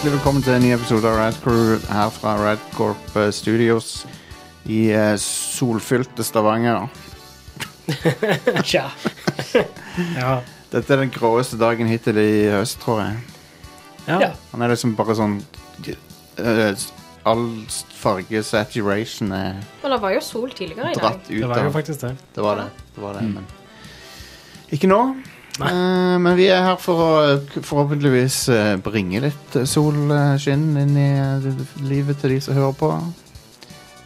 Hjertelig velkommen til en ny episode av Radcrew her fra Radcorp eh, Studios i eh, solfylte Stavanger. Tja. ja. Dette er den gråeste dagen hittil i høst, tror jeg. ja. Han er liksom bare sånn eh, All farge saturation er Men det var jo sol tidligere i dag. dratt ut Det var jo av faktisk det. Det var det. det, var det men ikke nå. Eh, men vi er her for å forhåpentligvis eh, bringe litt eh, solskinn inn i eh, livet til de som hører på.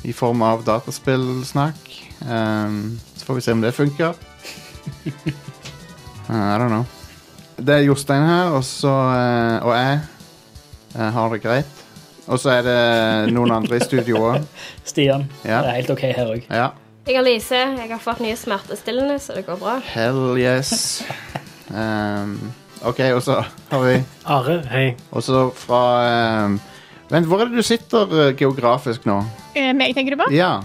I form av dataspillsnakk. Um, så får vi se om det funker. Eh, I don't know. Det er Jostein her, og, så, eh, og jeg eh, har det greit. Og så er det noen andre i studio òg. Stian. Ja. Det er helt OK her òg. Ja. Jeg har Lise. Jeg har fått nye smertestillende, så det går bra. Hell yes. Um, OK, og så har vi Are, hei. Og så fra um, Vent, hvor er det du sitter uh, geografisk nå? Eh, meg tenker du på? Ja.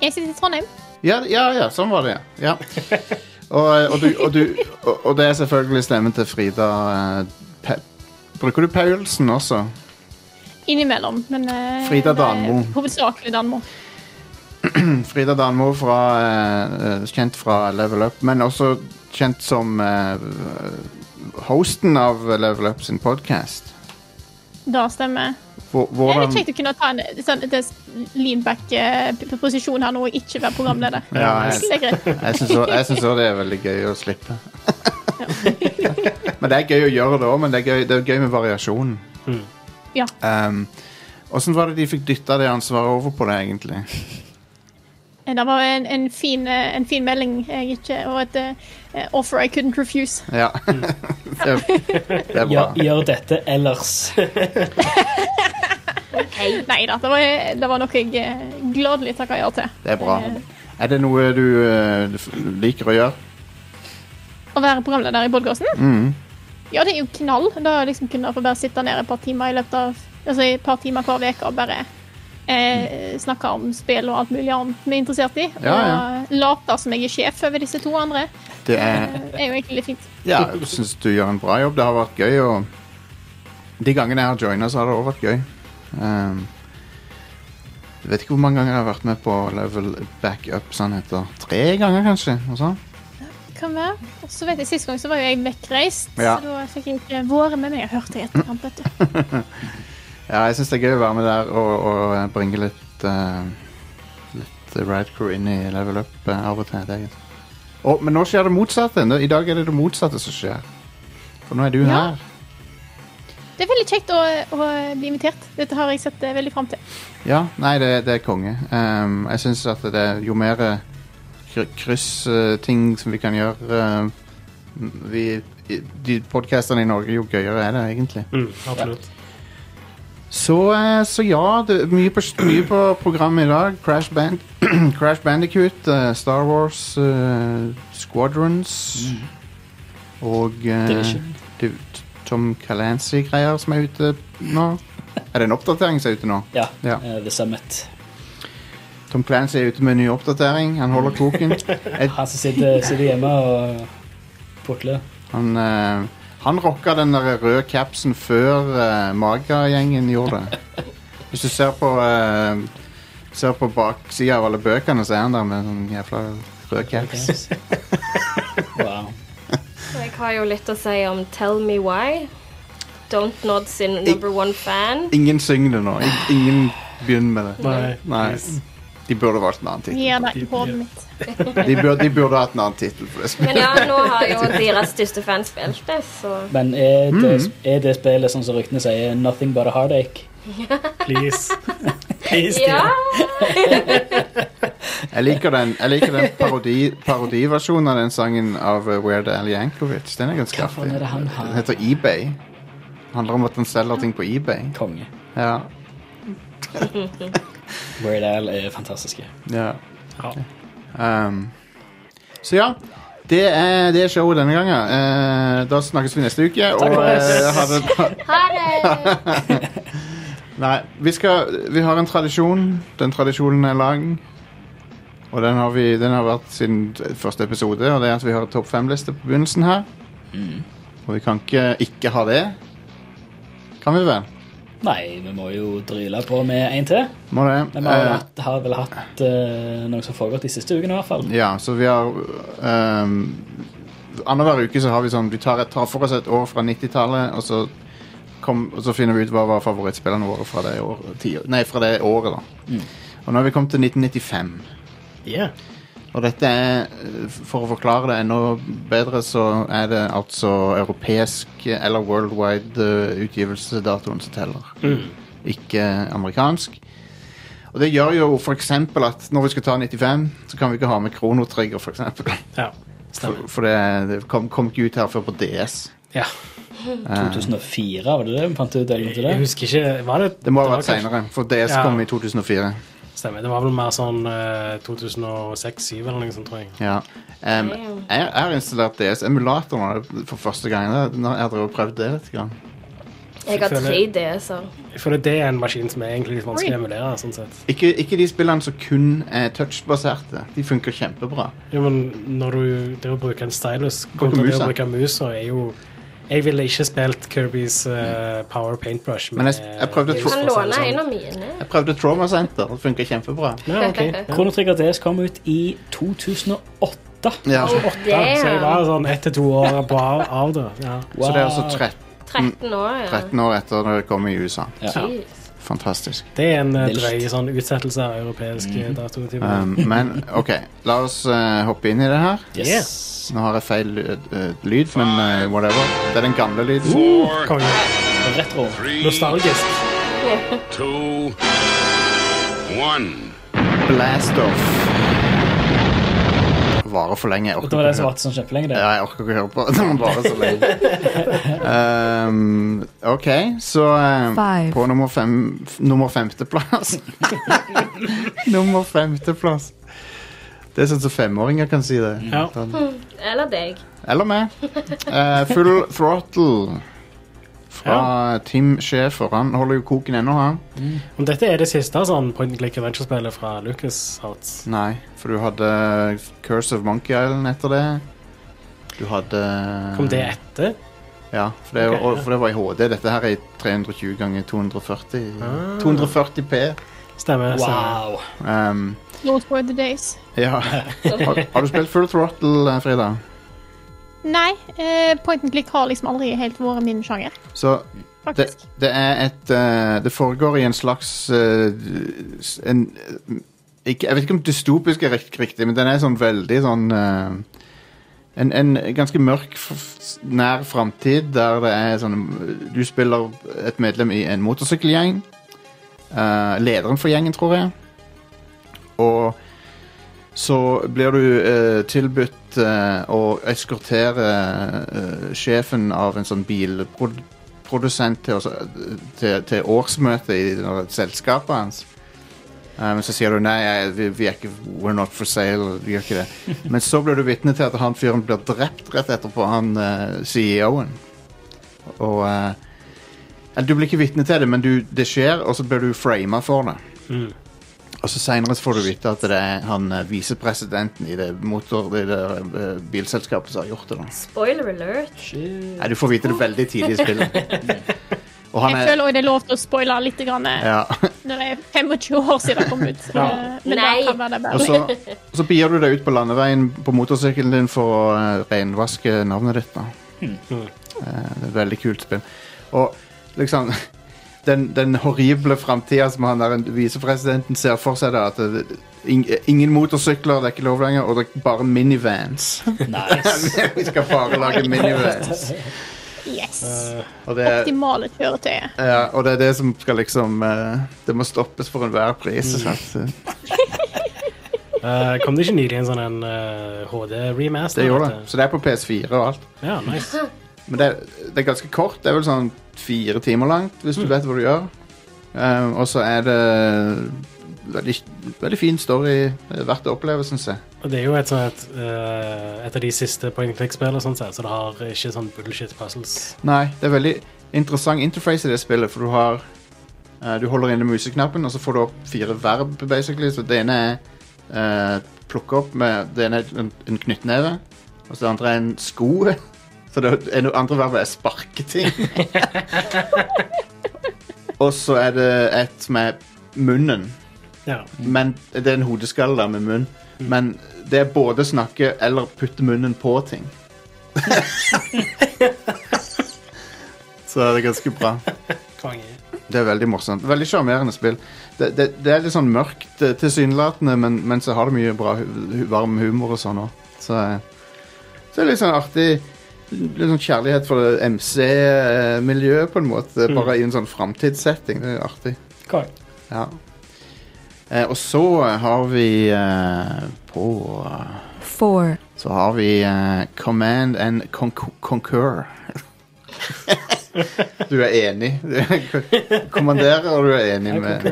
Jeg sitter i Trondheim. Ja, ja, ja sånn var det, ja. Og, og, du, og, du, og, og det er selvfølgelig stemmen til Frida uh, Pe Bruker du Paulsen også? Innimellom. Men eh, Frida Danmo. Hovedsakelig Danmo. Frida Danmo, fra, uh, kjent fra Level Up, men også kjent som uh, hosten av Level Up sin podkast. Det stemmer. Det er litt kjekt å kunne ta en sånn, leanback-posisjon her nå og ikke være programleder. Ja, jeg- Det. Jeg syns også det er veldig gøy å slippe. men det er gøy å gjøre det òg, men det er, gøy, det er gøy med variasjon. Ja. Um, Åssen var det de fikk dytta det ansvaret over på deg, egentlig? Det var en, en, fin, eh, en fin melding jeg ikke, og et uh, offer I couldn't refuse. Ja. det, det er bra. Gjør, gjør dette ellers. Nei da, det var, det var noe jeg eh, gladelig takka ja til. Det er bra. Eh, Er det noe du, eh, du liker å gjøre? Å være programleder i podkasten? Mm. Ja, det er jo knall. Da liksom kunne jeg få bare sitte ned et par timer i løpet av Altså et par timer hver uke og bare eh, snakker om spill og alt mulig annet vi er interessert i. Ja, ja. Og later som jeg er sjef over disse to andre. Det er Eh, er jo egentlig litt fint. Ja, jeg syns du gjør en bra jobb. Det har vært gøy. Og de gangene jeg har joina, så har det òg vært gøy. Um, jeg vet ikke hvor mange ganger jeg har vært med på Level Backup. Sånn heter Tre ganger, kanskje? Og. Kan være. Og så vet jeg, Sist gang så var jo jeg vekkreist, Ja. så da fikk jeg ikke vært med meg og hørte i etterkant. Ja, jeg syns det er gøy å være med der og, og bringe litt uh, Litt Rad Crew inn i Level Up uh, av og til. Det. Og, men nå skjer det motsatte. Nå- I dag er det det motsatte som skjer. For nå er du Ja. her. Det er veldig kjekt å, å bli invitert. Dette har jeg sett eh, veldig fram til. Ja, nei, det, det er konge. Um, jeg syns at det er jo mer kryssting som vi kan gjøre uh, vi, i- De podkastene i Norge, jo gøyere er det egentlig. Mm, absolutt. Så, eh, så ja, det mye på, mye på programmet i dag. Crash, Band Crash Bandicoot, uh, Star Wars uh, Squadrons og eh, Division. Div- Tom Calancy-greier som er ute nå. Er det en oppdatering som er ute nå? Ja. Ja. The Summit. Tom Clancy er ute med en ny oppdatering. Han holder koken. Et, Han som sitter, sitter hjemme og putler. han uh, han rocka den der røde capsen før uh, Maga-gjengen gjorde det. Hvis du ser på uh, Ser på baksida av alle bøkene, så er han der med sånn jævla rød caps. Wow. Jeg har jo litt å si om Tell Me Why. Don't Nod sin number one fan. Ingen synger det nå. Ingen begynner med det. Nei. Nei. De burde valgt en annen tittel. Deg hodet mitt. De burde, de burde hatt en annen tittel. Men ja, nå har jo deres største fan spilt det, så Men er det, Mm. er det spillet sånn som ryktene sier, 'nothing but a heartache'? Please. Please, Ja! Jeg liker den, jeg liker den parodi, parodiversjonen av den sangen av uh, Weird Al Yankovic. Den er ganske har? Den heter eBay. Handler om at han selger ting på eBay. Konge. Ja. Weird Al er fantastiske. ja. Ja. Um, så ja. Det er, det er showet denne gangen. Eh, da snakkes vi neste uke. Takk og, for oss. eh, ha det. Nei, vi skal Vi har en tradisjon. Den tradisjonen er lang. Og den har, vi, den har vært siden første episode, og det er at vi har topp fem-liste på begynnelsen her. Og vi kan ikke ikke ha det. Kan vi vel? Nei, vi må jo dryle på med en til. Må det. Men vi har, vel Eh, hatt, har vel hatt uh, noe som foregått de siste ukene, i hvert fall. ja, så vi har um, Annenhver uke så har vi sånn Vi tar, tar for oss et år fra 90-tallet, og, og så finner vi ut hva var favorittspillene våre fra det, år, ti, nei, fra det året. da Mm. Og nå har vi kommet til 1995. Yeah. Og dette er, eh, for å forklare det enda bedre, så er det altså europeisk eh, eller worldwide eh, utgivelsesdatoen som teller. Mm. Ikke amerikansk. Og det gjør jo for eksempel at når vi skal ta 95, så kan vi ikke ha med kronotrigger, for eksempel. Ja, For, stemmer. for det, det kom, kom ikke ut her før på DS. Ja. Eh, 2004, var det det vi fant ut? Jeg husker ikke Var det det må ha vært seinere, for DS Ja. kom i 2004. Stemmer. Det var vel mer sånn eh, 2006-2007 eller noe sånt, tror jeg. Ja. Um, jeg, jeg har installert DS-emulator nå for første gang. Nå- Jeg har drevet og prøvd det litt. Grann. Jeg har tre DS-er. Jeg føler det er en maskin som er egentlig litt vanskelig å emulere. sånn sett. Ikke, ikke de spillene som kun er touchbaserte. De funker kjempebra. Jo, men når du det å bruke en stylus kontra det å bruke mus, så er jo Jeg ville ikke spilt Kirbys uh, Power Paintbrush. Men jeg- jeg prøvde Kan låne sånn. en av mine. Jeg prøvde Trauma Center. Det funker kjempebra. Ja, okay. Chrono Trigger DS kom ut i 2008. Ja. Oh, Ja, så jeg var sånn ett til to år på av, av det. Ja. Så det er altså 13, 13 år, ja. 13 år etter når det kom i USA. Ja. Jeez. Fantastisk. Det er en eh, drøy sånn utsettelse av europeiske mm. datotimer. Um, men OK, la oss uh, hoppe inn i det her. Yes. Nå har jeg feil uh, lyd, men uh, whatever. Det er den gamle lyden. Four, Konge. Retro. three, Nostalgisk. two, one. Blast off. Varer for lenge. Jeg orker Det var det som varte sånn kjempelenge. det. Ja, jeg orker ikke høre på det. Den varer så lenge. Um, OK, så eh, på nummer, fem, nummer femteplass Nummer femteplass. Det er sånn som femåringer kan si det. Ja. Sånn. Eller deg. Eller meg. Uh, full Throttle fra Tim Schäfer. Han holder jo koken ennå, han. Om dette er det siste sånn point and click adventure-spillet fra Lucas Hearts? Nei, for du hadde Curse of Monkey Island etter det. Du hadde Kom det etter? Ja, for det, okay, og, for det var i HD. Dette her er i 320 ganger 240. Ah. 240P. Stemmer. stemmer. Wow. Um, Lord for the days. ja. har, har du spilt Full Throttle, Frida? Nei, eh, point and click har liksom aldri helt vært min sjanger, Så det, det er et uh, Det foregår i en slags uh, en, ikke, Jeg vet ikke om dystopisk er rikt- riktig, men den er sånn veldig sånn uh, en, en ganske mørk, nær framtid der det er sånn Du spiller et medlem i en motorsykkelgjeng. Lederen for gjengen, tror jeg. Og så blir du eh, tilbudt eh, å eskortere eh, sjefen av en sånn bilprodusent til, til, til årsmøte i selskapet hans. Men men så sier du nei, vi, vi er ikke We're not for sale. Vi gjør ikke det. Men så blir du vitne til at han fyren blir drept rett etterpå, han eh, CEO-en. Og eh, Du blir ikke vitne til det, men du, det skjer, og så blir du frama for det. Mm. Og så Seinere får du vite at det er han eh, visepresidenten i det motor... Det der, eh, bilselskapet som har gjort det. da Spoiler alert. Nei, Du får vite det veldig tidlig i spillet. Og han Jeg er føler også det er lov til å spoile litt grann, eh, ja. når det er 25 år siden det kom ut. Ja. Eh, Men Nei. det kan være det Og bare. så, og så bier du deg ut på landeveien på motorsykkelen din for å eh, renvaske navnet ditt. da Mm. Eh, Det er et veldig kult spill. Og liksom Den, den horrible framtida som han der visepresidenten ser for seg, da, at det, ing, ingen motorsykler, det er ikke lov lenger, og det er bare minivans. Nice. Vi skal bare lage minivans. Yes. Eh, Og det, er- Optimale kjøretøyet. ja, og det er det som skal liksom eh, Det må stoppes for enhver pris. sant? eh, kom det ikke nylig en sånn en eh, HD-remaster? Det gjorde det. Så det er på PS4 og alt. Ja, nice. Men det, det er ganske kort. Det er vel sånn fire timer langt, hvis du vet hva du gjør. Um, og så er det veldig, veldig fin story. Er Verdt å oppleve, syns jeg. Og det er jo et, et, eh, et av de siste point and click-spillene, sånn så det har ikke sånn bullshit puzzles. Nei, det er veldig interessant interface i det spillet, for du har uh, Du holder inne museknappen, og så får du opp fire verb, basically. Så det ene er uh, plukke opp med Det ene er en, en knyttneve, og så det andre er en sko. Så det er noe andre verbet er sparketing. Og så er det et med munnen. Ja. Men Det er en hodeskalle da, med munn. Men det er både snakke eller putte munnen på ting. så er det ganske bra. Det er veldig morsomt. Veldig sjarmerende spill. Det, det, det er litt sånn mørkt eh, tilsynelatende, men, men så har det mye bra varm humor og sånn òg. Så, eh, så det er litt sånn artig Litt sånn kjærlighet for det MC-miljøet, på en måte. Bare i en sånn framtidssetting. Det er artig. Cool. Ja. Eh, og så har vi eh, på Four. Så har vi eh, Command and con Concur. du er enig? Kommanderer, og du er enig med.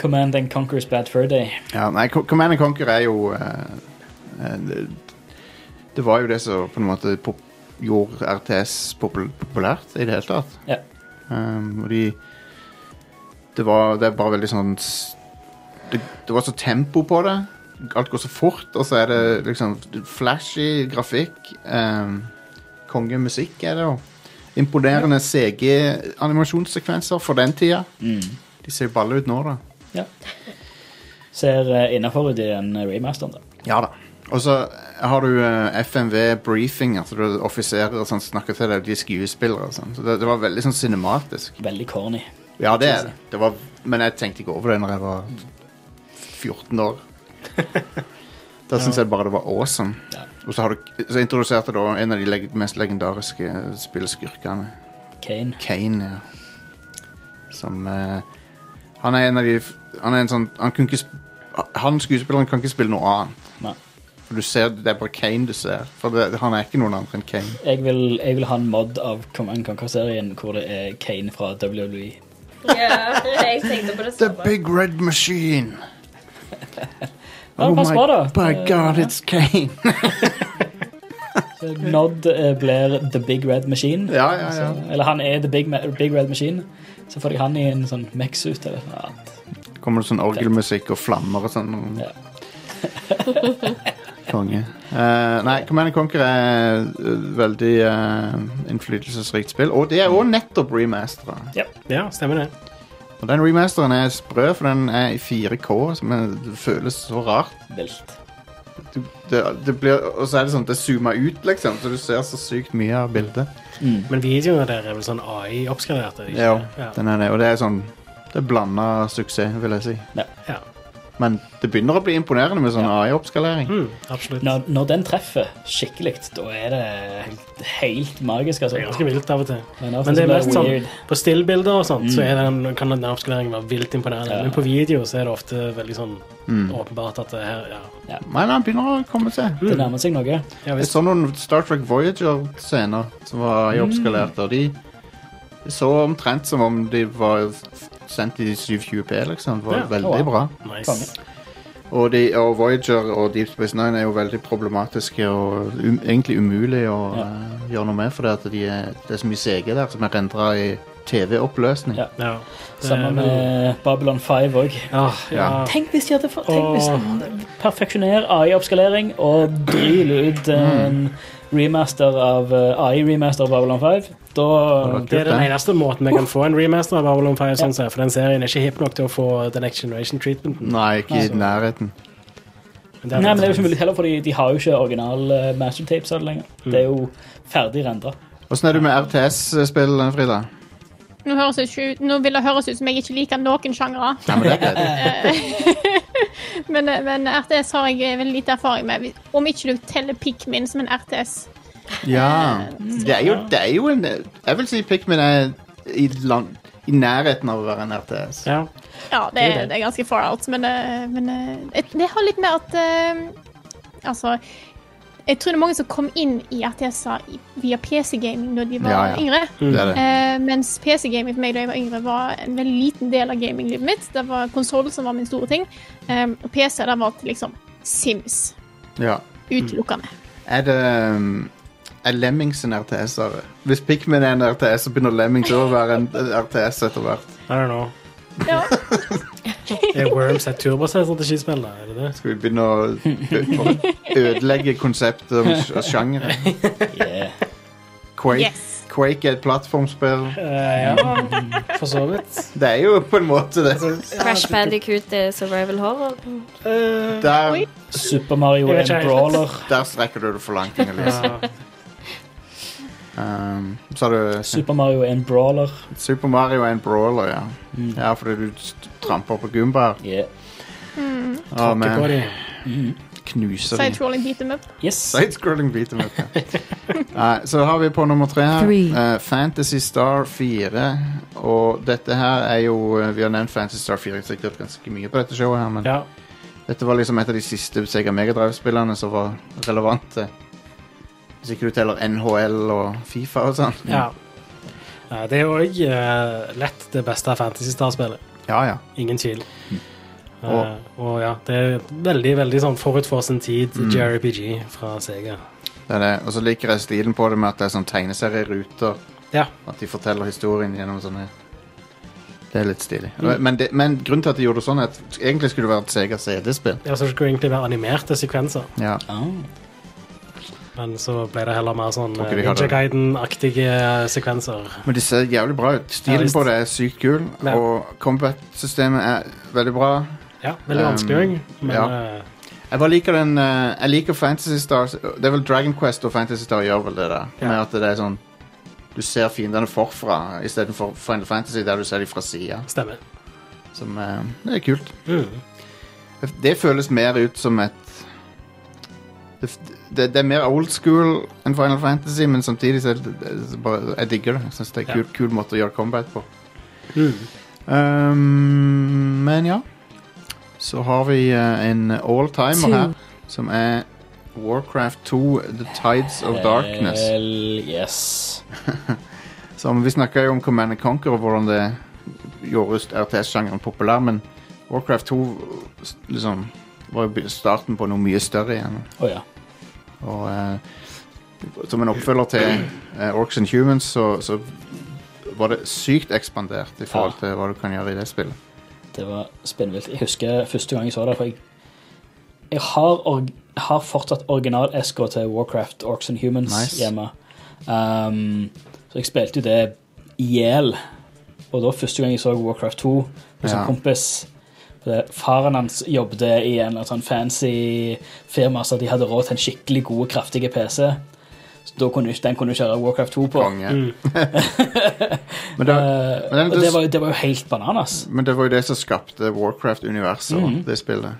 Command and Conquer's Bad Fur Day. ja, Nei, Command and Conquer er jo eh, eh, det, det var jo det som på en måte pop gjorde RTS popul populært i det hele tatt. Ja. Um, og de Det var Det er bare veldig sånn det, det var så tempo på det. Alt går så fort, og så er det liksom flashy grafikk. Um, kongemusikk er det jo. Imponerende CG-animasjonssekvenser for den tida. Mm. De ser jo balle ut nå, da. Ja. Ser uh, innafor ut i den remasteren, da. Ja da. Og så har du eh, FMV briefing, altså du offiserer og sånn snakker til deg, de er skuespillere og sånn. Så det, det var veldig sånn cinematisk. Veldig corny. Ja, det er det. det var, men jeg tenkte ikke over det når jeg var 14 år. Da syns jeg bare det var awesome. Ja. Og så, har du, så introduserte du en av de leg mest legendariske spillskurkene. Kane. Kane, ja. Som eh, Han er en av de Han er en sånn Han, kunne ikke, sp- han skuespilleren kan ikke spille noe annet. Nei. For du ser, Det er bare Kane du ser. For det, han er ikke noen andre enn Kane. Jeg vil, jeg vil ha en mod av Command Conquer-serien hvor det er Kane fra. WWE. Ja, jeg tenkte på det The samme. Big Red Machine. Ja, det passer bra, da. my Eh, god, it's Kane. Nod eh, blir The Big Red Machine. ja, ja, ja. Så, eller han er The Big, Big Red Machine. Så får de han i en sånn Mex-ut eller noe annet. Kommer det sånn orgelmusikk og flammer og sånn. Ja. Konge. Uh, nei, Command Conquer er uh, veldig uh, innflytelsesrikt spill. Og det er òg nettopp remastera. Ja, stemmer det. Og den remasteren er sprø, for den er i 4K, som er, det føles så rart. Velt. Du, det, det blir, og så er det sånn at det zoomer ut, liksom, så du ser så sykt mye av bildet. Men videoene der er vel sånn AI-oppskalerte? Ja, Ja. den er det. Og det er sånn Det er blanda suksess, vil jeg si. Ja. ja. Men det begynner å bli imponerende med sånn AI-oppskalering. Mm, absolutt. Når, når den treffer skikkelig, da er det helt, helt magisk. Altså. Det er ganske vilt av og til. Men, Men det er mest sånn. På stillbilder og sånt, Mm. så er den, kan den oppskaleringen være vilt imponerende. Ja. Men på video så er det ofte veldig sånn Mm. åpenbart at det her Ja, Men han begynner å komme seg. Det nærmer seg noe. ja Jeg så noen Star Trek Voyager-scener som var Mm. AI-oppskalerte, og de, så omtrent som om de var sendt i 720P, liksom. Det var Ja. veldig wow. bra. Nice. Og, de, og Voyager og Deep Space Nine er jo veldig problematiske og um, egentlig umulig å Ja. eh, gjøre noe med, for at de er, det er så mye CG der som er rendra i TV-oppløsning. Ja. Ja. Det er Sammen vel- med Babylon 5 òg. ja, ja. Tenk hvis de hadde fått Tenk hvis Åh. Perfeksjoner AI-oppskalering og dryl ut en remaster av eh, AI-remaster av Babylon 5. Da Det er den eneste måten vi kan få en remaster av Babylon 5, sånn sett, for den serien er ikke hip nok til å få The Next Generation-treatmenten. Nei, ikke i nærheten. nærheten. Nei, men det er jo ikke mulig heller, for de har jo ikke original uh, mastertapes av det lenger. Det er jo ferdig rendra. Åssen er du med RTS-spill, Frida? Nå, høres ut, nå vil det høres ut som jeg ikke liker noen sjangere. Nei, men det er greit. Men, men RTS har jeg veldig lite erfaring med. Om ikke du teller Pikmin som en RTS. Ja. Det er jo, det er jo en Jeg vil si Pikmin er i, lang, i nærheten av å være en RTS. Ja. Ja, det, Det er det. er ganske far out, men, eh, men eh, det har litt med at eh, Altså Jeg tror det er mange som kom inn i RTS-er via PC-gaming når de var Ja, ja. yngre. Det er det. Eh, mens PC-gaming for meg da jeg var yngre, var en veldig liten del av gaminglivet mitt. Det var konsoll som var min store ting. Um, og PC der var til liksom Sims. Ja. Utelukkende. Er det um, Er Lemmings en RTS-er? Hvis Pikmin er en RTS, så begynner Lemmings å være en RTS etter hvert. I don't know. Ja. Er Worms et turbasert strategispill, da? Er det det? Skal vi begynne å ø- å ødelegge konseptet om sj- sjangere? Yeah. Quake, Yes. Quake er et plattformspill. Eh, ja, for så vidt. Det er jo på en måte det. Crash Bandicoot er survival horror. Eh, Der, Super Mario Jeg er vet en ikke helt. brawler. der strekker du det for langt. Inger-Lise. ja. Um, så har du Super Mario er en brawler. Super Mario er en brawler, ja. Mm. Ja, fordi du tramper på gumbaer. Yeah. Mm. Oh, på man. de. Mm. Knuser de. Sidescrolling beat them up. Yes. Sidescrolling beat 'em up. ja. Nei, så har vi på nummer tre her Three. eh, Fantasy Star 4. Og dette her er jo eh, Vi har nevnt Fantasy Star 4 sikkert ganske mye på dette showet, her men Ja. dette var liksom et av de siste Sega Megadrive-spillene som var relevante. Hvis ikke du teller NHL og Fifa og sånn. ja. Det er òg lett det beste Fantasy Star-spillet. Ja, ja. Ingen tvil. Eh, Og- og ja, det er veldig veldig sånn forut for sin tid Mm. JRPG fra Sega. Det er det. Og så liker jeg stilen på det med at det er sånn tegneserieruter. Ja. At de forteller historien gjennom sånne Det er litt stilig. Mm. Men, det, men grunnen til at de gjorde det sånn, er at egentlig skulle det være et Sega CD-spill. Ja, så det skulle egentlig være animerte sekvenser, Ja. Ah. Men så ble det heller mer sånn Tror ikke eh, de hadde Ninja Guiden-aktige sekvenser. Men de ser jævlig bra ut. Ja, Stilen visst. på det er sykt kul, Ja. og combat-systemet er veldig bra. Ja, veldig Um, vanskelig òg, men ja. eh, Jeg bare liker den eh, Jeg liker Fantasy Stars Det er vel Dragon Quest og Fantasy Star gjør vel det der. Ja. Med at det er sånn Du ser fiendene forfra istedenfor Final Fantasy, der du ser dem fra sida. stemmer. Som eh, Det er kult. Mm. Det føles mer ut som et det, det, det er mer old school enn Final Fantasy, men samtidig så er det, det bare, Jeg digger det. Jeg synes det er en kul, kul måte å gjøre combat på. Mm. Um, men ja. Så har vi uh, en all-timer her, som er Warcraft 2 The Tides of Darkness. Hell yes. Som Vi snakka jo om Command and Conquer og hvordan det gjorde RTS-sjangeren populær, men Warcraft 2 liksom var jo starten på noe mye større igjen. Oh, ja. Og eh, som en oppfølger til eh, Orcs and Humans, så, så var det sykt ekspandert i forhold til hva du kan gjøre i det spillet. Det var spinnvilt. Jeg husker første gang jeg så det. For jeg, jeg har, org, har fortsatt original-eska til Warcraft Orcs and Humans Nice. hjemme. Um, så jeg spilte jo det i hjel. Og da første gang jeg så Warcraft 2 hos Ja. en kompis Faren hans jobbet i en sånn fancy firma, så de hadde råd til en skikkelig god, kraftig PC. Så da kunne, den kunne du kjøre Warcraft 2 på. Mm. Men, det, Eh, men den- og det var, det var jo helt bananas. men det var jo det som skapte Warcraft-universet, mm. det spillet.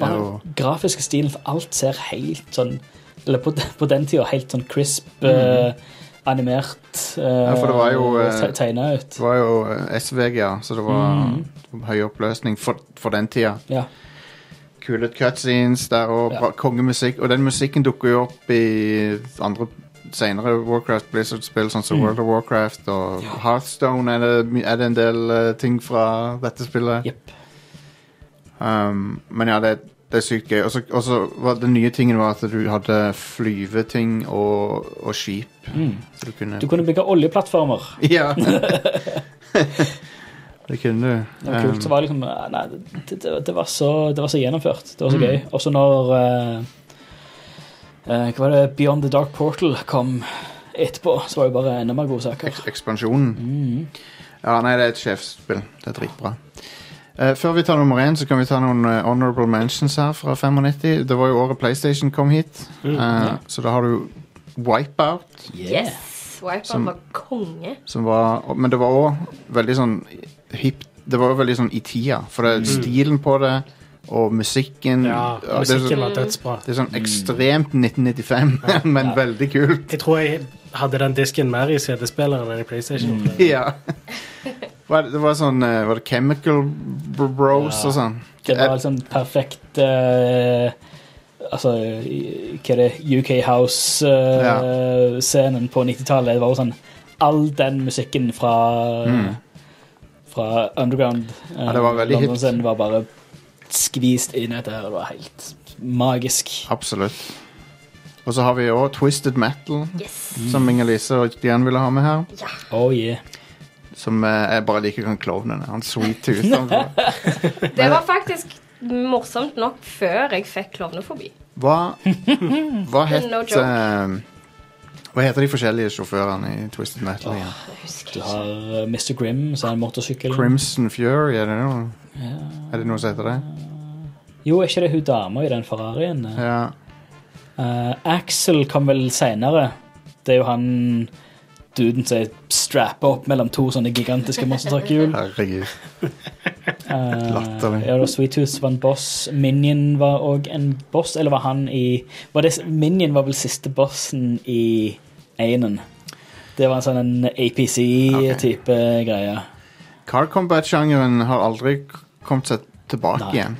Bare og- grafiske stilen, for alt ser helt sånn Eller på, på den tida helt sånn crisp, eh, animert uh. Ja, for det var jo, eh, tegna ut. Det var jo eh, SVG, ja, så det var mm. høy oppløsning for, for den tida. Ja. Kule cutscenes der og Ja. kongemusikk. Og den musikken dukker jo opp i andre senere Warcraft Blizzard-spill, sånn som Mm. World of Warcraft og Hearthstone er det, er det en del eh, ting fra dette spillet. Yep. Um, men ja, det, det er sykt gøy. Og så- var den nye tingen var at du hadde flyveting og, og skip. Mm. Så du kunne Du kunne bygge oljeplattformer. Ja. det kunne du. Det var kult. Um, Så var det liksom Nei, det, det, var så, det var så gjennomført. Det var så Mm. gøy. Også når uh, Hva var det Beyond the Dark Portal kom etterpå, så var det bare enda mer gode saker. Eks ekspansjonen. Mm. Ja, nei, det er et sjefsspill. Det er dritbra. Eh, før vi tar nummer én, så kan vi ta noen uh, honorable mentions her fra 95. Det var jo året PlayStation kom hit, Mm, yeah. så da har du Wipeout, Yes! Wipeout Som- var konge. som var Men det var òg veldig sånn hipt Det var veldig sånn i tida, for det, stilen på det og musikken Ja, musikken så, var dødsbra. det er sånn ekstremt 1995, men Ja. veldig kult. Jeg tror jeg hadde den disken mer i CD-spilleren enn i PlayStation. Ja. Var det, det var sånn eh, Var det Chemical Bros Ja. og sånn? Det var liksom perfekt uh, Altså, i- hva er det UK House-scenen på 90-tallet. Det var jo sånn All den musikken fra Mm. Fra Underground Uh, Ja, det var veldig hipt. London-scenen var bare skvist inn i dette her. Det var helt magisk. Absolutt. Og så har vi òg Twisted Metal, Yes! som Inger-Lise og Jan ville ha med her. Oh yeah. Som eh, jeg bare liker han klovnen. Han sweet tooth. Han, Det var faktisk morsomt nok før jeg fikk klovnefobi. hva, hva het No eh, Hva heter de forskjellige sjåførene i Twisted Metal? igjen? Du har uh, Mr. Grim, som er en motorsykkel. Crimson Fury, er det noe? Ja. Er det noe som heter det? Jo, er ikke det hun dama i den Ferrarien? Ja. Uh, Axel kom vel seinere. Det er jo han duden som er strappa opp mellom to sånne gigantiske monstertruckhjul. Herregud. Uh, Latterlig. ja, Sweet Tooth var en boss. Minion var òg en boss, eller var han i var det, Minion var vel siste bossen i Einen. Det var en sånn APC-type greie. Car Combat-sjangeren har aldri kommet seg tilbake Nei. igjen.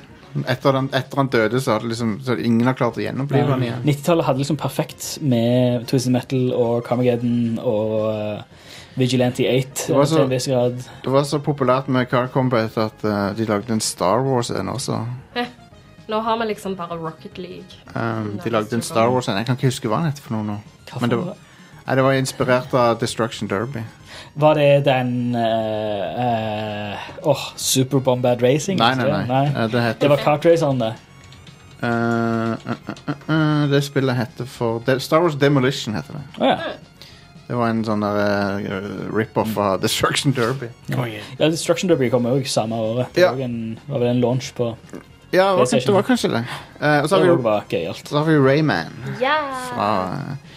Etter etter han døde, så hadde liksom, så hadde ingen har klart å gjenopplive han igjen. 90-tallet hadde liksom perfekt med Twisted Metal og Carmageddon og uh, Vigilante 8 Det var så- til en viss grad. Det var så populært med Car Combat at uh, de lagde en Star Wars-en også. Nå har vi liksom bare Rocket League. Um, de lagde en Star. Wars-en. Jeg kan ikke huske hva den heter for noe nå. Hva Men det var, nei, det var inspirert av Destruction Derby. Var det den uh, uh, Åh, Super Bombad Racing? Nei, nei, nei, det? nei. Uh, Det Det var kart raceren, det. eh, eh, eh, eh, Det spillet heter for De Star Wars Demolition heter det. Oh, ja. Det var en sånn der eh, rip-off av Destruction Derby. Konge. ja. Destruction Derby kom òg samme året. Det Ja. var, en, var vel en launch på Ja, det var, kanskje det. Eh, og så har vi, jo gøyalt. har vi Rayman Yeah. fra eh,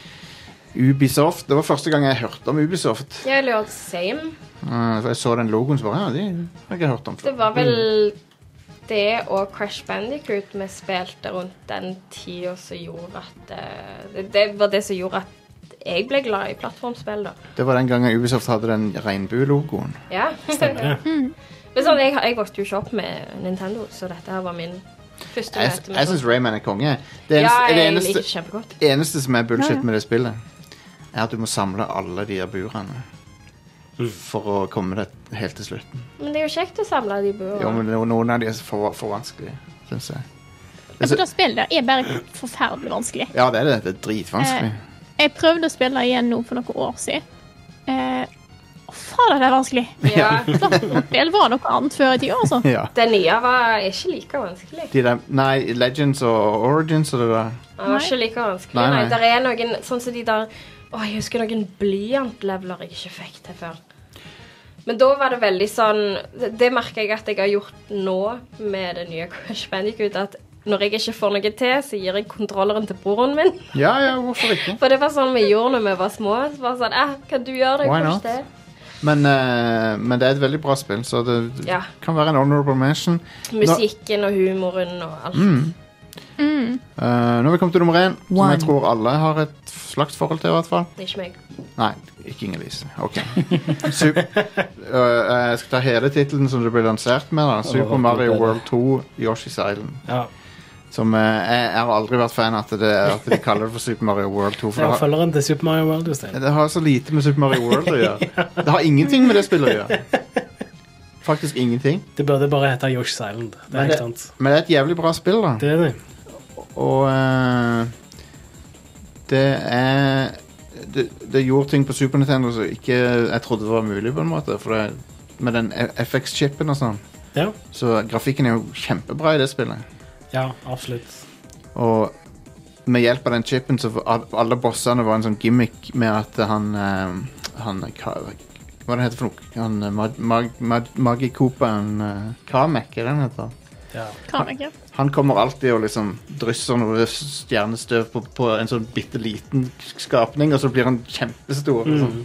Ubisoft. Det var første gang jeg hørte om Ubisoft. Jeg lurte same. For jeg så den logoen som var ja, det har jeg ikke hørt om Det var vel det og Crash Bandicoot vi spilte rundt den tida som gjorde at eh, det, det var det som gjorde at jeg ble glad i plattformspill, da. Det var den gangen Ubisoft hadde den regnbuelogoen. Ja. Stemmer det. Men sånn, jeg, jeg vokste jo ikke opp med Nintendo, så dette her var min første Jeg, møte jeg syns. Rayman er konge. Det Ja, jeg det jeg eneste, liker kjempegodt. eneste som er bullshit Ja, ja. med det spillet, er at du må samle alle de der burene for å komme deg helt til slutten. Men det er jo kjekt å samle de Jo, burene. men noen av de er for, for vanskelige, syns jeg. For det spillet der er bare forferdelig vanskelig. Ja, det er det. Det er dritvanskelig. Jeg prøvde å spille igjen nå for noen år siden. Eh, faen, det er vanskelig. Ja, Det var noe annet før i tida, altså. Ja. Det nye var ikke like vanskelig. De der, nei, Legends og Origins og det der. Det var Nei. ikke like vanskelig. Nei, Nei, nei. Der er noen sånn som de der Å, jeg husker noen blyantleveler jeg ikke fikk til før. Men da var det veldig sånn Det, merker jeg at jeg har gjort nå med det nye Crash Bandicoot. At når jeg ikke får noe til, så gir jeg kontrolleren til broren min. Ja, ja, hvorfor ikke? For det var sånn vi gjorde når vi var små. Så var det sånn, eh, kan du gjøre det? Men, uh, men det er et veldig bra spill, så det Ja. kan være en honorable mention. Musikken og humoren og alt. Mm. Eh, nå har vi kommet til nummer én, som jeg tror alle har et slags forhold til. i hvert fall Ikke meg. Nei, ikke Inger-Lise. Ok. Sup uh, jeg skal ta hele tittelen som det ble lansert med. da Super Mario World 2 Yoshi's Island. Ja. Som eh, jeg, jeg har aldri vært fan av at, det, at de kaller det for Super Mario World 2. For det har, til Super Mario World. Jostein. det har så lite med Super Mario World å gjøre. Det har ingenting med det spillet å gjøre. Faktisk ingenting. Det burde bare hete Yosh Silent. Det Men det- sant. Men det er et jævlig bra spill, da. Det er det. Og uh, det er det, det gjorde ting på Super Nintendo som ikke jeg trodde var mulig, på en måte. For det, med den FX-chipen og sånn. Ja. Så grafikken er jo kjempebra i det spillet. Ja, absolutt. Og med hjelp av den chipen så var alle bossene var en sånn gimmick med at han eh, Han hva, det heter for noe? Han eh, mag, mag, mag, Magikopaen uh, Kamek, er det han heter? Ja. Kan jeg ikke. Han kommer alltid og liksom drysser noe stjernestøv på, på en sånn bitte liten skapning, og så blir han kjempestor. og Sånn.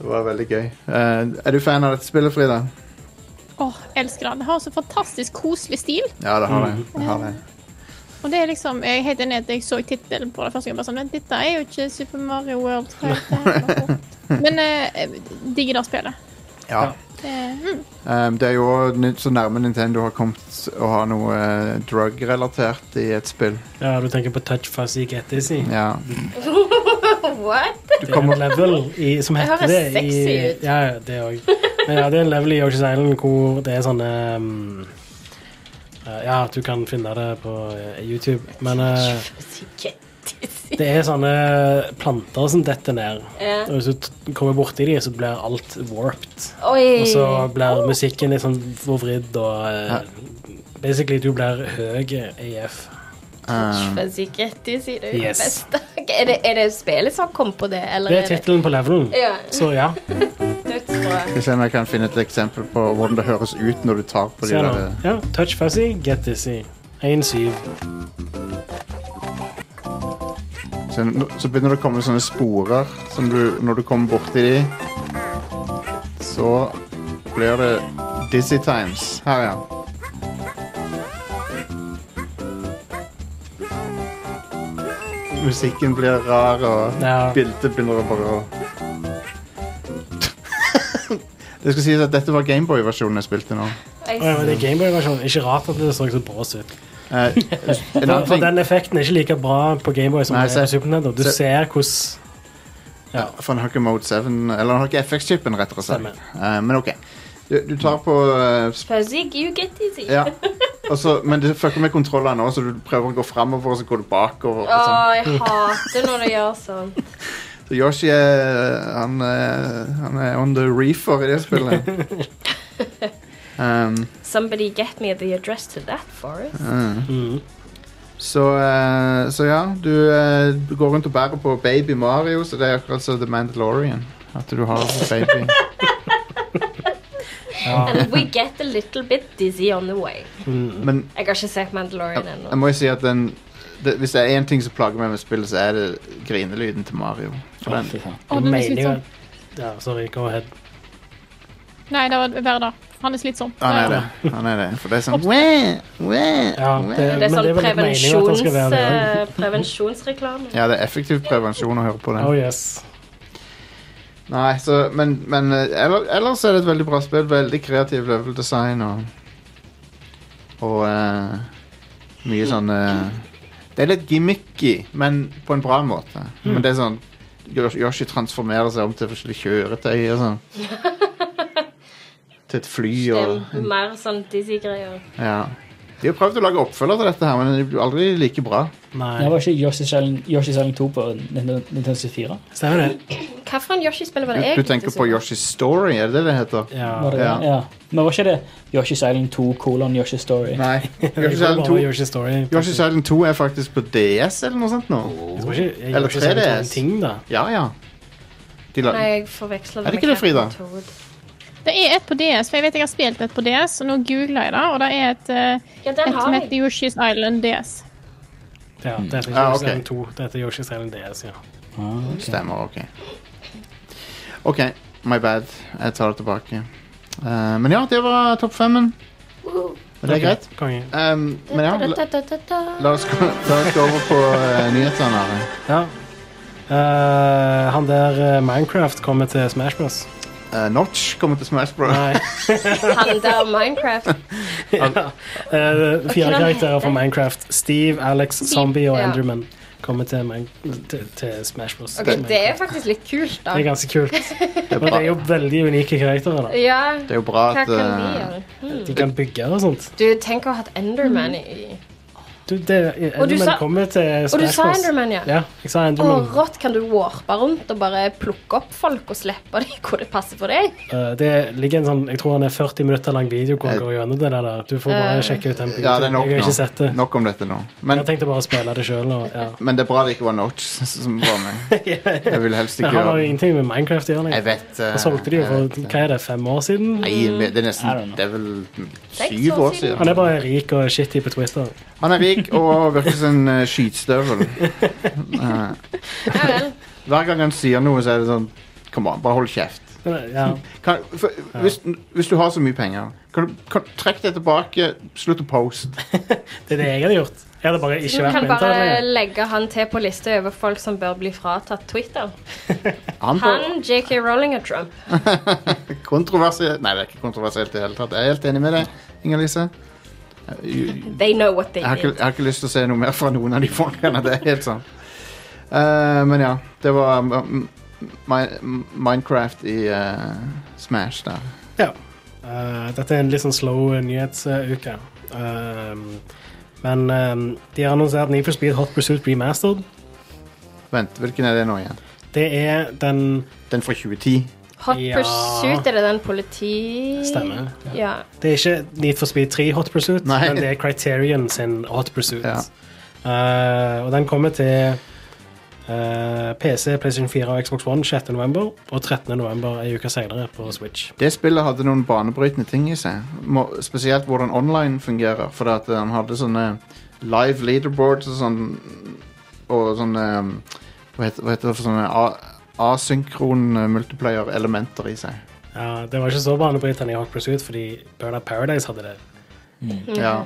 det var veldig gøy. Eh, er du fan av dette spillet, Frida? Åh, elsker han. Det har så fantastisk koselig stil. Ja, det har det. det, har det. Og det er liksom, Jeg er helt enig at jeg så tittelen på det første gang. bare sånn, Dette er jo ikke Super Mario World. Det? Men eh, digger det spillet. Ja. Det, mm, Um, det er jo så nærme Nintendo har kommet å ha noe eh, drug-relatert i et spill. ja, du tenker på Touch Fuzzy Get si. Ja. What? Du Det er kommer, en level i, som Det heter høres sexy ut. ja, det òg. Men ja, det er en level i Yoshi's Island hvor det er sånne um, Ja, du kan finne det på eh, YouTube. Men eh, det er sånne planter som detter ned. Ja. Og hvis du t- kommer borti dem, så blir alt warped. Oi. Og så blir musikken litt sånn forvridd, og ja. basically du blir høy AF. Um, du. Yes. Er, det, er det spillet som kom på det, eller Det er tittelen på levelen. Ja, Så ja. Skal vi se om jeg kan finne et eksempel på hvordan det høres ut når du tar på de Se nå. der Ja, touch fuzzy, get dizzy. 1-7. så, så begynner det å komme sånne sporer som du, når du kommer borti de Så blir det Dizzy Times. Her, ja. Musikken blir rar, og Ja. bildet begynner å bare å Det skal sies at dette var Gameboy-versjonen jeg spilte nå. Å, ja, men det er Gameboy-versjonen. Ikke rart at det så så brås ut. Eh, en For, annen for ting den effekten er ikke like bra på Gameboy som Nei, det er på Super Nintendo. Du se- ser hvordan Ja, for han har ikke Mode 7 Eller han har ikke FX-chipen, rettere sagt. slett Eh, men OK. Du, du tar på eh, sp- Fuzzy, you get dizzy. Ja. Og så- men det fucker med kontrollene òg, så du prøver å gå framover, og så går du bakover. Og Å, sånn. jeg hater når det gjør sånn. Så Yoshi er han, er han er on the reefer i det spillet. um, Somebody get me the address to that forest. Uh. mm. Så, uh, så ja, du, uh, du går rundt og bærer på Baby Mario, så det er akkurat som The Mandalorian. At du har baby. And we get a little bit dizzy on the way. Mm. Men Jeg har ikke sett Mandalorian jeg, jeg må jo si at den det, Hvis det er én ting som plager meg med spillet, så er det grinelyden til Mario. For Å, den, fy faen. Å, den er Meningen- slitsom. Ja, sorry, go ahead. Nei, det var verre da. Han er slitsom. han er det. Han er det. For det er sånn "Wah, wah, Ja, wæ. det- Det er Men sånn det er vel meningen at den skal være prevensjons, det eh, prevensjonsreklame. Ja, det er effektiv prevensjon å høre på den. Oh yes. Nei, så, men, men eh, eller, ellers er det et veldig bra spill. Veldig kreativ level design og Og eh, mye sånn eh, Det er litt gimmicky, men på en bra måte. Men det er sånn Yoshi transformerer seg om til forskjellige kjøretøy og sånn. til et fly og er mer sånn dizzy-greier. Ja. De har prøvd å lage oppfølger til dette, her, men det blir aldri like bra. Nei. Det var ikke Yoshi's Island, Yoshi's Island 2 på Nintendo Nintendo 64? Stemmer det? En Yoshi-spill var det egentlig? du du tenker på Yoshi's Story, er det det det heter? Ja. Var det, Ja. ja. Men var ikke det Yoshi's Island 2 kolon Yoshi's Story? Nei. Yoshi's Island 2, Yoshi Story. Yoshi's Island 2 er faktisk på DS eller noe sånt nå. Jeg Eller Yoshi's Island 2 er 3DS. ting, da. Ja, ja. De la Nei, jeg forveksler Er det med Captain Toad. Det er et på DS, for jeg vet jeg har spilt et på DS, og nå googler jeg det, og det er et, eh, Ja, et som heter. Yoshi's Island DS. Ja, det heter Yoshi's Ah, Yoshi's. Island 2. Det heter Yoshi's Island DS, ja. Ah, okay. Stemmer, ok. OK, my bad. Jeg tar det tilbake. Uh, men ja, det var topp femmen. Men det er greit. Um, men ja, la, la, oss gå, la oss gå over på uh, nyhetene. Ja. Uh, han der Minecraft kommer til Smash Bros. Uh, Notch kommer til Smash Bros. Nei. Han der Minecraft. ja. Uh, fire karakterer fra? Minecraft. Steve, Alex, Zombie og ja. Enderman kommer til, Min til, til Smash Bros. Okay, Det er faktisk litt kult, da. Det er ganske kult. Det er Men det er jo veldig unike karakterer. da. Ja, det er jo bra at de uh. De kan bygge og sånt. Du, tenk å ha hatt Enderman i Du, det, Og du Enderman sa- kommer til Og du sa Enderman, ja? Ja, jeg sa Enderman. Og rått. Kan du warpe rundt og bare plukke opp folk og slippe dem hvor det passer for deg? Uh, det ligger en sånn, Jeg tror han er 40 minutter lang video hvor han Eh, går gjennom det der. Du får bare eh. sjekke ut den. på Ja, det er nok jeg har ikke sett det. Nok om dette nå. Men, Jeg tenkte bare å spille det sjøl. Ja. men det er bra det ikke var Notch som var med. Jeg vil helst ikke gjøre det. han har jo ingenting med Minecraft å gjøre. Jeg vet uh, Han solgte de jo for hva er det, fem år siden? Nei, det er nesten. Det er vel syv år siden. siden. Han er bare rik og shitty på Twister. Han er rik og virker som en uh, skytstøvel. Eh, Ja vel. hver gang han sier noe, så er det sånn Kom an, bare hold kjeft. Eh, Ja. Kan, for, hvis, hvis du har så mye penger, kan du kan, trekk det tilbake. Slutt å poste. Det er det jeg hadde gjort. Jeg hadde bare ikke Du vært kan på bare internett lenger. legge han til på lista over folk som bør bli fratatt Twitter. Han på Han, JK Rowling og Trump. kontroversielt Nei, det er ikke kontroversielt i det hele tatt. Jeg er helt enig med deg, Inger-Lise. Jeg, They know what they jeg, har ikke- jeg har ikke lyst til å se noe mer fra noen av de folkene. Det er helt sant. Eh, men ja, det var um, Mi- Minecraft i eh, Smash der. Ja. Eh, dette er en litt sånn slow eh, nyhetsuke. Um, men um, de har annonsert Need for Speed Hot Pursuit Remastered. Vent, hvilken er det nå igjen? Det er den Den fra 2010? Hot Ja. Pursuit, er det den politi... Stemmer. Ja. Det er ikke Need for Speed 3 Hot Pursuit, Nei. men det er Criterion sin Hot Pursuit. Ja. Uh, og den kommer til uh, PC, PlayStation 4 og Xbox One 6. november, og 13. november ei uke senere på Switch. Det spillet hadde noen banebrytende ting i seg. Må, spesielt hvordan online fungerer. For at han hadde sånne live leaderboards og sånn Og sånne um, Hva heter, hva heter det for sånne asynkron uh, multiplayer-elementer i seg. Ja, det var ikke så banebrytende i Hawk Pursuit, fordi Burnout Paradise hadde det. Ja.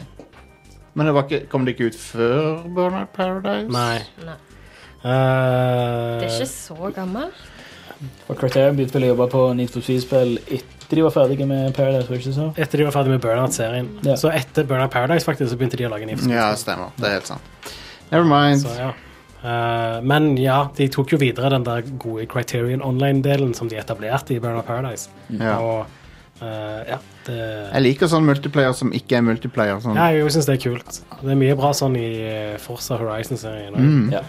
Men det var ikke, kom det ikke ut før Burnout Paradise? Nei. Nei. Uh, Det er ikke så gammelt. Og Criterion begynte vel å jobbe på Need for Speed-spill etter de var ferdige med Paradise, var ikke så? Etter de var ferdige med Burnout-serien. Ja. Så etter Burnout Paradise faktisk, så begynte de å lage Need for Speed. Ja, stemmer. Det er helt sant. Never mind. Så, ja. Eh, men ja, de tok jo videre den der gode Criterion Online-delen som de etablerte i Burn of Paradise. Ja. Og uh, ja, det Jeg liker sånn multiplayer som ikke er multiplayer. Sånn. ja, Jeg syns det er kult. Det er mye bra sånn i eh, Forza Horizon-serien. Mm. Ja.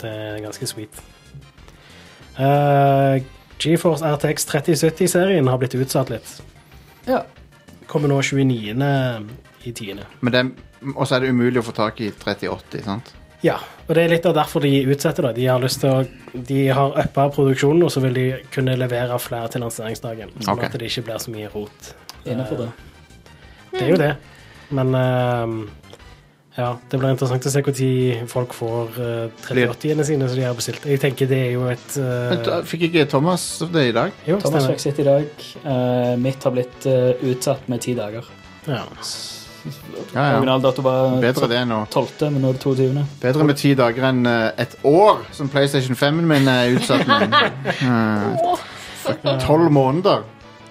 Det er ganske sweet. Uh, GeForce RTX 3070-serien har blitt utsatt litt. Ja. Kommer nå 29. i 10. Og så er det umulig å få tak i 3080, sant? Ja, og det er litt av derfor de utsetter det. De har lyst til å De har uppa produksjonen, og så vil de kunne levere flere til lanseringsdagen. Sånn okay. at det ikke blir så mye rot. Innenfor det. Det er jo det. Men ehm, ja, det blir interessant å se når folk får uh, 380-ene sine som de har bestilt. Jeg tenker det er jo et uh... Fikk ikke Thomas det i dag? Jo, Thomas fikk sitt i dag. Uh, mitt har blitt uh, utsatt med ti dager. Ja. Ja, ja. Originaldato var Bedre det nå. 12., men nå er det 22. Bedre med ti dager enn eh, et år, som PlayStation 5-en min er utsatt med. Tolv måneder.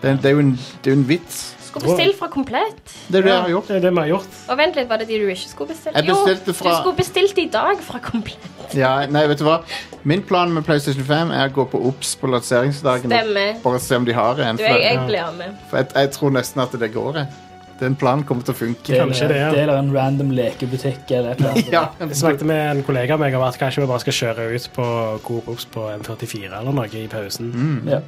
Det, er- det er jo en, det er jo en vits. Skulle bestille fra Komplett. Det er det jeg har gjort. Det er det vi har gjort. Og vent litt, var det de du ikke skulle bestille? Jeg bestilte fra- Jo, du skulle bestilt i dag fra Komplett. Ja, nei, vet du hva? Min plan med PlayStation 5 er å gå på OBS på lanseringsdagen. og Stemmer. Bare se om de har en. Du, For, jeg, jeg blir med. for jeg, jeg tror nesten at det går. Jeg. Den planen kommer til å funke. Kanskje det, ja. Det er en random lekebutikk eller et eller annet. Ja, Jeg snakket med en kollega av meg om at kanskje vi bare skal kjøre ut på Coop på M44 eller noe i pausen. Ja.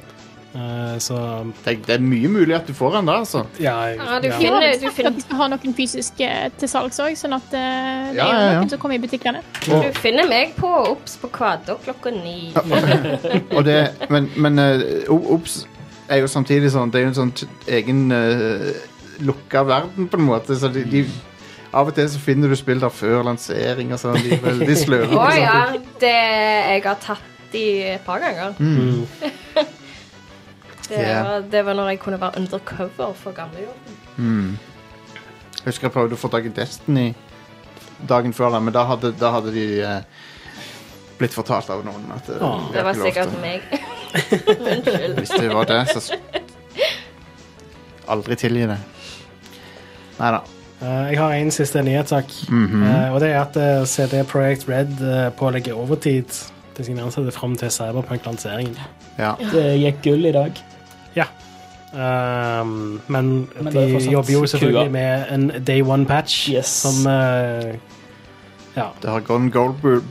Uh, så det, det er mye mulig at du får en da, altså. ja, jeg- Ja, du finner- Ja, det er du finner- Du har noen fysiske til salgs òg, sånn at eh, det er ja, ja. noen som kommer i butikkene. Du finner meg på Ops på Kvadå klokka ni. Og det, men men uh, OBS er jo samtidig sånn Det er jo en sånn egen uh, lukka verden, på en måte. Så de, de, av og til så finner du spill der før lansering og sånn. De er veldig sløve. Å ja. Det jeg har tatt i et par ganger. Mm. Det, yeah. var, det var når jeg kunne være undercover for gamlejobben. Mm. Jeg husker jeg prøvde å få tak i Destiny dagen før, men da hadde, da hadde de eh, blitt fortalt av noen at eh, Åh. Det var sikkert meg. Unnskyld. Hvis det var det, så Aldri tilgi det. Nei da. Eh, jeg har en siste nyhetssak. Mm -hmm. og det er at eh, CD Projekt Red pålegger overtid til sine ansatte fram til Cyberpunk-lanseringen. Ja. Det gikk gull i dag. Ja. Um, men, Men de er jobber jo selvfølgelig kua. med en day one-patch Yes. som uh, Ja. Det har gone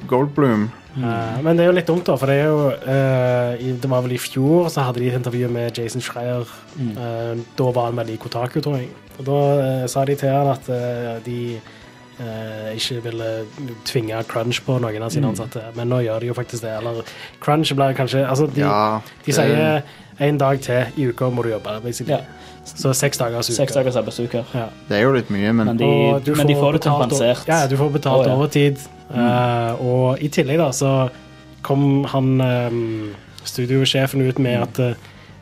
Goldbloom. Mm. Uh, men det er jo litt dumt, da, for det er jo uh, i, Det var vel i fjor så hadde de et intervju med Jason Schreier. Mm. Eh, da var han vel i Kotaku, tror jeg. Og da eh, sa de til han at eh, de eh, ikke ville tvinge crunch på noen av sine Mm. ansatte. Men nå gjør de jo faktisk det. Eller crunch blir kanskje Altså, de, Ja. de sier en dag til i uka må du jobbe, basically. Ja. Så seks dagers uke. Seks dagers arbeidsuker. Ja. Det er jo litt mye, men Men de, Og men de får det betalt- kompensert. Ja, du får betalt Å, ja. overtid. Eh, og i tillegg da, så kom han um, studiosjefen ut med at eh,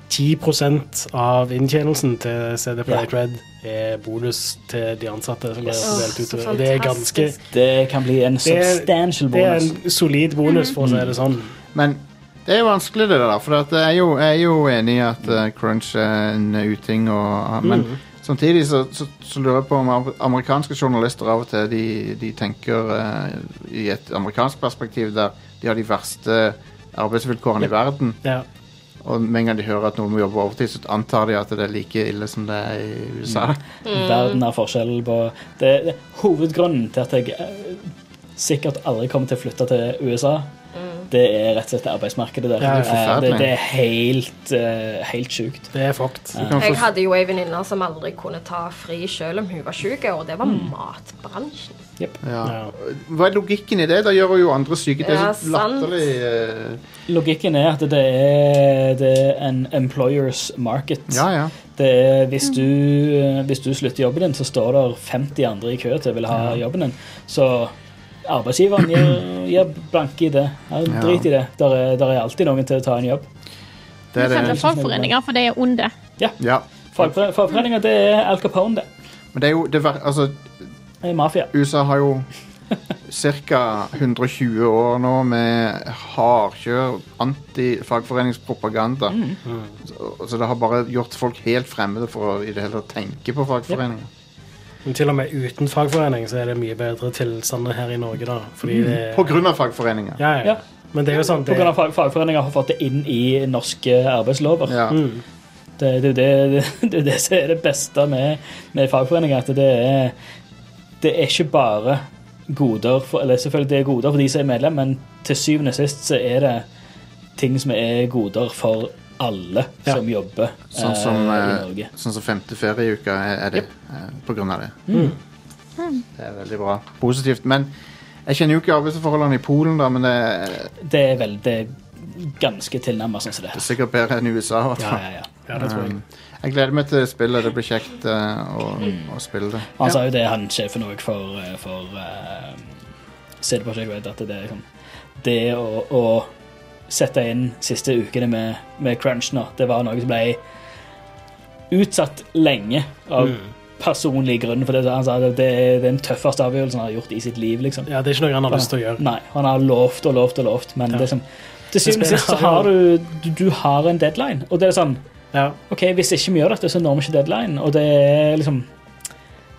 10% av inntjenelsen til CD Projekt Red er bonus til de ansatte som Yes. er delt ut. Og det er ganske. Det kan bli en substantial bonus. Det er en solid bonus, for å si det sånn. Men det er jo vanskelig, det der. For jeg, er jo, jeg er jo enig i at eh, crunch er en uting. Og, men mm. samtidig så, så, så lurer jeg på om amerikanske journalister av og til de, de tenker uh, i et amerikansk perspektiv der de har de verste arbeidsvilkårene i verden. Ja. Og med en gang de hører at noen må jobbe overtid, så antar de at det er like ille som det er i USA. Verden har forskjell på det, det, Hovedgrunnen til at jeg eh, sikkert aldri kommer til å flytte til USA, Det er rett og slett arbeidsmarkedet der. Ja, er, Eh, det, det er helt, eh, helt sjukt. Det er fucked. Jeg hadde jo ei venninne som aldri kunne ta fri selv om hun var syk, og det var Mm. matbransjen. Ja. Ja. Hva er logikken i det? Da gjør jo andre syke. Det er så latterlig eh, Logikken er at det er, det er en employers market. Ja, ja. Det er, hvis, du, eh, hvis du slutter jobben din, så står det 50 andre i kø til å vil ha jobben din. Så arbeidsgiveren gir, gir blanke i det. Ja, Ja. Drit i det. Der er, der er alltid noen til å ta en jobb. Det er kaller det. det fagforeninger, for det er onde. Ja. Fagfore- Fagforeninger, det er Al Capone, det. Men det er jo det, ver- altså, mafia. USA har jo ca. 120 år nå med hardkjør anti-fagforeningspropaganda. Så, så det har bare gjort folk helt fremmede for å i det hele tatt tenke på fagforeninger. Men til og med uten fagforening så er det mye bedre tilstander her i Norge, da. Fordi det På grunn av fagforeninger. Ja, ja. Ja. Men det er jo sånn På grunn av fag, fagforeninger har fått det inn i norske arbeidslover. Ja. mm, Det, det, det, det, det er det som er det beste med, med fagforeninger. At det er, det er ikke bare goder for Eller selvfølgelig det er goder for de som er medlem, men til syvende og sist så er det ting som er goder for alle Ja. som jobber Sånn som, eh, i eh, Norge. sånn som femte ferieuke er, er det eh, på grunn av det. Mm. Det er veldig bra. Positivt. Men jeg kjenner jo ikke arbeidsforholdene i Polen, da, men det, Det er vel det er ganske tilnærmet sånn som det det er sikkert bedre enn i USA. i hvert Ja, ja, ja. ja, det tror jeg. Um, jeg gleder meg til spillet. Det blir kjekt uh, å, å spille det. Han sa jo det, han sjefen òg for, eh, for uh, CD Projekt Red, at det er liksom Det å, å sette inn siste ukene med, med crunch nå, det var noe som ble utsatt lenge av Mm. personlig grunn. For det, han sa det, det er den tøffeste avgjørelsen han har gjort i sitt liv. liksom. Ja, det er ikke noe han har lyst til å gjøre. Nei, han har lovt og lovt og lovt, men Ja. det er som, til syvende og sist så har har du, du Du har en deadline, og det er sånn Ja. OK, hvis ikke vi gjør dette, så når vi ikke deadline, og det er liksom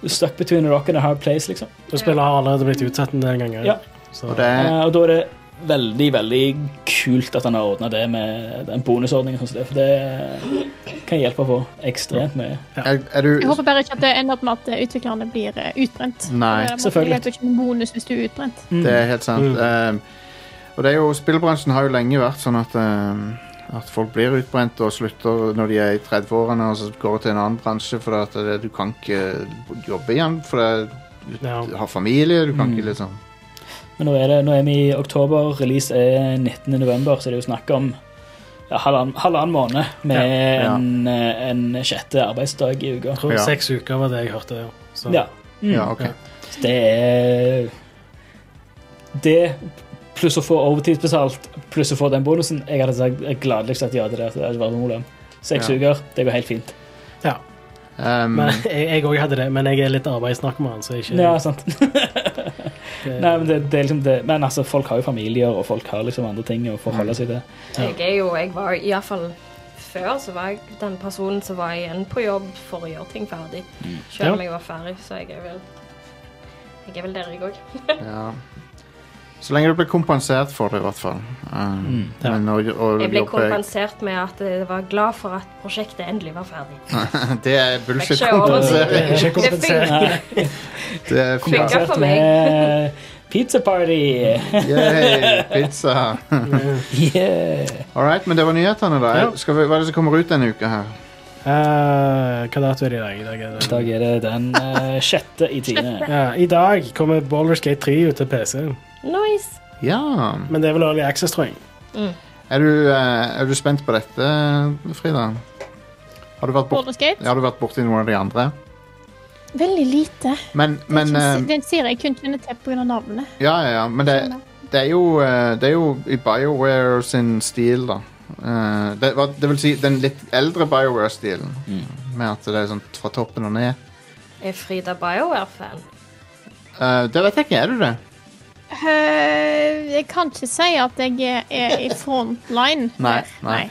Stuck between a rock and a hard place, liksom. Og spillet har allerede blitt utsatt en del ganger. Ja. Så, Og det er, Eh, og da er det veldig, veldig kult at han har ordna det med den bonusordningen. sånn For det kan hjelpe på ekstremt mye. er, er du Jeg håper bare ikke at det ender opp med at eh, utviklerne blir eh, utbrent. Nei. Det Selvfølgelig. ikke bonus hvis du er utbrent. Mm. Det er helt sant. Mm. Um, og det er jo, spillbransjen har jo lenge vært sånn at, um, at folk blir utbrent og slutter når de er i 30-årene og så går til en annen bransje for at det, du kan ikke jobbe igjen for du ja. du har familie. Du kan Mm. ikke liksom Men nå er, det, nå er vi i oktober, release er 19. november, så det er jo snakk om ja, halvannen, halvannen måned med Ja. Ja. En, eh, en sjette arbeidsdag i uka. Jeg tror Ja. seks uker var det jeg hørte. Ja. Så, Ja. Mm. Ja, ok. Ja. Så det er Det pluss å få overtidsbetalt, pluss å få den bonusen Jeg hadde sagt gladelig sagt ja til det. Det hadde vært noe problem. Seks Ja. uker, det går helt fint. Um, Men jeg òg hadde det, men jeg er litt arbeidsnarkoman, så ikke Ja, sant. det- Nei, men, det, det er liksom det. men altså, folk har jo familier, og folk har liksom andre ting å forholde seg til. Jeg er jo Jeg var iallfall før så var jeg den personen som var igjen på jobb for å gjøre ting ferdig. Selv om Ja. jeg var ferdig, så jeg er vel Jeg er vel der, jeg òg. ja. Så lenge du blir kompensert for det, i hvert fall. Uh, Mm. Ja. Men å, å Jeg ble kompensert med at jeg var glad for at prosjektet endelig var ferdig. Det er bullshit-kompensering. Det er Det kompensert. Det Funka for meg. Med Pizza party! Yay, pizza. Yeah. All right, men det var nyhetene, da. Ja. Skal vi, hva er det som kommer ut denne uka her? Uh, hva dato er det i dag? I dag er det dag er det den uh, sjette i tiende. ja, I dag kommer Baldur's Gate 3 ut til PC, Nice. Ja. men det er vel Early Access, tror jeg. Er du, eh, er du spent på dette, Frida? Har du vært, bort, har du vært borti noen av de andre? Veldig lite. Men, men det, er eh, ikke, det er en serie jeg kun kjenner til pga. navnet. Ja, ja, ja. Men det, det, er jo, eh, det er jo i BioWare sin stil, da. Eh, det, var- det vil si den litt eldre BioWare-stilen. Med at det er sånn fra toppen og ned. Er Frida BioWare-fan? Eh, det vet jeg ikke. Er du det? Eh, jeg kan ikke si at jeg er, i frontline. Nei, nei.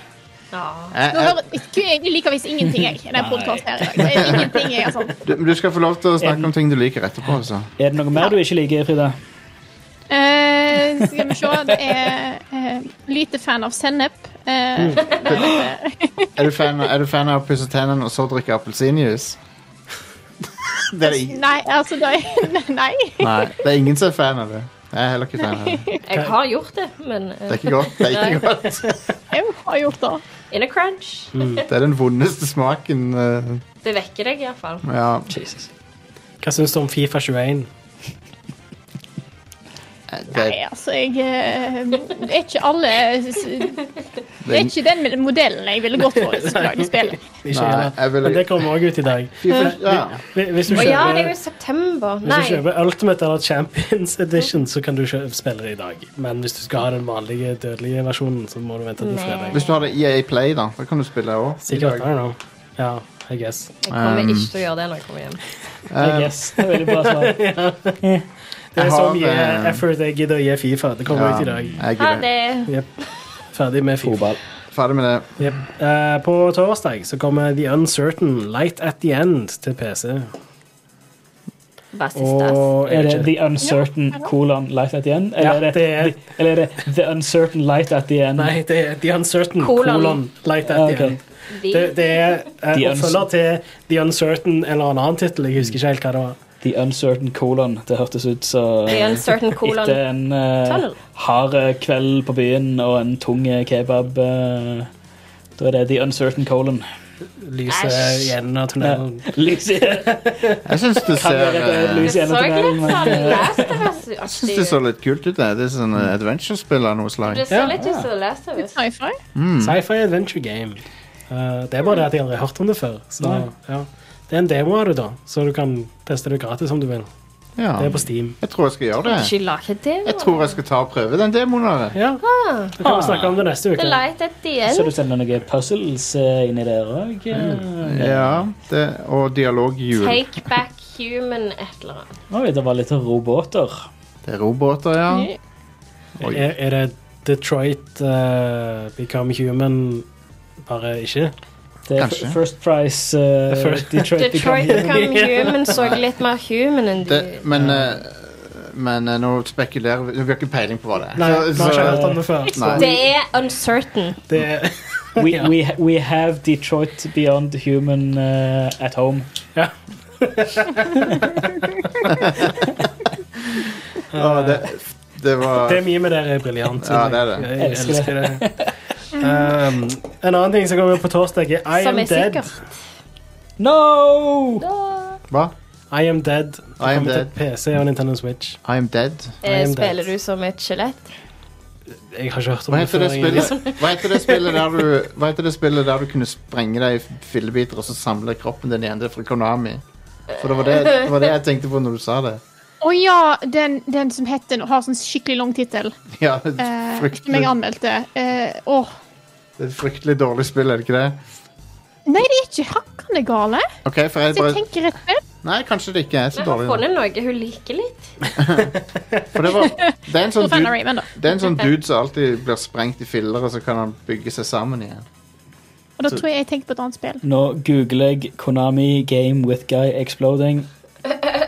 Ja. Jeg, Nå jeg, hører, jeg liker visst ingenting, jeg, i ingenting jeg sånn. du, du skal få lov til å snakke om ting du liker etterpå. Altså. Er det noe mer du ikke liker, Frida? Uh, skal vi se. Det er uh, lite fan av sennep. Eh, Er du fan, er du fan av å pusse tennene og så drikke appelsinjuice? det er det ingen, Nei, altså det er, Nei. nei, det er ingen som er fan av det. Jeg er heller ikke fan av det. Jeg har gjort det, men Det er ikke godt. Det er ikke godt. Jeg har gjort det. in a crunch. Det er den vondeste smaken. eh, Det vekker deg iallfall. Ja. Jesus. Hva syns du om Fifa 21? Det, Nei, altså, jeg eh, Det er ikke alle Det er ikke den modellen jeg ville gått for hvis jeg lagde spillet. Nei, vil- Men det kommer òg ut i dag. ja. Hvis du kjøper, ja, det er jo september. i september. hvis du kjøper Ultimate eller Champions Edition, så kan du kjøpe spille det i dag. Men hvis du skal ha den vanlige dødelige versjonen, så må du vente til fredag. Hvis du har det EA Play, da, da kan du spille det òg. Sikkert. I don't know. Ja, I guess. Jeg kommer Um, ikke til å gjøre det når jeg kommer hjem. I guess. Det er veldig bra svar. Det er så mye eh, effort jeg gidder å gi Fifa. Det kommer ut i dag. Er det. det. Ferdig med Fifa. Fotball. ferdig med det. Yep. Uh, på torsdag så kommer The Uncertain Light at the End til PC. Og Er det The Uncertain colon light at the end? Eller, Ja, er det, det er- eller er det The Uncertain light at the end? Nei, det er The Uncertain colon Light at Ah, the. End. Det, det er eh, oppfølger til The Uncertain eller en annen tittel. Jeg husker ikke helt hva det var. The Uncertain colon. Det hørtes ut som The Uncertain colon Etter en uh, hard eh, kveld på byen og en tung eh, kebab. uh, da er det The Uncertain colon. Lyset gjennom i av tunnelen. Lyset Jeg syns det ser eh, Det så litt sånn eh, Last Jeg syns det så litt kult ut. Det Det er sånn eh, adventure-spill av noe slag. Det ser litt ut som Last of Us. Sci-fi. Mm. Sci-fi adventure game. Uh, det er bare det at jeg aldri har hørt om det før. Så, ja. Det er en demo av det, da, så du kan teste det gratis om du vil. Ja. Det er på Steam. Jeg tror jeg skal gjøre det. Ikke lage det. Jeg tror jeg skal ta og prøve den demoen av det. Ja, Så kan vi snakke om det neste Ah. Uke. light at the Så du sender noen puzzles eh, inni der òg? Ja, det, og dialoghjul. Take back human et eller annet. Oi, det var litt roboter. Det er roboter, ja. Oi. Er, er det Detroit eh, Become Human bare ikke? Det er Kanskje. First Price uh, First- Detroit, Detroit Become Become Human så litt mer human enn Det, de men eh, men eh, nå spekulerer vi Vi har ikke peiling på hva det er. Nei, vi har ikke hørt så, om det før. Nei. Det er uncertain. Det er, We, Ja. we, we have Detroit Beyond Human uh, at home. Å, det, det var det memet der er briljant. Ja, det er det. Jeg elsker det. Um, en annen ting som kommer på torsdag, er I Som Am er Dead. sikkert. No! Hva? I Am Dead. Det I Am kommer til Dead. PC og Nintendo Switch. I am dead. I Eh, am Spiller dead. du som et skjelett? Jeg har ikke hørt om Hva det heter før. det spillet, hva heter det spillet der du Hva heter det spillet der du kunne sprenge deg i fillebiter og så samle kroppen din igjen? Det er fra Konami. For det var det, det var det jeg tenkte på når du sa det. Å ja, den, den som heter har sånn skikkelig lang tittel. Ja, Eh, som jeg anmeldte. Eh, åh. Det er et fryktelig dårlig spill, er det ikke det? Nei, det er ikke hakkende gale. Ok, for jeg Hvis jeg bare tenker rett spill. Nei, kanskje det ikke er så dårlig. Jeg har funnet noe hun liker litt. For det, var, det, er en sånn dude, det er en sånn dude som alltid blir sprengt i filler, og så kan han bygge seg sammen igjen. Og da tror jeg jeg tenker på et annet spill. Nå googler jeg Konami Game with Guy Exploding.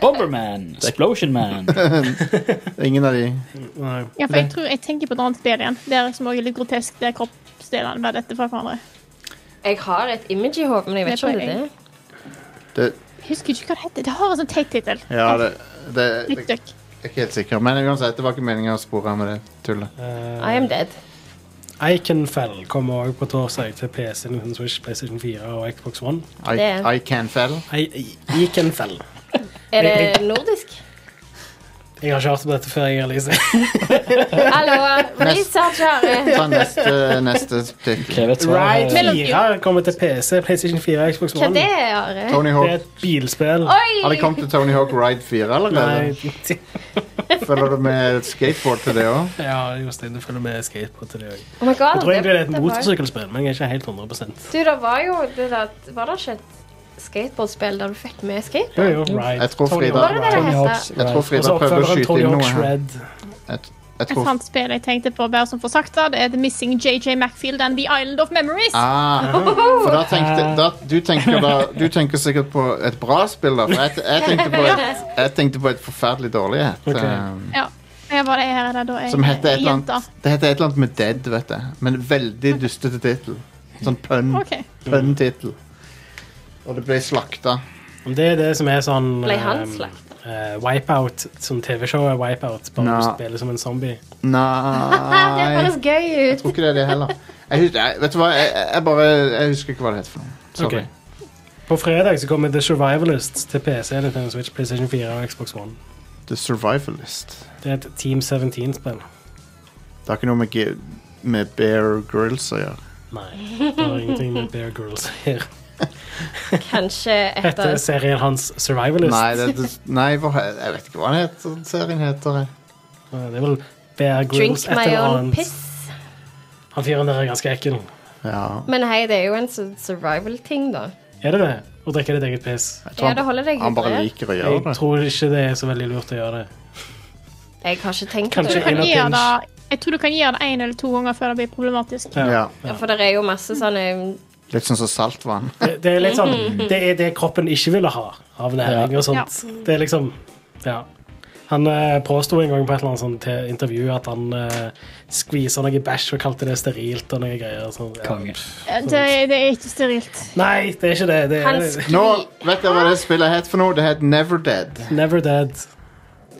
Bomberman. Explosion Man. Er ingen av de Nei. Ja, for jeg tror jeg tenker på et annet spill igjen. Det er som også litt grotesk, Det er kroppsdelene blir dette fra hverandre. Jeg har et image i hodet, men jeg vet ikke om det er det. det, Jeg husker ikke hva det heter. Det har en sånn teit tittel. Ja, det, det det, Jeg er ikke helt sikker. Men uansett, det var ikke meningen å spore med det tullet. Uh, I am dead. Iconfell kommer òg på torsdag til PC, Nintendo Switch, PlayStation 4 og Xbox One. I, Det er- I can fell. I, I, Iconfell. Er det nordisk? Jeg har ikke hørt om dette før, jeg, Elise. Hallo, research her. Ta neste, neste tittel. Ride eh, 4 kommer til PC, PlayStation 4 Xbox Xbox Hva One. det er, Are? Tony Det er Hawk. et bilspill. Har det kommet til Tony Hawk Ride 4 allerede? Nei, Følger du med skateboard til det òg? ja, Jostein, du følger med skateboard til det òg. Oh my god, Jeg tror egentlig det er et var- motorsykkelspill, men jeg er ikke helt 100 Du, det var jo det der, Var det ikke et skateboardspill der du fikk med Jo, skateboard? jo. Jeg tror Var det det Tony het? Hawk's Jeg tror Frida så prøvde å skyte inn noe her. Red. Jeg Et tror annet spill jeg tenkte på, bare som for sakte, det, er The Missing JJ Macfield and The Island of Memories. ah, For da tenkte da, du, tenker da, du tenker sikkert på et bra spill, da. For jeg, jeg, tenkte, på et, jeg tenkte på et forferdelig dårlig et. Ok. um, Ja. Jeg var det her er det da jeg Som heter et eller jenta. annet Det heter et eller annet med Dead, vet jeg. Men veldig dustete tittel. Sånn pønn- OK. pønn-tittel. Og det ble slakta. Det er det som er sånn Ble han ehm, slakta? eh, Wipeout, som TV-showet Wipeout, bare Nei. du spiller som en zombie. det Nei høres gøy Jeg ut. tror ikke det er det heller. Jeg, husker, jeg, vet du hva, jeg, jeg bare Jeg husker ikke hva det heter for noe. Sorry. Ok. På fredag så kommer The Survivalists til PC, Nintendo Switch, PlayStation 4 og Xbox One. The Survivalist. Det er et Team 17-spill. Det har ikke noe med, ge- med Bear Grills å gjøre. Nei, det har ingenting med Bear Girls å gjøre. etter Heter serien hans Survivalist? Nei, det, det, nei hva, jeg vet ikke hva den heter, serien heter. jeg. Det er vel Bear Drink et my eller own annet. piss. Han fyren der er ganske ekkel. Ja. Men hei, det er jo en su- survival-ting, da. Er det det? Å drikke ditt eget piss? Jeg Ja, det holder deg han, han bare hydrert. liker å gjøre Jeg det. tror ikke det er så veldig lurt å gjøre det. Jeg har ikke tenkt Kanskje det. en av Kan gjøre det, jeg tror du kan gjøre det én eller to ganger før det blir problematisk. Ja. Ja, for det er jo masse sånne Litt sånn som saltvann. Det, det er litt sånn Det er det kroppen ikke ville ha av næring og sånt. Det er liksom Ja. Han eh, påsto en gang på et eller annet sånt intervju at han eh, skvisa noe bæsj og kalte det sterilt og noe greier. Sånn, ja. Det, det er ikke sterilt. Nei, det er ikke det. Det er skri... Nå vet jeg hva det spillet het for noe. Det het Never Dead. Never Dead.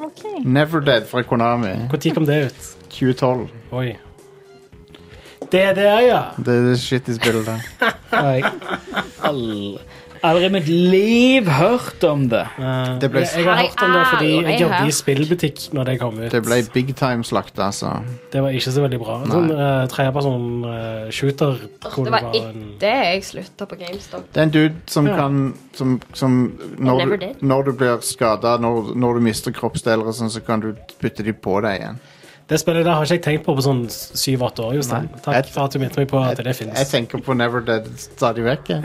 Ok. Never Dead fra Konami. Når kom det ut? 2012. Oi. Det er det, ja. Det er det i spillet da. Har jeg aldri, aldri i mitt liv hørt om det. Eh, Det ble- jeg, jeg har hørt om det fordi Har jeg jeg jobbet i hørt. spillbutikk når det kom ut. Det ble big time slakt, altså. Det var ikke så veldig bra. Sånn uh, tredjeperson uh, shooter hvor Det var etter jeg slutta på GameStop. Det er en dude som Ja. kan Som, som når, du, når du blir skada, når, når du mister kroppsdeler og sånn, så kan du putte de på deg igjen. Det spillet der har ikke jeg tenkt på på sånn syv-åtte år. Jostein. Takk Jeg- for at du minnet meg på at det finnes. Jeg tenker på Never Dead stadig vekk. jeg.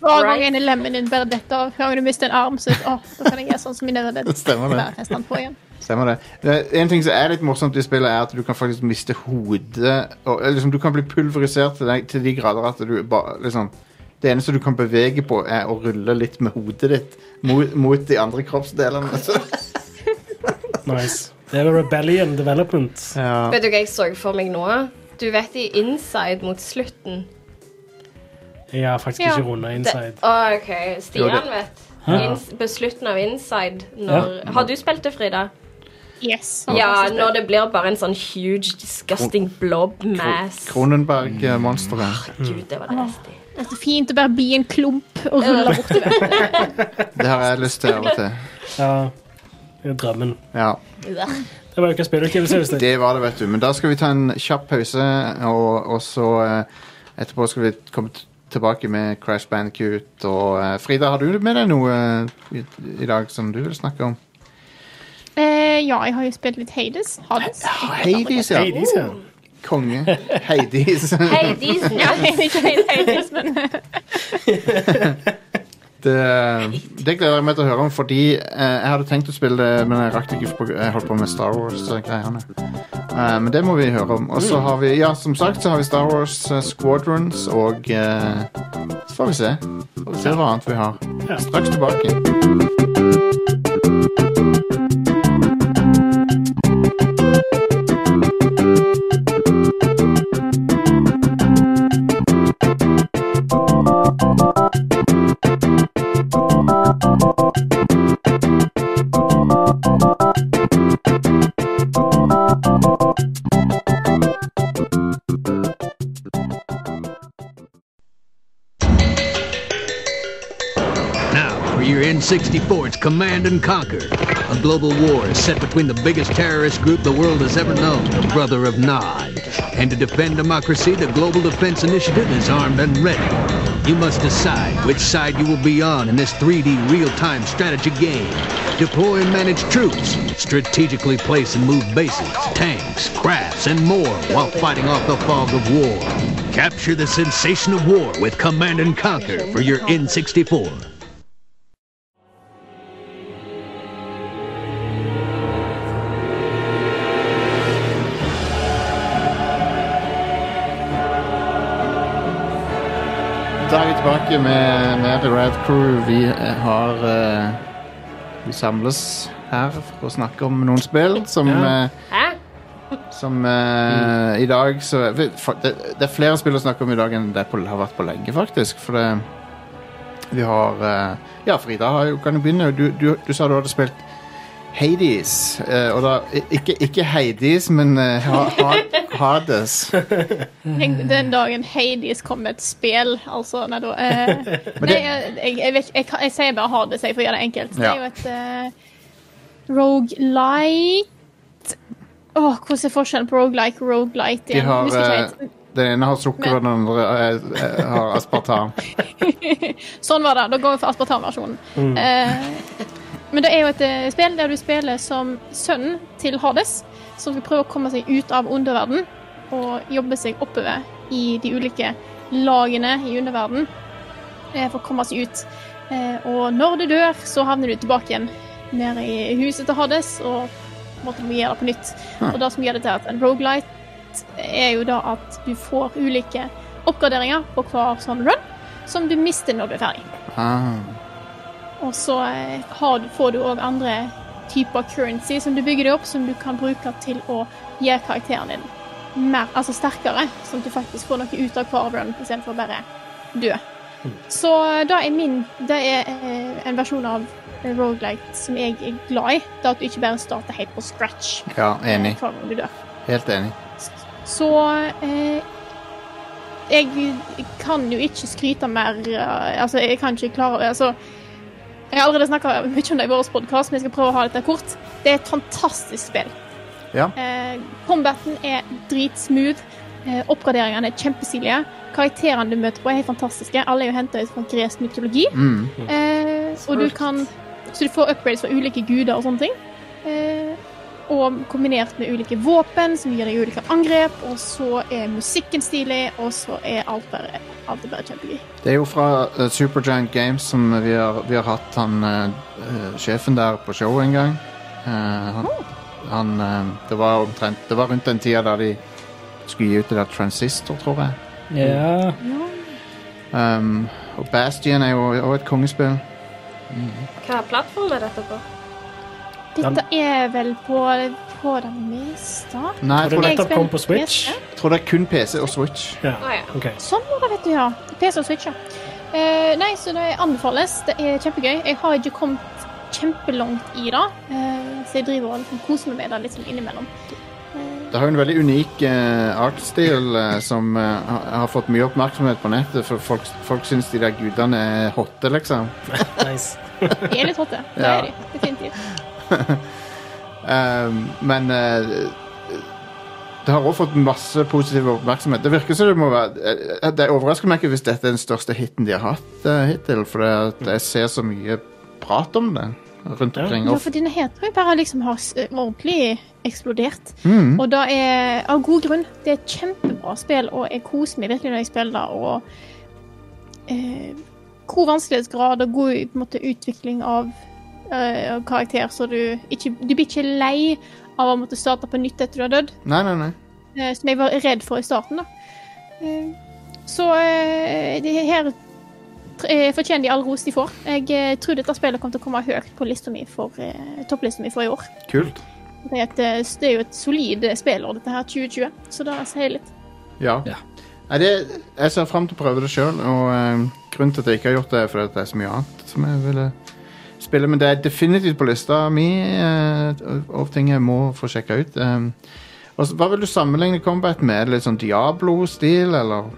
Hver gang en lemmen din bare detter av, hver gang du mister en arm, så å, da kan jeg gjøre sånn som i Never Dead. Stemmer det. Bare på igjen. Stemmer det. det. En ting som er litt morsomt i spillet, er at du kan faktisk miste hodet og, liksom, Du kan bli pulverisert til, deg, til de grader at du bare liksom Det eneste du kan bevege på, er å rulle litt med hodet ditt mot, mot de andre kroppsdelene. Nice. Det er Rebellion Development. ja. Vet du hva jeg så for meg nå? Du vet i Inside mot slutten. Jeg har faktisk Ja. ikke runda Det, inside. Å, OK. Jo, Stian det- vet. Hæ? Ins, på slutten av Inside når Har du spilt det, Frida? Yes. Ja, når det blir bare en sånn huge, disgusting blob mass. Kronenberg-monsteret. Gud, det var det beste. Det er så fint å bare bli en klump og rulle bortover. Det har jeg lyst til av og til. Ja. Det drømmen. Ja, Det var ukas spillutgivelse. Jostein. det var det, vet du. Men da skal vi ta en kjapp pause, og, og så eh, etterpå skal vi komme tilbake med Crash Bandicoot. Og eh, Frida, har du med deg noe eh, i, i dag som du vil snakke om? Eh, ja, jeg har jo spilt litt Hades. Hades. Hades, ja. Hades, ja. Konge. Hades. Hades. Ja, ikke Hades, men Det, det gleder jeg meg til å høre om, fordi eh, jeg hadde tenkt å spille det, men jeg rakk det ikke, for jeg holdt på med Star Wars-greiene. Eh, men det må vi høre om. Og så har vi, ja, som sagt, så har vi Star Wars eh, Squadrons, og eh, så får vi se. Får vi se hva annet vi har. Straks tilbake. Now, for your N64, it's Command and Conquer. A global war is set between the biggest terrorist group the world has ever known, the Brother of Nod. And to defend democracy, the Global Defense Initiative is armed and ready. You must decide which side you will be on in this 3D real-time strategy game. Deploy and manage troops, strategically place and move bases, tanks, crafts, and more while fighting off the fog of war. Capture the sensation of war with Command and Conquer for your N64. Da er vi tilbake med, med The Rad Crew. Vi eh, har eh, Vi samles her for å snakke om noen spill som eh? Som eh, i dag så det, det er flere spill å snakke om i dag enn det på, har vært på lenge, faktisk. For det, Vi har eh, Ja, Frida har jo- kan jo begynne. Du, du, du sa du hadde spilt Hades. og da ikke, ikke Hades, men ha, Hades. Den dagen Hades kom med et spill, altså Nei, da eh, Nei, jeg, jeg, vet, jeg, jeg sier bare Hades jeg, for å gjøre det enkelt. Det er jo et uh, rogelite Åh, hvordan er forskjellen på rogelike og rogelite? de har. Den ene har sukker, og den andre har aspartam. Sånn var det. Da går vi for aspartamversjonen. Eh, men det er jo et eh, spill der du spiller som sønnen til Hades, som skal prøve å komme seg ut av underverden og jobbe seg oppover i de ulike lagene i underverden eh, for å komme seg ut. Eh, og når du dør, så havner du tilbake igjen nede i huset til Hades og måtte må gjøre det på nytt. Og det som gjør det til at en rogelight er jo da at du får ulike oppgraderinger på hver sånn run som du mister når du er ferdig. Ah. Og så eh, har du, får du òg andre typer currency som du bygger deg opp, som du kan bruke til å gjøre karakteren din mer, altså sterkere, sånn at du faktisk får noe ut av hver run istedenfor bare dø. Så da er min Det er eh, en versjon av Roguelite som jeg er glad i. Det at du ikke bare starter helt på scratch Ja, eh, enig. Helt enig. Så eh, jeg kan jo ikke skryte mer eh, Altså, jeg kan ikke klare altså, Jeg har allerede snakka mye om det i vår podkast, men jeg skal prøve å ha dette kort. Det er et fantastisk spill. Ja. Eh, combaten er dritsmooth. Eh, oppgraderingene er kjempestilige. Karakterene du møter på, er helt fantastiske. Alle er jo henta ut fra gresk mytologi. Mm. Eh, og du kan Så du får upgrades fra ulike guder og sånne ting. Eh, og kombinert med ulike våpen som gir deg ulike angrep. Og så er musikken stilig, og så er alt bare, alt er bare kjempegøy. Det er jo fra uh, Supergiant Games som vi har, vi har hatt han eh, sjefen der på show en gang. Uh, han, han eh, det var omtrent Det var rundt den tida da de skulle gi ut det der Transistor, tror jeg. Ja. Um, og Bastion er jo også et kongespill. Hva plattform er dette på? Dette er vel på, på det meste. Nei, jeg tror det, nettopp kom på Switch. jeg tror det er kun PC og Switch. Ja, Å ja. Okay. Sånn var det, vet du, ja. PC og Switch, ja. Uh, nei, så det anbefales. Det er kjempegøy. Jeg har ikke kommet kjempelangt i det, uh, så jeg driver og liksom koser meg med det litt sånn innimellom. Det har jo en veldig unik uh, artstil som har, har fått mye oppmerksomhet på nettet, for folk, folk syns de der gudene er hotte, liksom. Nice. De er litt hotte. Det Ja. er de. Definitivt. Um, men uh, det har også fått masse positiv oppmerksomhet. Det virker som det må være eh, Det overrasker meg ikke hvis dette er den største hiten de har hatt uh, hittil, for jeg ser så mye prat om det rundt omkring. Ja, for denne heter jo bare liksom har ordentlig eksplodert. mm, Og det er av god grunn. Det er et kjempebra spill, og jeg koser meg virkelig når jeg spiller det. Og eh, god vanskelighetsgrad og god på en måte, utvikling av eh, av karakter, så du ikke Du blir ikke lei av å måtte starte på nytt etter du har dødd, nei, nei, nei. Uh, som jeg var redd for i starten. da. Eh, så eh, det her fortjener de all ros de får. Jeg tror dette spillet kommer til å komme høyt på lista mi for, topplista mi for i år. Kult. Det er, et, det er jo et solid spillår, dette her, 2020, så da sier jeg litt. Ja. Ja. Nei, det, jeg ser fram til å prøve det sjøl, og grunnen til at jeg ikke har gjort det, er fordi det er så mye annet som jeg ville spille. Men det er definitivt på lista mi eh, av ting jeg må få sjekka ut. Um, og hva vil du sammenligne combat med? Er det litt sånn Diablo-stil, eller?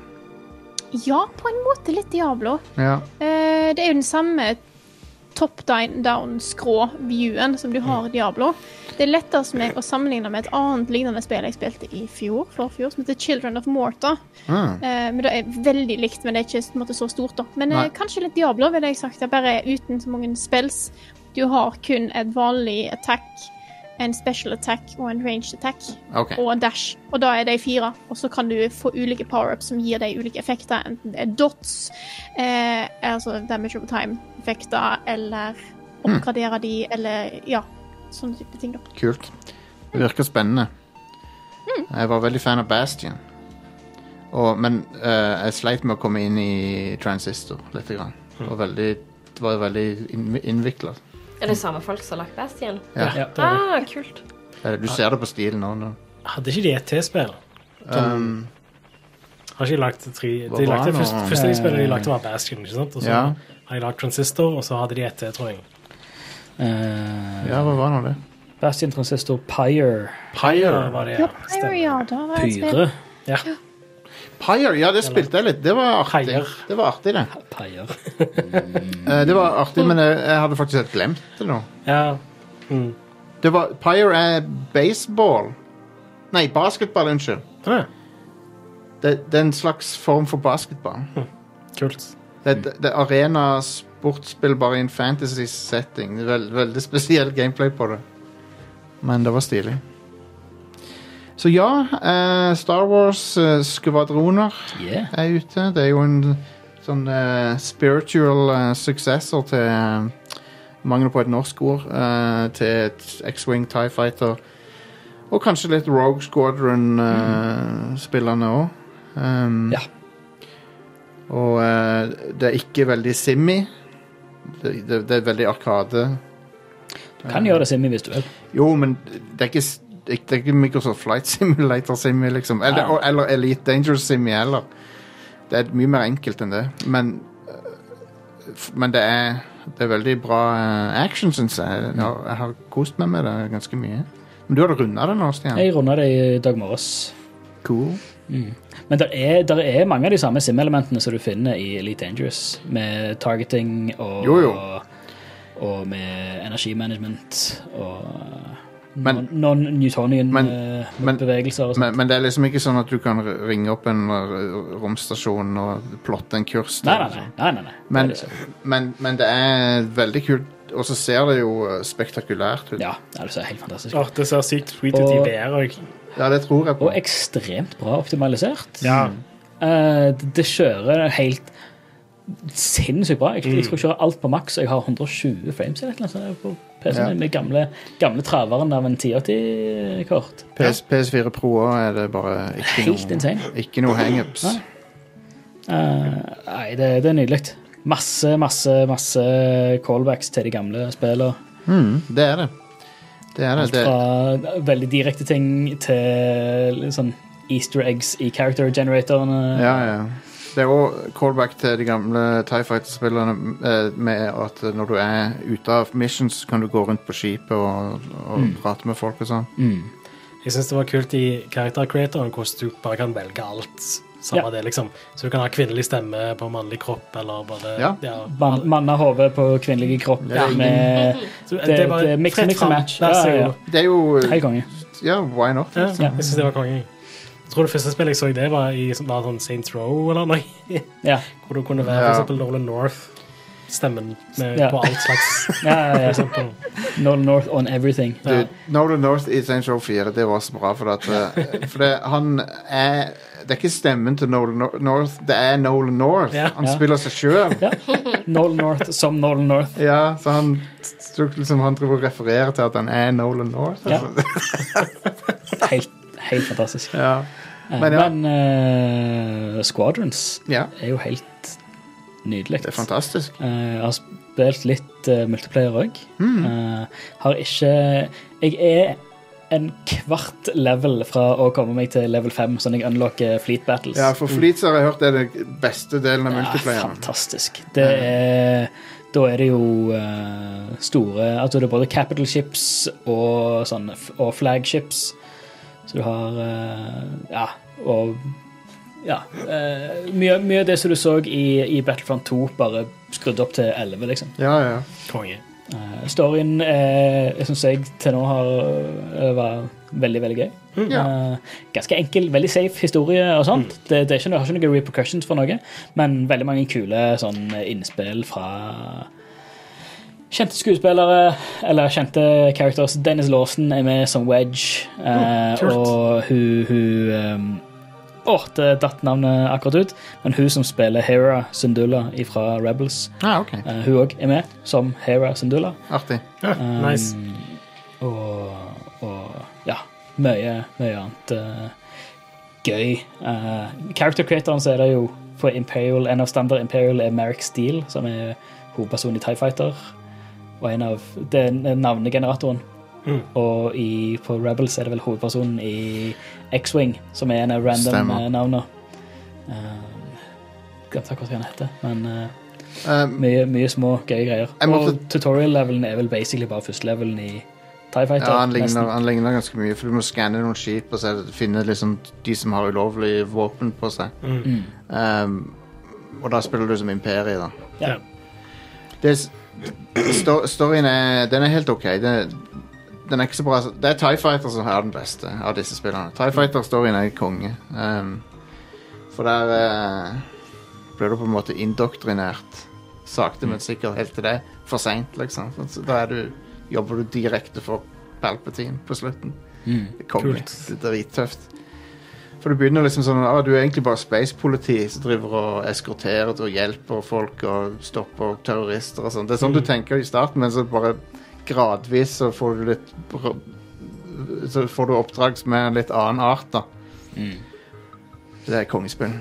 Ja, på en måte litt Diablo. Ja. Eh, det er jo den samme top-down-skrå-viewen som du har i Diablo. Det er lettest for meg å sammenligne med et annet lignende spill jeg spilte i fjor, forfjor, som heter Children of Morta. Ah, Eh, men det er veldig likt, men det er ikke måte, så stort. da. Men eh, kanskje litt Diablo, ville jeg sagt. Det er bare uten så mange spills. Du har kun et vanlig attack, en special attack og en ranged attack. okay. og en dash. Og da er de fire. Og så kan du få ulike power-ups som gir deg ulike effekter. Enten det er dots, eh, altså damage over time-effekter, eller oppgradere de, eller ja, sånne type ting, da. Kult. Det virker spennende. Jeg var veldig fan av Bastion. Og, men uh, jeg sleit med å komme inn i Transistor litt. Grann. Det var veldig, det var veldig innvikla. Er det samme folk som har lagt Bastion? Ja. Ja, det var det. Ah, kult. Eh, Du ser det på stilen nå. nå. Hadde ikke de et T-spill? Um, Har ikke lagt tre De lagt lagde det første, de spillet de lagde, var Bastion, ikke sant? Og så Ja. har de lagd Transistor, og så hadde de et til, tror jeg. Uh, Ja, hva var nå det? Bastion Transistor Pyre. Pyre var det, Ja, ja. Pyre, ja, da var det et spill. Pyre. Ja. Pyre, ja, det spilte jeg litt. Det var artig. Pyre. Det var artig, det. Pyre. Eh, Det var artig, men jeg, jeg hadde faktisk helt glemt det nå. ja. Mm. Det var, Pyre er baseball. Nei, basketball, unnskyld. Det, det er en slags form for basketball. kult. Det, det, det er arena sportsspill bare i en fantasy setting. Er veld, veldig spesiell gameplay på det. Men det var stilig. Så ja, eh, Star Wars eh, Yeah. er ute. Det er jo en sånn eh, spiritual eh, successor til uh, Mangel på et norsk ord. eh, til et X-Wing Tie Fighter. Og kanskje litt Rogue Squadron-spillerne òg. Um, Ja. Og eh, det er ikke veldig simmy. Det, det, det er veldig arkade. Du Kan gjøre det Simmy hvis du vil. Jo, men det er ikke, det er ikke Microsoft Flight Simulator Simi, liksom. Eller, Ja. eller Elite Dangerous Simi heller. Det er mye mer enkelt enn det. Men, øh, men det er, det er veldig bra øh, action, syns jeg. Jeg har, jeg har kost meg med det ganske mye. Men du hadde runda det nå, Stian. Jeg runda det i dag morges. Cool. Men det er, er mange av de samme sim-elementene som du finner i Elite Dangerous. Med targeting og, Jo, jo. og med energimanagement og Men- non- non-Newtonian men- eh, men- bevegelser og. Men, men det er liksom ikke sånn at du kan ringe opp en romstasjon og plotte en kurs. Nei, nei, nei. nei, nei, nei. Men, Det det men, men det er veldig kult, og så ser det jo øh, spektakulært ut. ja, det ser helt fantastisk ut. det ser sykt sweet ut i VR òg. Ja, det tror jeg på. Og ekstremt bra optimalisert. Ja. Uh, det, det kjører helt sinnssykt bra. Jeg, Mm. jeg skal kjøre alt på maks, og jeg har 120 frames eller noe sånt på PC-en Ja. med gamle, gamle traveren av en 1080-kort. PS, PS4 Pro òg er det bare ikke Helt noe, insane. ikke noe hangups. Nei. uh, nei, det, det er nydelig. Masse, masse, masse callbacks til de gamle spillene. Mm, det er det. Det er det. Alt fra veldig direkte ting til sånn easter eggs i character generatorene. ja, ja. Det er òg callback til de gamle Tie Fighter-spillerne eh, med at når du er ute av missions, kan du gå rundt på skipet og, og prate med folk og sånn. Mm. Jeg syns det var kult i Character Creatoren hvordan du bare kan velge alt. Samme Ja. det, liksom. Så du kan ha kvinnelig stemme på mannlig kropp, eller bare Ja. Man, Mannehode på kvinnelig kropp Ja. med det- det er bare det, mix mix match. Ja, ja, ja. Det er jo Ja, why not? Ja, jeg syns det var konge. Tror det første spillet jeg så det, var i sånn- var sånn Saints Row eller noe. Ja. Hvor du kunne være Ja. for eksempel Nolan North. Stemmen Ja. på alt slags, Ja, ja, ja. Nolan North on everything. Du, Nolan North i Saints Row 4, det var så bra, for at eh, For det, han er Det er ikke stemmen til Nolan North, det er Nolan North. Ja. Han Ja. spiller seg sjøl. Ja. Nolan North som Nolan North. Ja, så han liksom han driver og refererer til at han er Nolan North. Ja. Helt, helt fantastisk. Ja. Eh, Men ja. Men uh, Squadrons ja, er jo helt nydelig. det er fantastisk. Uh, jeg har spilt litt uh, multiplayer òg. Mm. har ikke Jeg er en kvart level fra å komme meg til level 5, sånn jeg unlocker Fleet Battles. Ja, for Fleets har jeg hørt er den beste delen av Ja, multiplayeren. fantastisk. Det er Da er det jo uh, store Altså det er både capital ships og sånn og flagships. Så du har eh, Ja, og ja. eh, mye, mye av det som du så i, i Battlefront 2, bare skrudd opp til 11, liksom. Ja, ja. Konge. Uh, storyen uh, syns jeg til nå har vært var veldig, veldig gøy. Ja. Eh, ganske enkel, veldig safe historie og sånt. Det, det, er ikke, det har ikke noen repercussions for noe, men veldig mange kule sånn, innspill fra kjente skuespillere, eller kjente characters. Dennis Lawson er med som Wedge, eh, kult. og hun, hun um, det datt navnet akkurat ut. Men hun som spiller Hera Syndulla fra Rebels, Ah, okay. eh, hun òg er med som Hera Syndulla. Artig. Ja, Um, nice. Og, og ja, mye, mye annet uh, gøy. Uh, character creatoren så er det jo for Imperial, en av standard Imperial er Merrick Steele, som er hovedpersonen i TIE Fighter. Og en av Det er navnegeneratoren. Mm. Og i, på Rebels er det vel hovedpersonen i X-Wing, som er en av random Stemmer. navnene. Uh, Glemte akkurat hva han heter, men uh, Um, Mye, mye små, gøye greier. Måtte- Og tutorial-levelen er vel basically bare førstelevelen i TIE Fighter. ja, han ligner, han ligner ganske mye, for du må skanne noen skip og se, finne liksom de som har ulovlig våpen på seg. Mm. Um, og da spiller du som Imperiet, da. Ja. Det er, storyen er Den er helt OK. Det, den er ikke så bra Det er TIE Fighter som er den beste av disse spillene. TIE Fighter-storyen er konge. Um, for der uh, blir du på en måte indoktrinert sakte, men sikkert helt til det for seint, liksom. Da du, jobber du direkte for Palpatine på slutten. Mm. Det kommer litt drittøft. For du begynner liksom sånn ah, Du er egentlig bare space-politi som driver og eskorterer og hjelper folk og stopper terrorister og sånn. Det er sånn du tenker i starten, men så bare gradvis så får du litt Så får du oppdrag som er en litt annen art, da. Det er kongespill.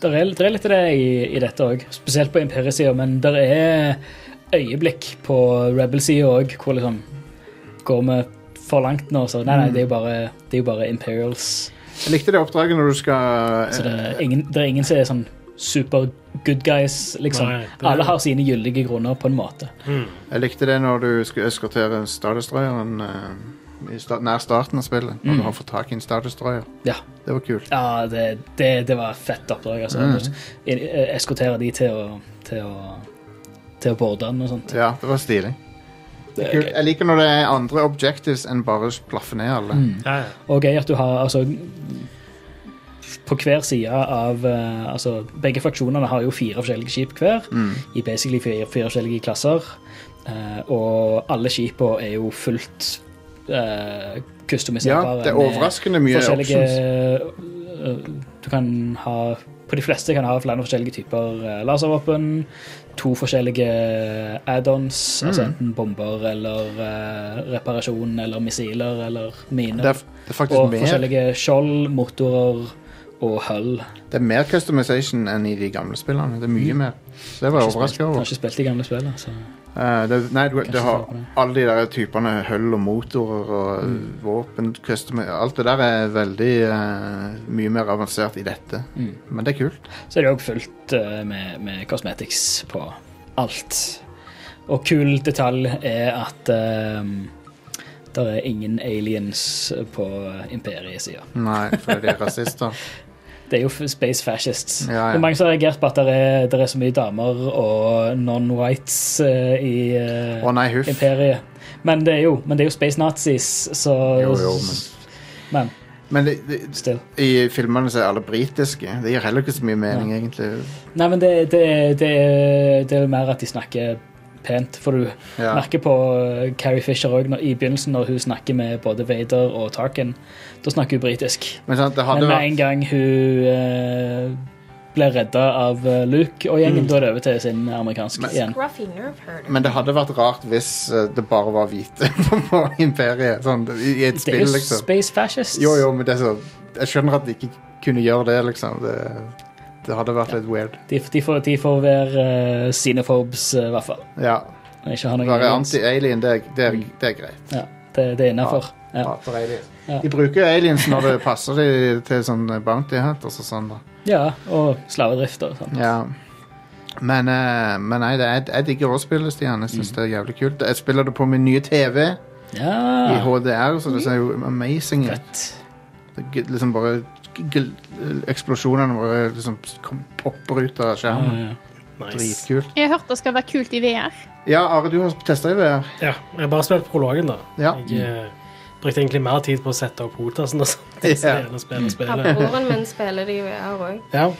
Det er, det er litt av det i, i dette òg, spesielt på imperiesida, men det er øyeblikk på rebel-sida òg hvor liksom Går vi for langt nå, så Nei, nei, det er jo bare, det er jo bare Imperials. Jeg likte det oppdraget når du skal Så det er ingen, det er ingen som er sånn super good guys, liksom. Nei, det er- Alle har sine gyldige grunner, på en måte. Jeg likte det når du skulle eskortere Star Destroyeren uh, i sta nær starten av spillet. Når Mm. du har fått tak i en Star Destroyer. Ja. Det var kult. Ja, det, det, det var et fett oppdrag. Altså. Mm. Eh, Eskortere de til å, til å, til å borde den og sånt. Ja, det var stilig. Det er Kult. Jeg liker når det er andre objectives enn bare å plaffe ned alle. Mm. Ja, ja. Og gøy at du har altså På hver side av uh, Altså, begge fraksjonene har jo fire forskjellige skip hver, Mm. i basically fire, fire forskjellige klasser. Uh, og alle skipene er jo fullt uh, customiserbare. Ja, det er overraskende mye options. Du kan ha På de fleste kan ha flere forskjellige typer laservåpen. To forskjellige add-ons, Mm. altså enten bomber eller uh, reparasjon eller missiler eller miner. Det er, det er og mer, forskjellige skjold, motorer og hull. det er mer customization enn i de gamle spillene. Det er mye mer. Det var jeg overraska over. har ikke spilt de gamle spillene. Så. Eh, det, nei, du, det har det. alle de der typene hull og motorer og Mm. våpen custom, Alt det der er veldig uh, mye mer avansert i dette. Mm. Men det er kult. så er det òg fullt uh, med, med cosmetics på alt. Og kul detalj er at det er ingen aliens på imperiesida. Nei, fordi de er rasister. Det er jo space fascists. Ja, ja. Det er mange som har reagert på at det er, det er så mye damer og non-whites uh, i uh, oh, nei, imperiet. Men det er jo, men det er jo space nazis, så Jo, jo, men Men Men det, det, still. i filmene så er alle britiske. Det gir heller ikke så mye mening, egentlig. Nei, men det, det, det, det er mer at de snakker pent. For du Ja. merker på eh, Carrie Fisher òg i begynnelsen, når hun snakker med både Vader og Tarkin. Da snakker hun britisk. Men sant, det Men med vært en gang hun eh, blir redda av eh, Luke og gjengen, da er det over til sin amerikansk Men- igjen. Men det hadde vært rart hvis eh, det bare var hvite på Imperiet. Sånn, i, I et Det er jo liksom. space fascists. Jo, jo, men det er så Jeg skjønner at de ikke kunne gjøre det, liksom. Det, det hadde vært litt weird. De, de, får, de får være uh, xenophobes, i i hvert fall. Ja. Og Ikke ha noe Være anti-alien, det, er- det, det er greit. Ja, det, det er innafor. Ja. Ja. De bruker aliens når det passer de til sånn bounty hunters og sånn. da. ja, og slavedrift og sånn. Ja. Men, uh, men nei, det er, jeg digger også spillet, Stian. Jeg Mm. det er jævlig kult. Jeg spiller det på min nye TV ja. i HDR, så det ser jo amazing ut. liksom bare Eksplosjonene våre liksom kom, popper ut av skjermen. ja. Nice. Dritkult. Jeg har hørt det skal være kult i VR. Ja, Are, du har testa i VR. Ja, jeg har bare spilt prologen, da. Ja. Jeg eh, brukte egentlig mer tid på å sette opp hotasen og sånt. Ja. Spille, spille, spille. Broren min spiller det i VR òg. Ja.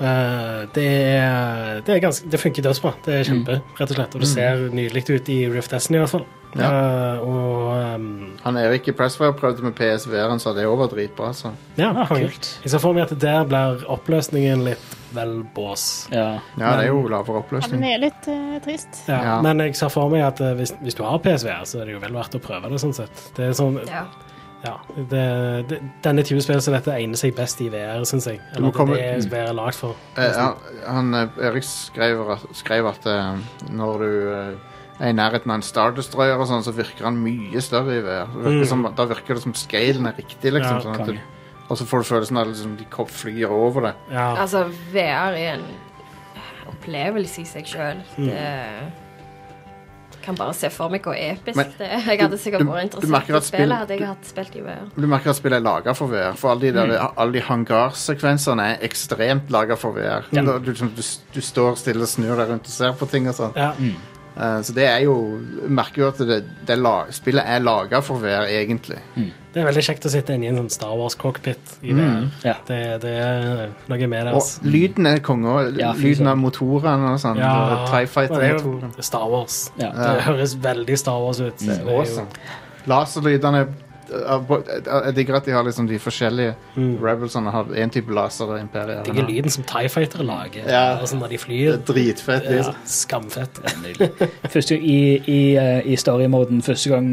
Eh, det, er, det, er ganske, det funker dødsbra. Det er kjempe, rett og slett. Og det ser nydelig ut i Rift Destiny, i hvert fall. Ja. Uh, og um, Han Erik i Pressfire prøvde med PSVR, han sa det òg var dritbra. Så. ja, Ah, kult. Jeg ser for meg at der blir oppløsningen litt vel bås. Ja. Ja, det er jo lavere Ja, den oppløsning. er litt uh, trist. Ja, Ja. Men jeg ser for meg at uh, hvis, hvis du har PSVR, så er det jo vel verdt å prøve det. sånn sett. Det er sånn, Ja. ja, det, det, Denne type spill som dette egner seg best i VR, syns jeg. Eller komme- det er VR lagd for. Eh, han, Erik skrev, at- skrev at når du er i nærheten av en Star Destroyer, og sånn, så virker han mye større i VR. Det virker Mm. som, da virker det som scalen er riktig. Liksom, Ja, sånn at du, og så får du følelsen av at liksom, de flyr over det. Ja. Altså, VR er en opplevelse i seg sjøl. Mm. Det kan bare se for meg hvor episk Men det er. Jeg hadde sikkert du- vært interessert i spillet hadde jeg hatt spilt i VR. Du merker at spillet er laga for VR. For alle de, der, Mm. alle de hangarsekvensene er ekstremt laga for VR. Ja. Du, du, du står stille og snur deg rundt og ser på ting og sånn. Ja. Eh, så det er jo Merker jo at det, det lag, spillet er laga for VR, egentlig. Det er veldig kjekt å sitte inne i en sånn Star Wars-cockpit. i VR. Ja. Det, det er noe med det. Og Altså. lyden er konge. Ja, lyden av motorene og sånn. Ja, TIE det er Fighter-motoren. jo Star Wars. Ja. Det høres veldig Star Wars ut. Det er er jo- awesome. Laserlydene Jeg digger at de har liksom de forskjellige Mm. Rebelsene har én type laser og Imperiet. Digger lyden som Tie Fighter lager. Ja. Altså når de Det flyr. er dritfett. Ja, Liksom. skamfett. Første, I i, eh, i story-moden første gang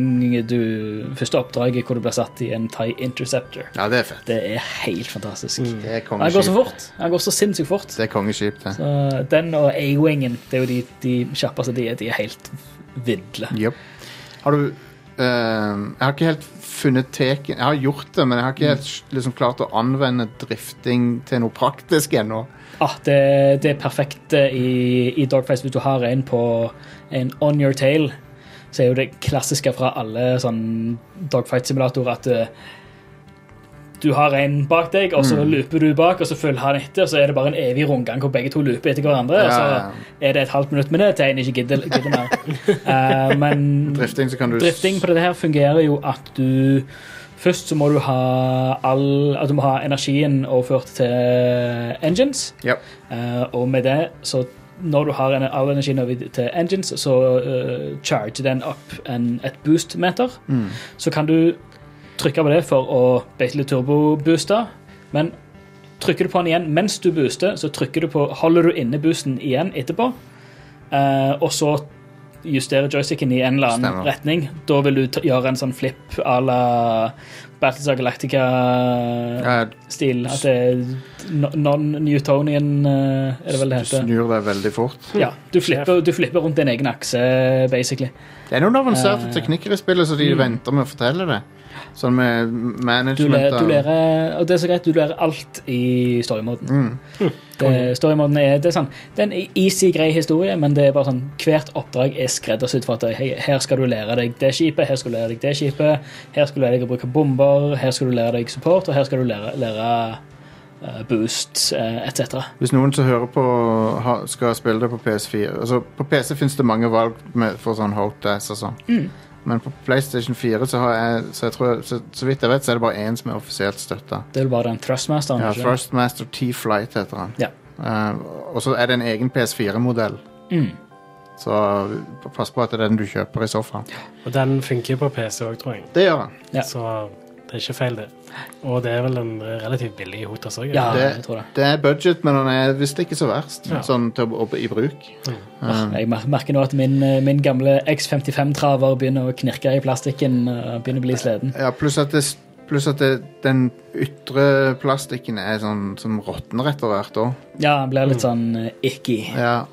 du Første oppdraget hvor du blir satt i en Tie Interceptor. Ja, det er fett. Det er helt fantastisk. Mm. Det er Han går så fort. Han går så sinnssykt fort. Det er kongeskip, det. Så den og A-wingen, det er jo de, de kjappeste de er. De er helt vidle. Yep. Har du Uh, Jeg har ikke helt funnet teken Jeg har gjort det, men jeg har ikke helt liksom, klart å anvende drifting til noe praktisk ennå. Ah, det, det er perfekt eh, i, i Dogfights hvis du har en på en on your tail. Så er jo det klassiske fra alle sånn dogfight-simulatorer at eh, du har en bak deg, og så Mm. looper du bak, og så følger han etter, og så er det bare en evig rundgang hvor begge to looper etter hverandre, og Ja, så er det et halvt minutt med det til en ikke gidder, gidder mer. uh, men Drifting, så kan du drifting på dette her fungerer jo at du Først så må du ha all At du må ha energien overført til engines. yep. uh, og med det, så når du har en, all energien over til engines, så uh, charger den opp en, et boost-meter. Mm. Så kan du trykke på det for å basically turbobooste, men trykker du på den igjen mens du booster, så du på, holder du inne boosten igjen etterpå, Uh, og så justerer joysticken i en eller annen Stemmer. retning. Da vil du gjøre en sånn flip à la Battles of Galactica-stil. Ja, At det er non-Newtonian, eh, er det vel det du snur deg veldig fort. Ja, du flipper, du flipper rundt din egen akse, basically. Det er noen avanserte uh, teknikker i spillet, så de venter med å fortelle det. Sånn med Du, management lærer, du lærer, og det er så greit, du lærer alt i storymoden. Mm. Det, storymoden er, det er sånn, det er en easy, grei historie, men det er bare sånn, hvert oppdrag er skreddersydd for at her skal du lære deg det skipet, her skal du lære deg det skipet, her skal du lære deg å bruke bomber, her skal du lære deg support, og her skal du lære, lære eh, boost, uh, etc. Hvis noen som hører på, ha, skal spille det på PS4 altså På PC finnes det mange valg med, for sånn hotass og sånn. Mm. Men på PlayStation 4 så har jeg så, jeg tror, så, så vidt jeg vet, så er det bare én som er offisielt støtta. Det er vel bare den Thrustmasteren. Ja, ikke? Thrustmaster T-Flight heter han. Ja. Uh, og så er det en egen PS4-modell. Mm. Så pass på at det er den du kjøper i sofaen. Og den funker på PC òg, tror jeg. Det gjør han. Ja. Så det er ikke feil, det. Og det er vel en relativt billig Hotas òg? Ja, Det- jeg tror det. Det er budget, men den er visst ikke så verst Ja. sånn til å, i bruk. Um, Jeg merker nå at min, eh, min gamle X55-traver begynner å knirke i plastikken og begynner å bli sleden. ja, pluss at, det, pluss at det, den ytre plastikken er sånn som råtner etter hvert òg. Ja, den blir litt sånn eh, icky. Ja.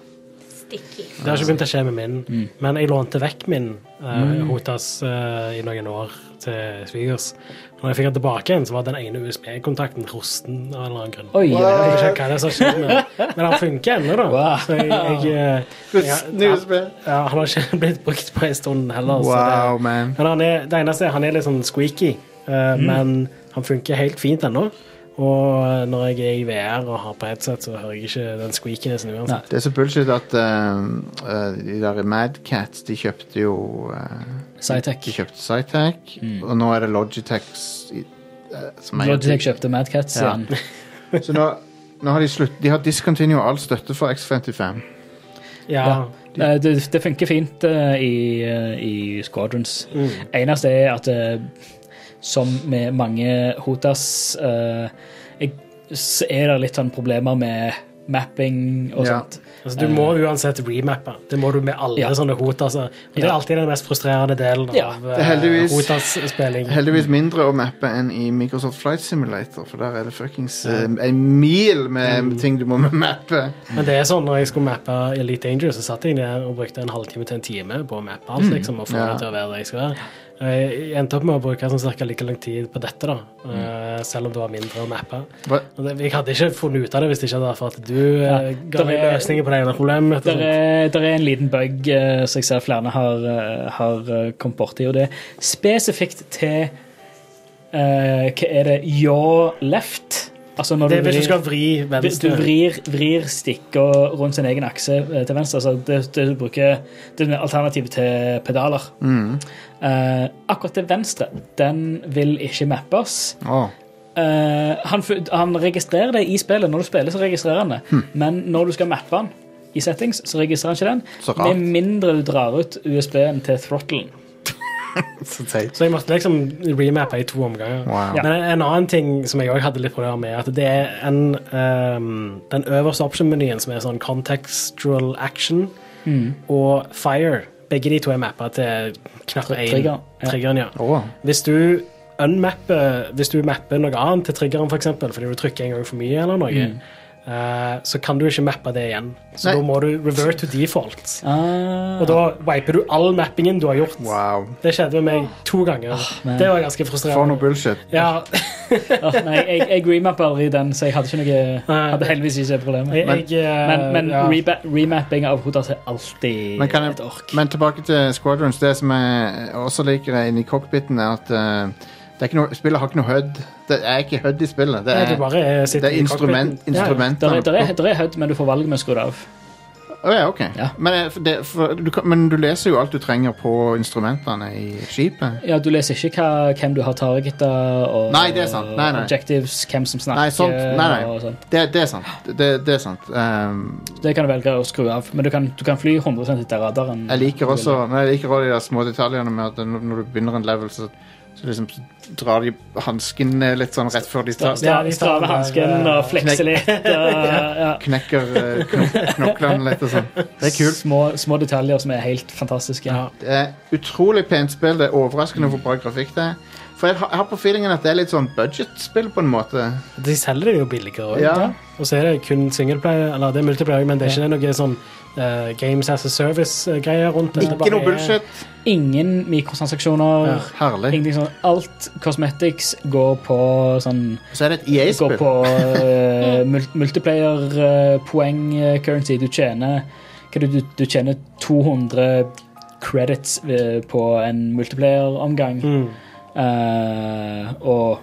Sticky. Det har ikke begynt å skje med min, Mm. men jeg lånte vekk min uh, Hotas uh, i noen år til svigers. Når jeg fikk den tilbake igjen, så var den ene USB-kontakten rosten av en eller annen grunn. Oi, wow. Jeg vet ikke hva det som skjer med Men han funker ennå, da. Wow. Så jeg, jeg, eh, jeg, USB. ja, han har ikke blitt brukt på en stund heller. så det- man. Men han er, det eneste er han er litt sånn squeaky, eh, men han funker helt fint ennå. Og når jeg er i VR og har på headset, så hører jeg ikke den squeakinessen uansett. Det er så bullshit at uh, de der Mad Cats, de kjøpte jo uh, De kjøpte Cytec, og nå er det Logitech uh, som er Logitech kjøpte Mad Cats Ja. igjen. Så nå, nå har de slutt De har discontinua all støtte for X55. Ja, Eh, Det, det funker fint eh, i, eh, i Squadrons. Mm. Eneste er at eh, som med mange Hotas uh, jeg, så er det litt sånn problemer med mapping og Ja. sånt. altså, du må uansett remappe. Det må du med alle Ja. sånne Hotas. Det er alltid den mest frustrerende delen Ja. av er heldigvis- Hotas-spilling. Heldigvis mindre å mappe enn i Microsoft Flight Simulator, for der er det fuckings uh, en mil med ting du må mappe. Men det er sånn, når jeg skulle mappe Elite Dangerous, så satt jeg der og brukte en halvtime til en time på å mappe alt, liksom, og få Ja. det til å være det jeg skal være. Jeg endte opp med å bruke sånn cirka like lang tid på dette, da. eh, selv om det var mindre å mappe. Hva- Og det, jeg hadde ikke funnet ut av det hvis det ikke hadde vært for at du Ja, eh, ga meg er- løsninger på det ene problemet. sånt. er, er en liten bug eh, som jeg ser flere har, har kommet borti, og det er spesifikt til uh, Hva er det? Yaw left? Altså når Det er hvis du skal vri venstre. Du vrir, vrir stikka rundt sin egen akse til venstre. Altså det, det du bruker Det er alternativet til pedaler. Mm. Eh, akkurat til venstre, den vil ikke mappes. Oh. Uh, han, han registrerer det i spillet. Når du spiller, så registrerer han det. Hm. Men når du skal mappe den i settings, så registrerer han ikke den. Med mindre du drar ut USB-en til throttlen. så. Så jeg måtte liksom remappe i to omganger. Wow. Ja. Men en annen ting som jeg òg hadde litt problemer med, at det er en um, Den øverste option-menyen som er sånn contextual action Mm. og fire. Begge de to er mappa til knapp én. Trigger. Triggeren, ja. Oh. Hvis du unmapper Hvis du mapper noe annet til triggeren, for eksempel, fordi du trykker en gang for mye, eller noe, Mm. Eh, så kan du ikke mappe det igjen. Så Nei. da må du revert to default. Ah, Og da wiper du all mappingen du har gjort. wow. Det skjedde med meg to ganger. men- det var ganske frustrerende. For noe bullshit. Ja, oh, nei, jeg, jeg remapper aldri den, så jeg hadde ikke noe Hadde heldigvis ikke problemer. Men- jeg, eh, Men, men ja. re remapping av hoder er alltid Men kan jeg- et ork. Men tilbake til Squadrons. Det som jeg også liker inni cockpiten, er at eh, det noe, spillet har ikke noe HUD. Det er ikke HUD i spillet. Det Nei, er, sitter det er instrument, instrumentene. Ja. Der er, der, er, HUD, men du får valg med å skru det av. Oh, ja, ok. Ja. Men, eh, det, for, du men du leser jo alt du trenger på instrumentene i skipet. Ja, Du leser ikke hva, hvem du har targeta, og Nei, det er sant. Nei, nei. objectives, hvem som snakker. Nei, sånt. Nei, nei. sånt. Det, det er sant. Det, det er sant. Um, Det kan du velge å skru av, men du kan, du kan fly 100 etter radaren. jeg liker også nei, jeg liker også de små detaljene med at når du begynner en level, så, så liksom drar de hansken litt sånn rett før de tar, drar med hansken og flekser litt. Og, ja. knekker eh, knok knoklene litt og sånn. Det er kult. Små, små detaljer som er helt fantastiske. Ja. Det er utrolig pent spill. Det er overraskende hvor bra grafikk det er. For jeg har, jeg har på feelingen at det er litt sånn budget-spill på en måte. De selger det jo billigere òg. Ja. Og så er det kun singleplayer, eller det er multiplayer, men det er ikke noe sånn eh, Games as a Service-greier rundt det. Ikke noe bullshit. Ingen mikrotransaksjoner. Ja. Herlig. Ingenting sånn. Alt cosmetics går på sånn Så er det et EA-spill. på uh, multiplayer-poeng-currency. currency. Du tjener hva du, du, du tjener 200 credits eh, på en multiplayer-omgang. Mm. Uh, og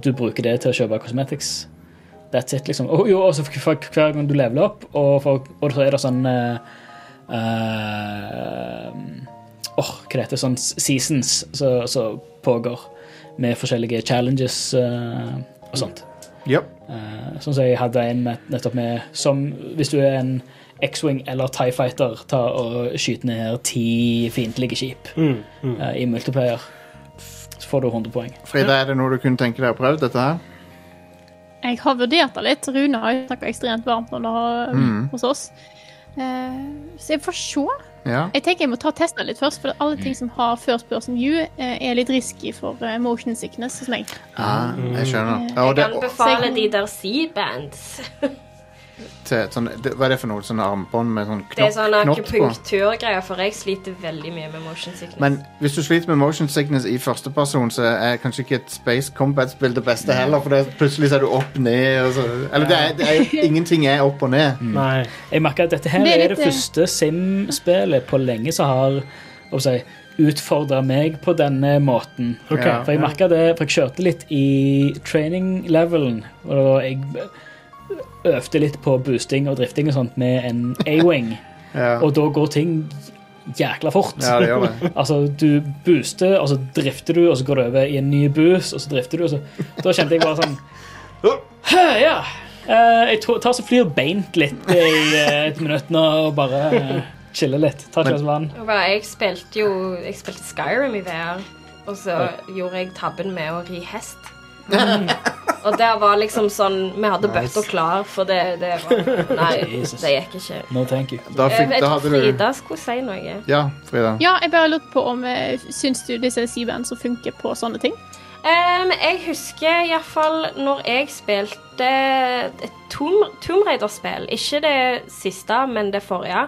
du bruker det til å kjøpe cosmetics. That's it, liksom. Og jo, også for, for hver gang du leveler opp, og, for, og så er det sånn Åh, uh, Åh, hva det Sånn seasons som pågår, med forskjellige challenges uh, og sånt. Yep. Uh, sånn som jeg hadde en med, nettopp med Som hvis du er en X-Wing eller Tie Fighter, ta og skyte ned ti fiendtlige skip Mm. Mm. eh, i multiplayer. Så får du 100 poeng. Frida, er det noe du kunne tenke deg å prøve dette her? Jeg har vurdert det litt. Rune har jo snakka ekstremt varmt om det har- Mm. hos oss. Uh, så jeg får se. Ja. Jeg tenker jeg må ta teste litt først, for alle ting som har first person view, eh, er litt risky for eh, motion sickness hos meg. Ah, jeg skjønner. Eh, Jeg kan befale de der C-bands. til, sånn, det, hva er det for noe? Sånne armbånd med sånn Det er knopp, sånn knopp på? akupunkturgreier, for jeg sliter veldig mye med motion sickness. Men hvis du sliter med motion sickness i første person, så er kanskje ikke et Space Combat-spill det beste heller, for det, plutselig så er du opp ned og så Eller det er, det er, ingenting er opp og ned. Nei. Jeg merker at dette her Det er, er det eh, første Sim-spillet på lenge som har å si, utfordra meg på denne måten. Okay. Ja. For jeg merka det, for jeg kjørte litt i training-levelen, og jeg øvde litt på boosting og drifting og sånt med en A-wing, Ja, og da går ting jækla fort. ja det gjør det. Altså, du booster, og så drifter du, og så går du over i en ny boost, og så drifter du, og så Da kjente jeg bare sånn Ja. eh, jeg tar så flyr beint litt i eh, et minutt nå og bare uh, chiller litt. Tar et glass vann. Jeg spilte jo Jeg spilte Skyrim i VR, og så gjorde jeg tabben med å ri hest. Og der var liksom sånn Vi hadde Nice. bøtter klar, for det, det var Nei, Jesus. det gikk ikke. No thank you. Da, fikk, jeg da tror Frida skulle si noe. Ja, Frida. Ja, jeg bare lurte på om eh, Syns du disse C-band som funker på sånne ting? Um, jeg husker iallfall når jeg spilte et Tomb, Tomb Raider-spill. Ikke det siste, men det forrige.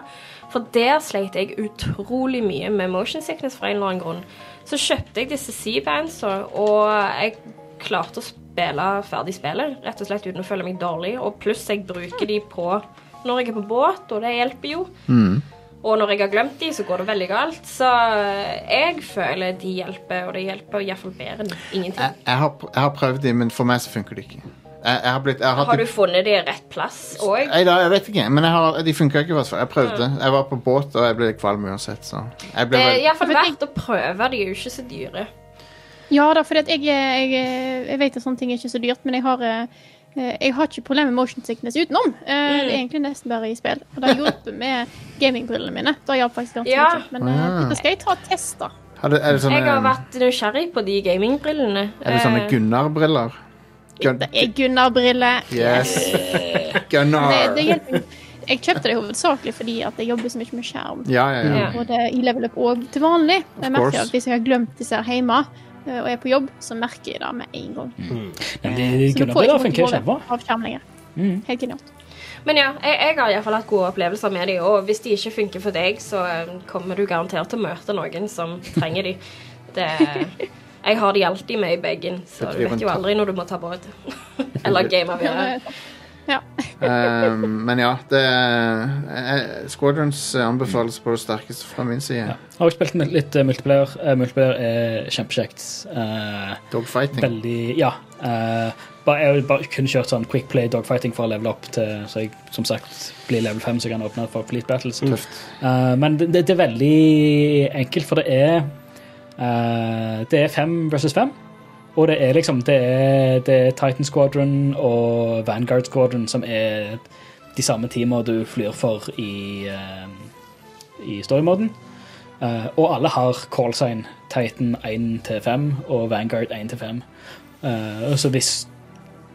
For der sleit jeg utrolig mye med motion sickness for en eller annen grunn. Så kjøpte jeg disse C-bandsa, og jeg klarte å spille ferdig spillet, rett og slett uten å føle meg dårlig. Og pluss jeg bruker de på når jeg er på båt, og det hjelper jo. Og når jeg har glemt de, så går det veldig galt. Så jeg føler de hjelper, og det hjelper iallfall bedre enn ingenting. Jeg, jeg, har, jeg har prøvd de, men for meg så funker de ikke. Jeg, jeg har blitt jeg har Har du funnet de i rett plass òg? Nei jeg vet ikke, men jeg har, de funka ikke. Jeg prøvde. Jeg var på båt, og jeg ble kvalm uansett, så jeg ble Det er iallfall verdt å prøve. De er jo ikke så dyre. Ja da, for jeg, jeg, jeg vet at sånne ting er ikke så dyrt, men jeg har eh, jeg har ikke problemer med motion sickness utenom. Eh, Mm. Det er egentlig nesten bare i spill. Og det har hjulpet med gamingbrillene mine. Det hjalp faktisk ganske Ja. mye. Men eh, det skal jeg ta og teste. Er det, er, det sånne, Jeg har vært nysgjerrig på de gamingbrillene. er det sånne Gunnar-briller? Gun, Det er Gunnar-briller. yes. Gunnar. det det Jeg kjøpte det hovedsakelig fordi at jeg jobber så mye med skjerm. Ja, ja, ja. Ja. Både i level up og til vanlig. Jeg merker at hvis jeg har glemt disse her hjemme, og er på jobb, så merker jeg det med en gang. Men det, Så du får ikke av skjerm lenger. Mm. Helt genialt. Men ja, jeg, jeg har iallfall hatt gode opplevelser med de, og hvis de ikke funker for deg, så eh, kommer du garantert til å møte noen som trenger de. Det, jeg har de alltid med i bagen, så du vet jo aldri når du må ta båt. Eller game videre. Ja. um, men ja, det er, Squadrons eh, anbefales på det sterkeste fra min side. Ja. Har også spilt litt eh, multiplayer. Uh, multiplayer er kjempekjekt. Uh, Dogfighting. veldig Ja. Uh, bare, jeg har bare kun kjørt sånn quick play dogfighting for å levele opp til så jeg som sagt blir level 5, så jeg kan åpne for Fleet Battles. Eh, men det, det er veldig enkelt, for det er eh, Det er fem versus fem. Og det er liksom Det er, det er Titan Squadron og Vanguard Squadron som er de samme teamene du flyr for i, uh, i storymoden. Uh, og alle har callsign Titan 1 til 5 og Vanguard 1 til 5. Uh, så hvis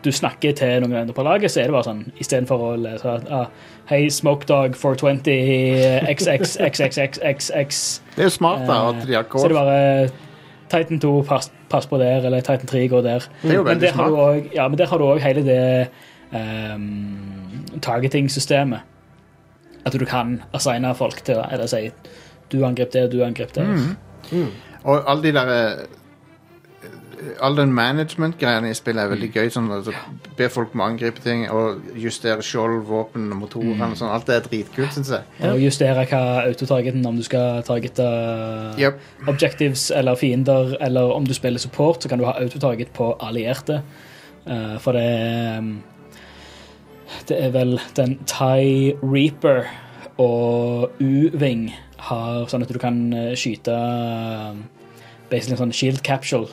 du snakker til noen andre på laget, så er det bare sånn istedenfor å lese at ah, Hei, Smokedog 420 XXXXXX Det er jo smart da, at de har Så er det bare Titan 2, pass, pass på der, eller Titan 3 går der. Det er Men der også, ja, men der har du òg hele det um, targeting-systemet. At du kan assigne folk til eller si du angrep det, du angrep det. Mm. Og alle de der eh, All den management-greiene i spillet er veldig gøy. Sånn, altså, be folk om å angripe ting og justere skjold, våpen, motorer Mm. sånn. Alt det er dritkult, syns jeg. Og justere hva autotargeten, om du skal targete Yep. objectives eller fiender, eller om du spiller support, så kan du ha autotarget på allierte. Uh, for det um, Det er vel den Thai Reaper og U-Wing har sånn at du kan eh, skyte um, basically en sånn shield capsule,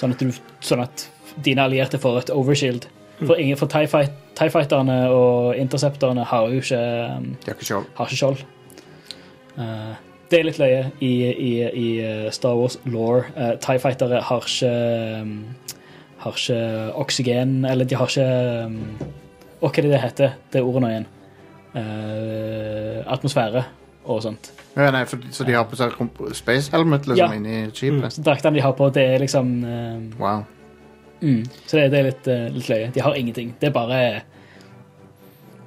sånn at, du, sånn at dine allierte får et overshield. For, ingen, for TIE, fight, TIE Fighterne og Interceptorene har jo ikke um, har ikke skjold. har ikke skjold. Eh, det er litt løye i, i, i eh, Star Wars law. Uh, TIE Fightere har ikke um, Har ikke oksygen Eller de har ikke um, hva er det det heter? Det ordet nå igjen. Uh, atmosfære og sånt. Ja, nei, for, så de har på seg space helmet liksom, Ja. inni skipet? Så Draktene de har på, det er liksom eh, Wow. mm, Så det, det er litt, eh, litt løye. De har ingenting. Det er bare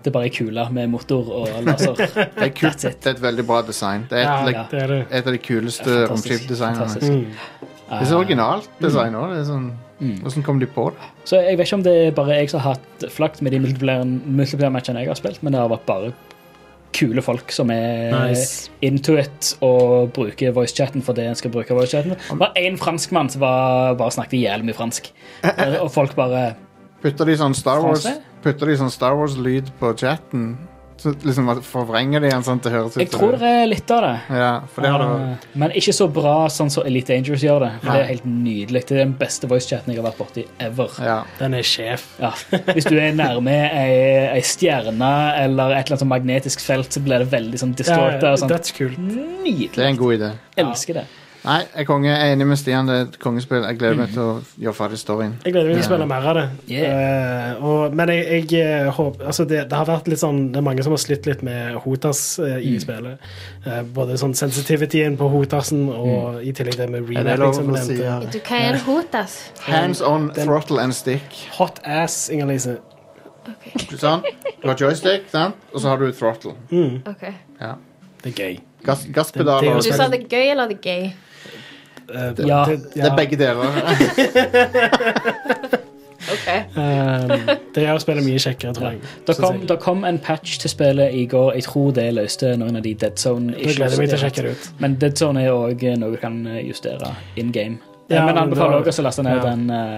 Det er bare ei kule med motor og laser. Det er kult. That's it. Det er et veldig bra design. Det er et, Ja, like, det er det. et av de kuleste Ja, fantastisk. Fantastisk. Mm. Det er så originalt design òg. Sånn, Mm. hvordan kom de på det? Så jeg vet ikke om det er bare jeg som har hatt flakt med de multiplayer- multiplayer-matchene jeg har spilt, men det har vært bare kule folk som er Nice. into it og bruker voicechatten for det en skal bruke voicechatten. Det var én franskmann som var, bare snakket i hjel med fransk, Eh, og folk bare Putter de sånn Star Wars-lyd de sånn Star på chatten? Så liksom Forvrenger de en sånn til det høres ut Jeg tror det er litt av det. Ja, for det har det Eh, Men ikke så bra sånn som Elite Dangerous gjør det. For ja. det er helt nydelig. Det er den beste voicechaten jeg har vært borti ever. Ja. Den er sjef. Ja. Hvis du er nærme ei, ei stjerne eller et eller annet sånn magnetisk felt, så blir det veldig sånn distorta. sånt. Dødskult. Det er en god idé. Elsker det. Nei, jeg er konge. Jeg er enig med Stian. Det er et kongespill. Jeg gleder meg til å gjøre ferdig storyen. Jeg gleder meg til å spille mer av det. Yeah. Uh, og, men jeg, jeg eh, håper altså det, det har vært litt sånn Det er mange som har slitt litt med Hotas uh, i spillet. Uh, både sånn sensitivityen på Hotasen og i tillegg det med Er som si? Ja. Du kan hotas. Hands on Den- throttle and stick. Hot ass, Inger-Lise. Sånn. Du har joystick, sant? og så har du throttle. OK. Ja. Det er gøy. Gass, Det- gasspedal det er jo og Du sa det er gøy eller det er gøy? Eh, det, Ja. det, Det er begge deler. Okay. um, det gjør å spille mye kjekkere, tror jeg. Det kom, jeg. det kom en patch til spillet i går. Jeg tror det løste noen av de Dead Zone Jeg gleder meg til å issues. sjekke det ut. Men Dead Zone er òg noe du kan justere in game. Ja, men anbefaler òg å laste ned ja. den eh,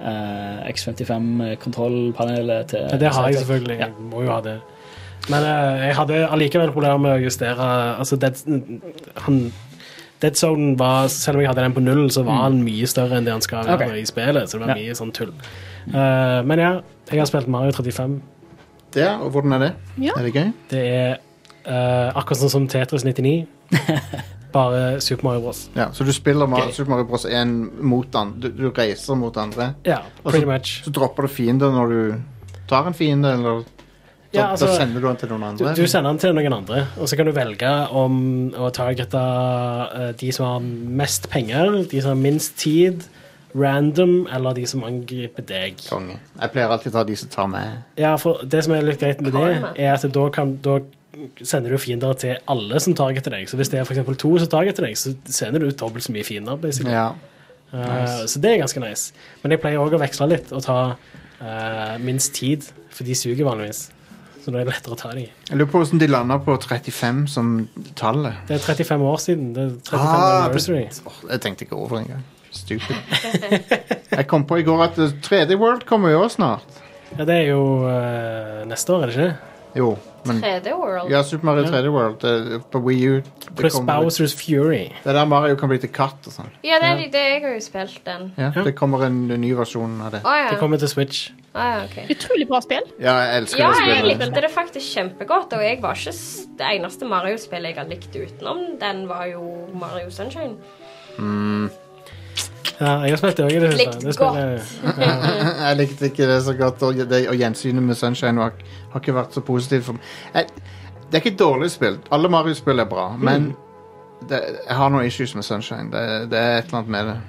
eh, X55-kontrollpanelet til Ja, det har jeg selvfølgelig. Ja. Jeg må jo ha det. Men uh, jeg hadde allikevel problemer med å justere altså Dead, han, Dead Zone var, Selv om jeg hadde den på null, så var han mye større enn det han skal være okay. i spillet. Så det var Ja. mye sånn tull. Uh, men ja, jeg har spilt Mario 35. Ja, og hvordan er det? Ja. Er det gøy? Det er uh, akkurat sånn som Tetris 99, bare Super Mario Bros. Ja, Så du spiller Mario, okay. Super Mario Bros. 1 mot andre? Du, du reiser mot andre? Ja, pretty så- much. Så dropper du fiender når du tar en fiende, eller da, Ja, altså, da sender du den til noen andre? du sender den til noen andre, og så kan du velge om å targete uh, de som har mest penger, de som har minst tid, random, eller de som angriper deg. Konge. Jeg pleier alltid å ta de som tar meg. Ja, for det som er litt greit med det, er at da, kan, da sender du fiender til alle som targeter deg. Så hvis det er for eksempel to som targeter deg, så sender du ut dobbelt så mye fiender. basically. Ja. Uh, Så det er ganske nice. Men jeg pleier òg å veksle litt og ta uh, minst tid, for de suger vanligvis. Så da er det lettere å ta dem. Jeg lurer på hvordan de landa på 35 som tallet. Det er 35 år siden. Det er 35 Ah, anniversary. Åh, jeg tenkte ikke over engang. Stupid. Jeg kom på i går at eh, 3D World kommer jo snart. Ja, det er jo eh, neste år, er det ikke? Jo, men 3D World. Ja, Super Mario 3D World det, på Wii U. Det, Pluss kommer- Bowsers Fury. det er der Mario kan bli til katt og sånn. Ja, det, er de- det, jeg har jo spilt den. Ja, Ja. Det kommer en ny versjon av det. Å ja. Det kommer til Switch. Å, ja, ok. Utrolig bra spill. Ja, jeg elsker Ja, det jeg spillet. likte det faktisk kjempegodt, og jeg var ikke s- det eneste Mario-spillet jeg har likt utenom. Den var jo Mario Sunshine. Ja, jeg har spilt det òg i det siste. Det spiller jeg likte ikke det så godt, og, det, og gjensynet med Sunshine har, har ikke vært så positivt for meg. Jeg, det er ikke dårlig spilt. Alle Mario-spill er bra, men det, jeg har noen issues med Sunshine. Det, det er et eller annet med det.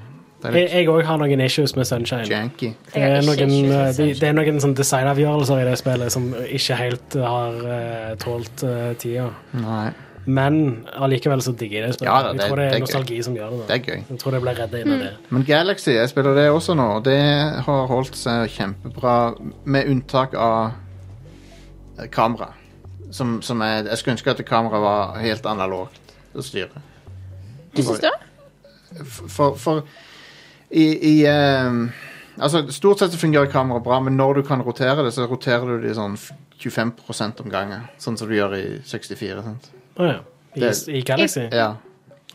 Det Jeg òg har noen issues med Sunshine. janky. Det er noen, eh, de, det er noen sånn designavgjørelser i det spillet som ikke helt har uh, tålt uh, tida. Nei, Men allikevel så digger jeg det spillet. Ja da, det- jeg tror det det er nostalgi gøy. som gjør det. det er gøy. Jeg tror det ble redda inn av det. Men Galaxy, jeg spiller det også nå, og det har holdt seg kjempebra, med unntak av eh, kamera. Som, som jeg, jeg skulle ønske at kameraet var helt analogt å styre. Du syns det? For, for i, i um, Altså, stort sett så fungerer kameraet bra, men når du kan rotere det, så roterer du det sånn 25% om gangen. Sånn som du gjør i 64. Sant? Å ja. I, Det- I Galaxy? Ja,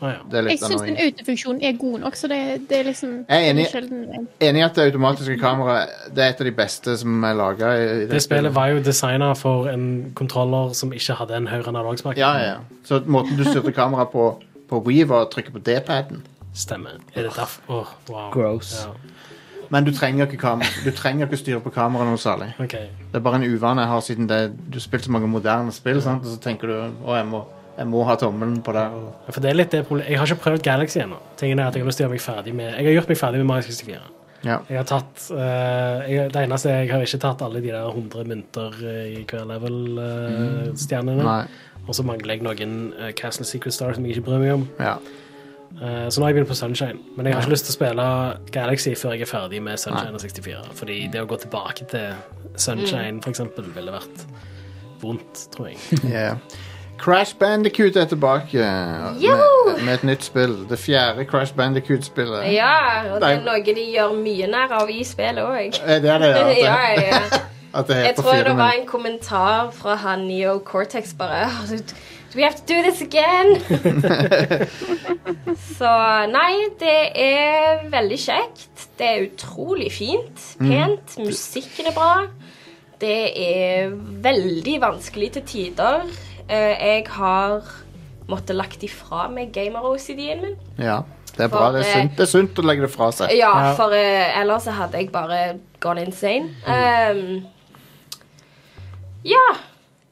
Å ja. det er Jeg litt syns den annoying. autofunksjonen er god nok, så det, det er liksom Jeg er enig. sjelden- Enig i at det automatiske kameraet Det er et av de beste som er laga Det spillet var jo designa for en kontroller som ikke hadde en høyre analogspak. Ja, ja, ja. Så måten du styrte kameraet på på Wii, var å trykke på D-paden. Stemmer. Er det derfor? Åh, wow. Gross. Ja. Men du trenger ikke kam Du trenger ikke styre på kameraet noe særlig. Okay. Det er bare en uvane jeg har siden det, du har spilt så mange moderne spill, sant? og så tenker du å, jeg må, jeg må ha tommelen på der. Ja, For det er litt det problemet. Jeg har ikke prøvd Galaxy ennå. Tingen er at Jeg har lyst til å gjøre meg ferdig med Jeg har gjort meg ferdig med Mario 64. Ja. Jeg har tatt uh, jeg, Det eneste jeg har ikke tatt alle de der 100 mynter eh, i hver level-stjernene. Nei. og så mangler jeg noen uh, Castle Secret Star som jeg ikke bryr meg om. Ja. Eh, så nå har jeg begynt på Sunshine. Men jeg har ikke lyst til å spille Galaxy før jeg er ferdig med Sunshine og 64. Fordi det å gå tilbake til Sunshine, for eksempel, ville vært vondt, tror jeg. Yeah. Crash Bandicoot er tilbake med, med et nytt spill. Det fjerde Crash Bandicoot-spillet. Ja, og det er noe de gjør mye nær av i spillet òg. Er det ja. At det, Ja, ja. at det Jeg tror fire, det var men en kommentar fra han Neo Cortex bare "Oh, Do we have to do this again? Så nei, det er veldig kjekt. Det er utrolig fint. Pent. Musikken er bra. Det er veldig vanskelig til tider. Eh, Jeg har måttet lagt ifra meg gamer-OCD-en min. Ja, det er bra. For, Det er eh, sunt, det er sunt å legge det fra seg. Ja, Ja. for eh, ellers hadde jeg bare gone insane. Um, ja.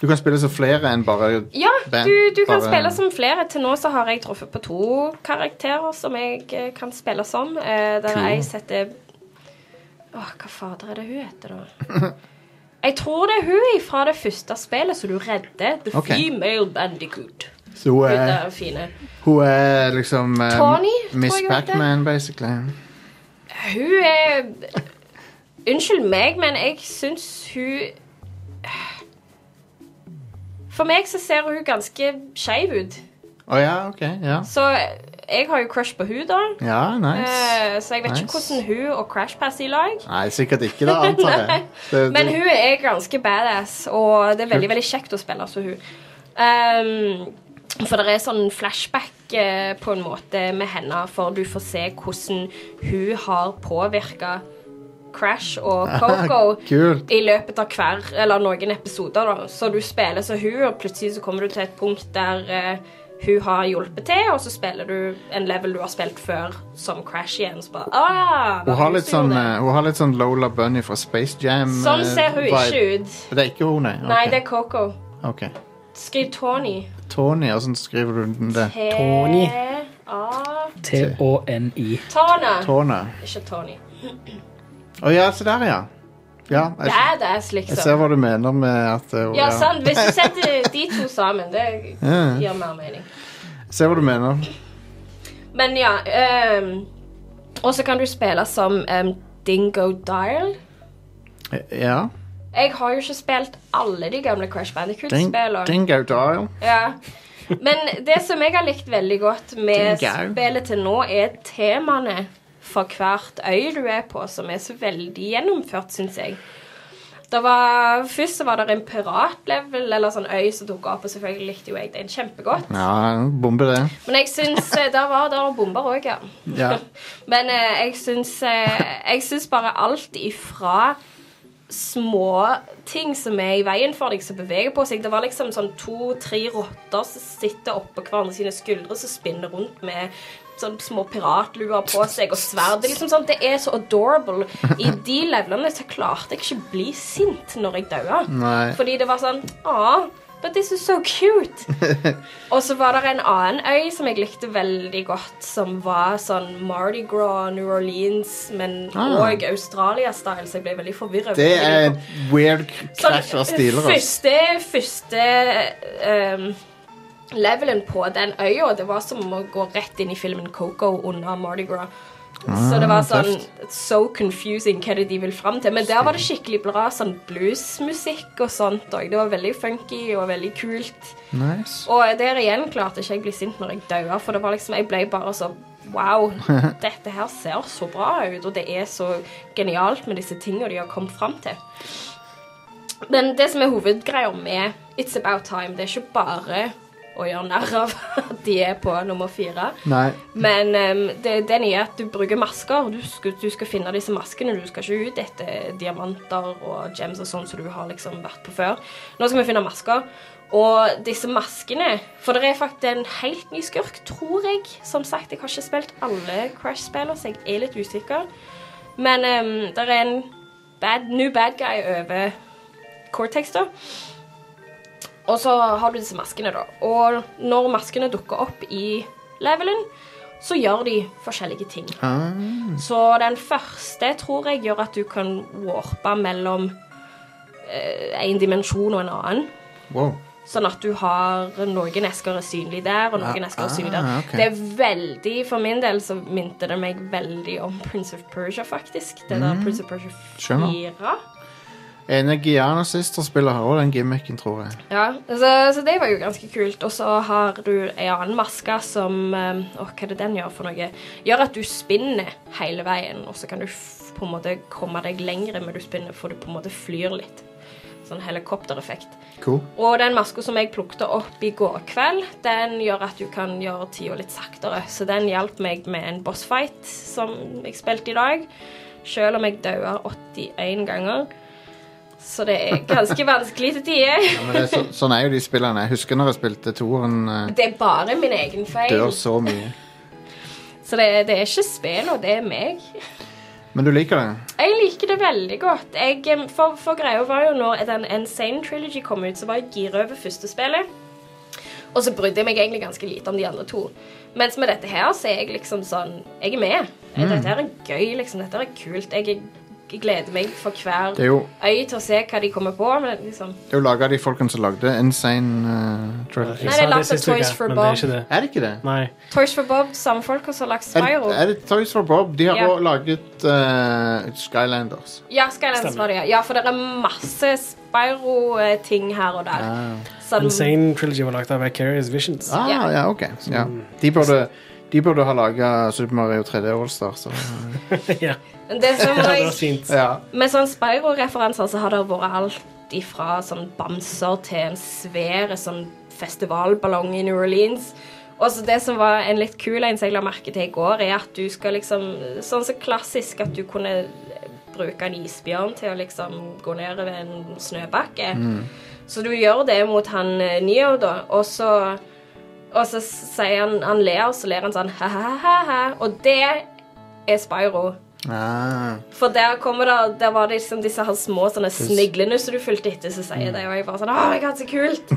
Du kan spille som flere enn bare Ja, du, du kan bare- spille som flere. Til nå så har jeg truffet på to karakterer som jeg eh, kan spille som. Eh, der Cool. jeg setter Åh, hva fader er det hun heter, da? Jeg tror det er hun fra det første spillet som du redder. The okay. Female Bandicoot. Så hun er, fine. hun er liksom eh, Tony, Miss. Pac-Man, basically. Hun er Unnskyld meg, men jeg syns hun For meg så ser hun ganske skeiv ut. Å ja, OK. Ja, Så jeg har jo crush på hun da. ja nice. Eh, så jeg vet ikke hvordan hun og Crash passer i lag. Nei, sikkert ikke, da, antar jeg. Det, Men hun er ganske badass, og det er veldig veldig kjekt å spille som hun. Um, for det er sånn flashback eh, på en måte med henne, for du får se hvordan hun har påvirka Crash og Coco i løpet av hver, eller noen episoder. da. Så du spiller som hun, og plutselig så kommer du til et punkt der uh, hun har hjulpet til, og så spiller du en level du har spilt før, som Crash igjen. Så bare, ah, Hun har, litt sånn, eh, hun har litt sånn Lola Bunny fra Space Jam. Sånn eh, ser hun vibe. ikke ut. Det er ikke hun, nei? Nei, det er Coco. Okay. Skriv Tony. Tony, hvordan skriver du den det? Tony. T-O-N-I. Tana. Tona. Ikke Tony. Å ja, se der, ja. Ja, jeg, Badass, jeg ser liksom. hva du mener med at eh, Ja, sant. Hvis du setter de to sammen, det Ja. gir mer mening. Jeg ser hva du mener. Men ja ehm, Og så kan du spille som ehm, Dingo Dial. Eh, Ja. Jeg har jo ikke spilt alle de gamle Crash Ding, Bandicoot-spillene. dingo dial. Ja. Men det som jeg har likt veldig godt med Dingo. spillet til nå, er temaene for hvert øy du er på, som er så veldig gjennomført, syns jeg. Var, først var det en piratlevel, eller sånn øy som tok opp, og selvfølgelig likte jo jeg den kjempegodt. Ja, bombe det. Men jeg syns eh, Der var det bomber òg, ja. Ja. Men eh, jeg syns eh, Jeg syns bare alt ifra små ting som er i veien for deg, som beveger på seg. Det var liksom sånn to-tre rotter som sitter oppå hverandre sine skuldre, som spinner rundt med sånn små piratluer på seg og sverd. Det er liksom sånn, det er så adorable. I de levelene så klarte jeg ikke bli sint når jeg daua. Fordi det var sånn Aw, but this is so cute. og så var det en annen øy som jeg likte veldig godt, som var sånn Mardi Gras, New Orleans, men Ah. Australia-style, så jeg ble veldig forvirra. Det er en weird crash av stiler. Første, første ehm, levelen på den øya, det var som å gå rett inn i filmen Coco under Mardi Gras. så det var sånn so confusing hva det de vil fram til. Men der var det skikkelig bra sånn bluesmusikk og sånt òg. Det var veldig funky og veldig kult. Nice. Og der igjen klarte ikke jeg bli sint når jeg daua, for det var liksom, jeg ble bare så Wow, dette her ser så bra ut, og det er så genialt med disse tingene de har kommet fram til. Men det som er hovedgreia med It's About Time, det er ikke bare å gjøre narr av at de er på nummer fire. Nei. Men um, det, det nye er at du bruker masker. Du skal, du skal finne disse maskene. Du skal ikke ut etter diamanter og gems og sånn som du har liksom vært på før. Nå skal vi finne masker. Og disse maskene For det er faktisk en helt ny skurk, tror jeg. Som sagt, jeg har ikke spilt alle Crash-spillene, så jeg er litt usikker. Men um, det er en bad, new bad guy over Cortex, da. Og så har du disse maskene, da. Og når maskene dukker opp i levelen, så gjør de forskjellige ting. Ah, Så den første tror jeg gjør at du kan warpe mellom eh, en dimensjon og en annen. wow. Sånn at du har noen esker er synlig der, og noen Ah, esker er synlig der. ah, okay. Det er veldig, For min del så minte det meg veldig om Prince of Persia, faktisk. Det der Prince of Persia 4. Mm. Skjønner. Ene Giana Sister-spiller har også den gimmicken, tror jeg. Ja, så, så det var jo ganske kult. Og så har du ei annen maske som Å, Åh, hva er det den gjør for noe? Gjør at du spinner hele veien, og så kan du på en måte komme deg lengre med du spinner, for du på en måte flyr litt. Sånn helikoptereffekt. Cool. Og den maska som jeg plukket opp i går kveld, den gjør at du kan gjøre tida litt saktere. Så den hjalp meg med en bossfight som jeg spilte i dag. Selv om jeg daua 81 ganger. Så det er ganske vanskelig til tider. Ja, så, sånn er jo de spillene. Jeg husker når jeg spilte toeren. Uh, Det er bare min egen feil. dør så mye. Så det, det er ikke spillene, det er meg. Men du liker det? Jeg liker det veldig godt. Jeg, for, for greia var jo når den Insane Trilogy kom ut, så var jeg gira over første spillet. Og så brydde jeg meg egentlig ganske lite om de andre to. Mens med dette her så er jeg liksom sånn Jeg er med. Dette her er gøy, liksom. Dette er kult. Jeg er gleder meg for hver er jo, øy til å se hva de kommer på. Men liksom det er jo laga av de folkene som lagde Insane uh, Trilogy. Nei, det er lagd av Toys for Bob. det er det. Er det ikke det? Nei. Toys for Bob, samme folk som har lagt Er, Spyro. er det Toys for Bob? De har Ja. også laget uh, Skylanders. Ja, Skylanders Stemmer. var det, ja. ja. For det er masse Spyro-ting her og der. Ja. Som, Insane Trilogy var lagd av Vicarious Visions. ah Ja. ja, ok. Ja. De, burde, de burde ha laga Super Mario 3D Allstar. Så. ja. Men det som jeg, fint. Ja. med sånn Spyro-referanser så har det vært alt ifra sånn bamser til en svær sånn festivalballong i New Orleans. Og så det som var en litt kul en som jeg la merke til i går, er at du skal liksom Sånn så klassisk at du kunne bruke en isbjørn til å liksom gå ned ved en snøbakke. Så du gjør det mot han eh, Neo, da, og så Og så sier han Han ler, og så ler han sånn ha-ha-ha, og det er Spyro. Ah. For der kommer det Der var det liksom disse her små sånne sniglene som du fulgte etter, som sier det, og jeg bare sånn Å, har hatt så kult!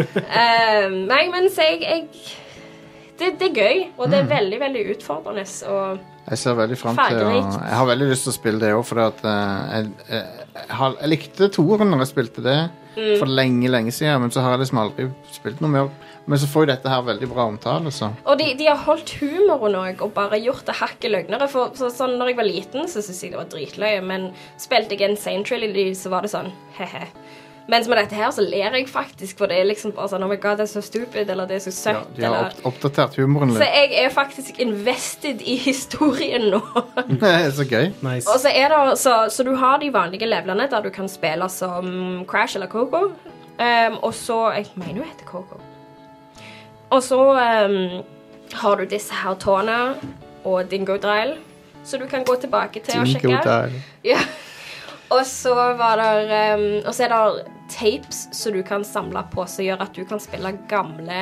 uh, nei, men så jeg, jeg det, det er gøy, og det er veldig, veldig utfordrende. Og Jeg ser veldig frem til å Jeg har veldig lyst til å spille det òg, for eh, jeg, jeg, jeg, jeg likte toeren når jeg spilte det Mm. for lenge, lenge siden, men så har jeg liksom aldri spilt noe mer. Men så får jo dette her veldig bra omtale, så Og de, de har holdt humoren òg, og bare gjort det hakket løgnere. For så, sånn, når jeg var liten, så syntes jeg det var dritløye, men spilte jeg en Sane Trilogy, så var det sånn he-he. Mens med dette her så ler jeg faktisk, for det er liksom bare sånn Oh my god, det er så stupid, eller det er så søtt, ja, de har eller opp, oppdatert humoren litt. Så jeg er faktisk invested i historien nå. så gøy. Nice. Og så er det så, så du har de vanlige levelene der du kan spille som Crash eller Coco. Um, og så Jeg mener jo heter Coco. Og så um, har du disse her tårna og Dingo Dryle, så du kan gå tilbake til og sjekke. Ja. Og så var der, um, Og så er det tapes som du kan samle på, som gjør at du kan spille gamle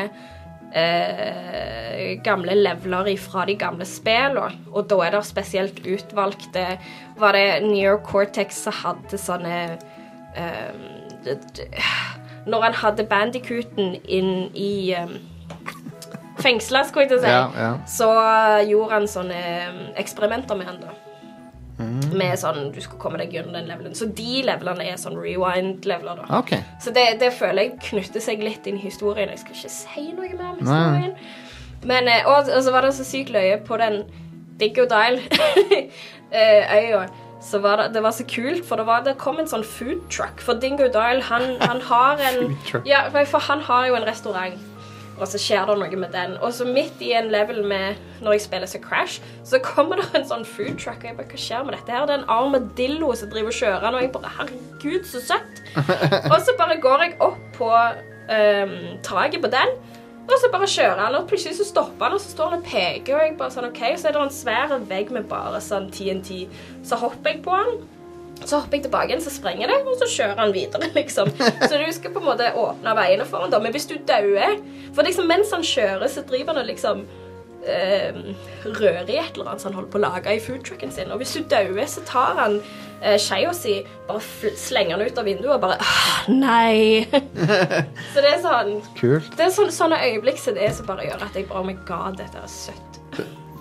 eh, Gamle leveler fra de gamle spillene. Og da er det spesielt utvalgte Var det Neocortex som hadde sånne d- Når han hadde bandicooten inn i um, fengsla, skulle jeg til å si, Ja, ja. så gjorde han sånne um, eksperimenter med han, da. Med sånn Du skal komme deg gjennom den levelen. Så de levelene er sånn rewind-leveler, da. Okay. Så det, det føler jeg knytter seg litt inn i historien. Jeg skal ikke si noe mer om historien. Men, eh, og, og så var det så sykt løye på den Diggo Dial-øya. så var det, det var så kult, for det, var, det kom en sånn food truck. For Dingo Dial, han, han har en Ja, for han har jo en restaurant. Og så skjer det noe med den. Og så midt i en level med når jeg spiller som Crash, så kommer det en sånn food truck. Og jeg bare, hva skjer med dette her? Det er en armadillo som driver og kjører og jeg bare, herregud, så søtt. og så bare går jeg opp på um, taket på den, og så bare kjører han, og plutselig så stopper han, og så står han og peker, og jeg bare sånn, ok, så er det en svær vegg med bare sånn TNT. Så hopper jeg på han, så hopper jeg tilbake igjen, så sprenger det, og så kjører han videre, liksom. Så du skal på en måte åpne veiene for han da. Men hvis du dauer For liksom mens han kjører, så driver han og liksom eh, rører i et eller annet som han holder på å lage i foodtrucken sin. Og hvis du dauer, så tar han eh, skeia si, bare slenger den ut av vinduet og bare Åh, Nei! så det er sånn Kult. Det er sånne, sånne øyeblikk som det som bare gjør at jeg bare Oh my god, dette er søtt.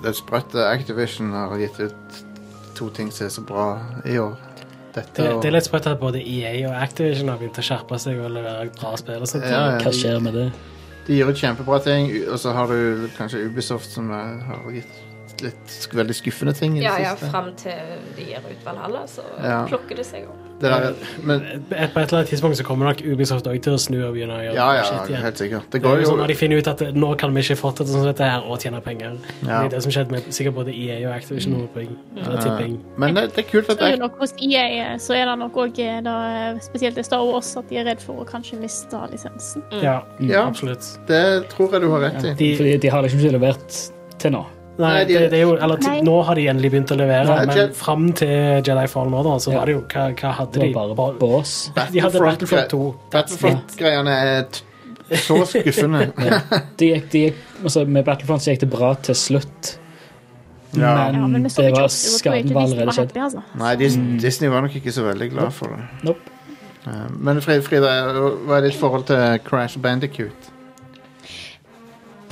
Det er sprøtt. Activision har gitt ut to ting som er så bra i år. Dette Det, det er litt sprøtt at både EA og Activision har begynt å skjerpe seg og levere bra spill. og sånt. Ja, ja. Hva skjer med det? De gjør kjempebra ting, og så har du kanskje Ubisoft som eh, har gitt litt sk veldig skuffende ting i det Ja, ja, siste. fram til de gir ut Valhalla, så Ja. plukker det seg opp. Det der, men På et eller annet tidspunkt så kommer nok Ubisoft også til å snu og begynne å gjøre ja, ja, shit igjen. helt sikkert. Det går det jo jo sånn Når de finner ut at nå kan vi ikke fortsette sånn som dette her og tjene penger. Ja. Det er det som skjedde med sikkert både EA og Activision. eh, tipping. Men det, det er kult at det er jeg, nok hos EA så er det nok òg spesielt i Star Wars at de er redd for å kanskje miste lisensen. Ja, Ja. absolutt. det tror jeg du har rett i. De, de har liksom ikke levert til nå. Nei, Nei, de- det, det er jo, eller, Nei. nå har de endelig begynt å levere, Nei, men Je- fram til Jedi Fallen Order så Ja. var det jo Hva, hva hadde Det de? bare bås. De hadde Battlefront 2. Battlefront-greiene er så skuffende. Det gikk, de gikk, altså med Battlefront så gikk det bra til slutt, Ja. men, Ja, men det var opp, det var skaden var allerede skjedd. altså. Nei, Disney var nok ikke så veldig glad for det. Nope. Eh, Men Frida, hva er ditt forhold til Crash Bandicoot?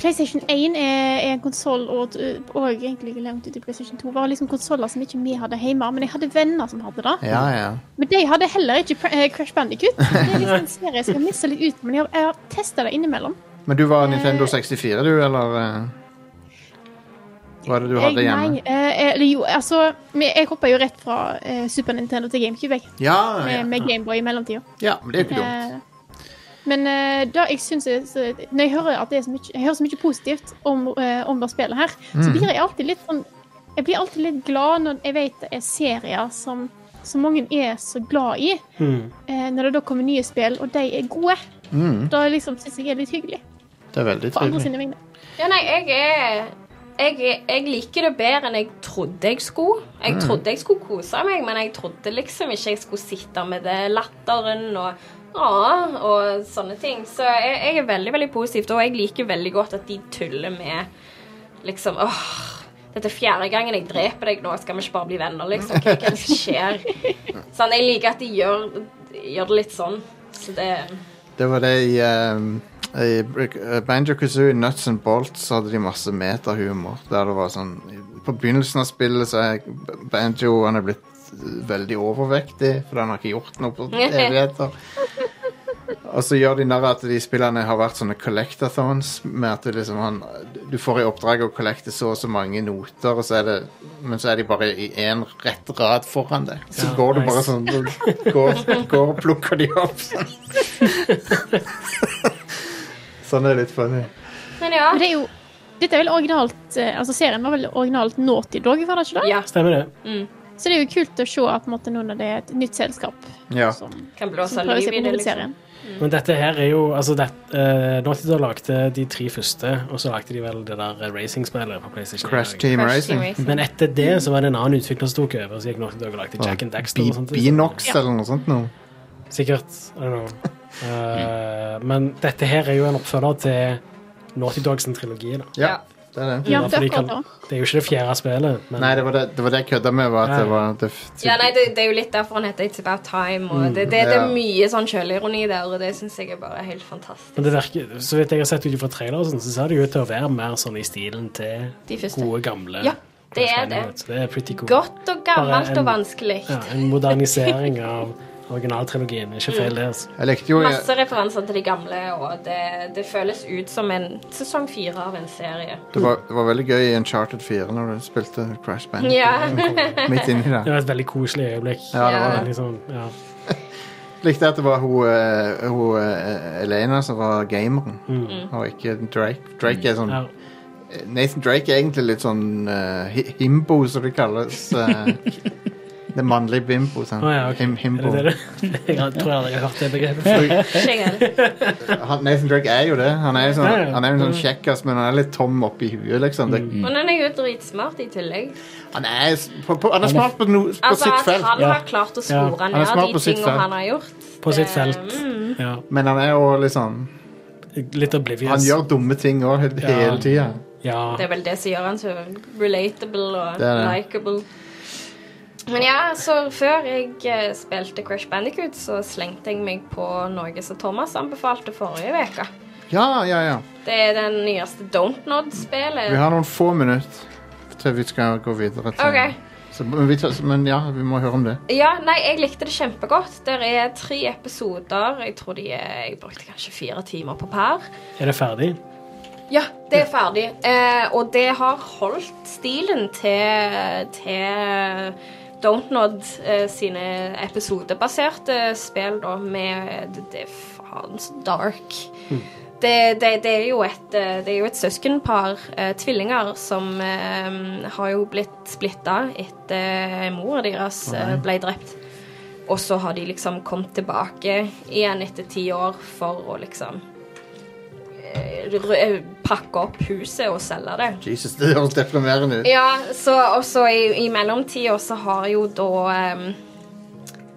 PlayStation 1 er, er en konsoll, og, og egentlig langt ut i PlayStation 2 var liksom konsoller som ikke vi hadde hjemme, men jeg hadde venner som hadde det. Ja, ja. Men de hadde heller ikke eh, Crash Bandicoot. Det er liksom en serie som jeg mista litt ut, men jeg har, har testa det innimellom. Men du var Nintendo 64, du, eller eh? Hva er det du hadde hjemme? Nei, eh, eller jo, altså Jeg hoppa jo rett fra eh, Super Nintendo til GameCube, jeg. Ja, Med, ja. med Gameboy i mellomtida. ja, men det er ikke dumt. Eh, men eh, da jeg synes Når jeg hører at det er så mye, jeg hører så mye positivt om, eh, om det spillet her, Mm. så blir jeg alltid litt sånn Jeg blir alltid litt glad når jeg vet det er serier som, som mange er så glad i. Mm. Eh, når det da kommer nye spill, og de er gode. Mm, Da liksom syns jeg er litt hyggelig. det er veldig På andre trivelig. sine vegne. Ja, nei, jeg er jeg, jeg liker det bedre enn jeg trodde jeg skulle. Jeg trodde jeg skulle kose meg, men jeg trodde liksom ikke jeg skulle sitte med det latteren og ah, og sånne ting. Så jeg, jeg er veldig, veldig positivt, og jeg liker veldig godt at de tuller med liksom åh, dette er fjerde gangen jeg dreper deg nå, skal vi ikke bare bli venner, liksom? Hva er det som skjer? Sånn, jeg liker at de gjør, gjør det litt sånn. Så det Det var det i, um, i Banjo Kazoo, Nuts and Bolts så hadde de masse metahumor. Der det var sånn På begynnelsen av spillet så er Banjo han er blitt veldig overvektig, for han har ikke gjort noe på evigheter. Og så gjør de narr av at de spillene har vært sånne collectathons, med at det liksom han, du får i oppdrag å kollekte så og så mange noter, og så er det, men så er de bare i én rett rad foran deg. Så Ja, går du nice. bare sånn du går, går og plukker de opp. Sånn. sånn er det litt funny. Men ja. Men det er jo Dette er vel originalt eh, Altså serien var vel originalt Naughty Dog, var det ikke det? ja. Stemmer det. Så det er jo kult å se at på en måte, nå når det er et nytt selskap Ja. som, Kan som blåse prøver liv se i det, liksom. Men dette her er jo altså det, uh, Naughty Dog lagde de tre første, og så lagde de vel det der racingspillet på PlayStation. Crash. Team Crash Team Racing. Racing. Men etter det så var det en annen utvikler som tok over, så gikk Naughty Dog og lagde Jack and Daxter og sånt. Binox eller noe sånt noe. Sikkert. I don't know. Eh, men dette her er jo en oppfølger til Naughty Dogs trilogi. da. Ja, det er det. Ja, det er de kan- det. Er jo ikke det fjerde spillet, men Nei, det var det, det var det jeg kødda med. Var at det Ja. var det, Ja, nei, det, det er jo litt derfor han heter It's About Time. Og det, det, det Ja. er mye sånn sjølironi der, og det syns jeg er bare helt fantastisk. Men det virker, så vidt jeg har sett ut fra traileren, så ser det jo ut til å være mer sånn i stilen til De første. gode, gamle Ja, det er det. Så det er pretty cool. Godt og gammelt en- og vanskelig. Ja, en modernisering av originaltrilogien. Ikke feil, det. altså. Jeg likte jo Masse referanser til de gamle, og det, det føles ut som en sesong fire av en serie. det var, det var veldig gøy i Uncharted 4 når du spilte Crash Band. Ja. Midt inni Det var et veldig koselig øyeblikk. Ja, det var det. sånn, ja. Likte at det var hun, eh, hun eh, Elena som var gameren, Mm. og ikke Drake. Drake er sånn ja. Nathan Drake er egentlig litt sånn uh, himbo, som det kalles. eh, det er mannlig bimbo. Sånn. Å, ja, ok. Him, Er himbo. det det det? Jeg tror aldri jeg har hørt det begrepet. Han, Nathan Drake er jo det. Han er jo sånn, Ja, han er jo en sånn kjekkas, men han er litt tom oppi huet, liksom. Det, Men han er jo dritsmart i tillegg. han, er, s- på, på, han er smart på, no, på Altså sitt At felt, han Ja. har klart å Ja. spore Han er ned smart de på sitt tingene felt. han har gjort. På sitt felt. Mm. Ja. men han er jo liksom Litt oblivious. Han gjør dumme ting òg Ja. tida. Ja. Det er vel det som gjør han så relatable og Det er det. likeable. Men ja, så før jeg eh, spilte Crash Bandicoot, så slengte jeg meg på noe som Thomas anbefalte forrige uke. Ja, ja, ja. Det er den nyeste Don't Nod-spillet. Vi har noen få minutter til vi skal gå videre. Til, Okay. så, men, vi men ja, vi må høre om det. Ja, nei, jeg likte det kjempegodt. Det er tre episoder. Jeg tror de er Jeg brukte kanskje fire timer på per. Er det ferdig? Ja, det er ferdig. Eh, og det har holdt stilen til, til Don't Nod eh, sine episodebaserte spill, da, med Det, det er faen så dark. Det, det, det, er jo et, eh, det er jo et søskenpar, eh, tvillinger, som eh, har jo blitt splitta etter mora deres eh, ble drept. Og så har de liksom kommet tilbake igjen etter ti år for å liksom eh, eh, pakke opp huset og selge det. Jesus, det høres deprimerende ut. Ja, så også i, i mellomtida så har jo da um,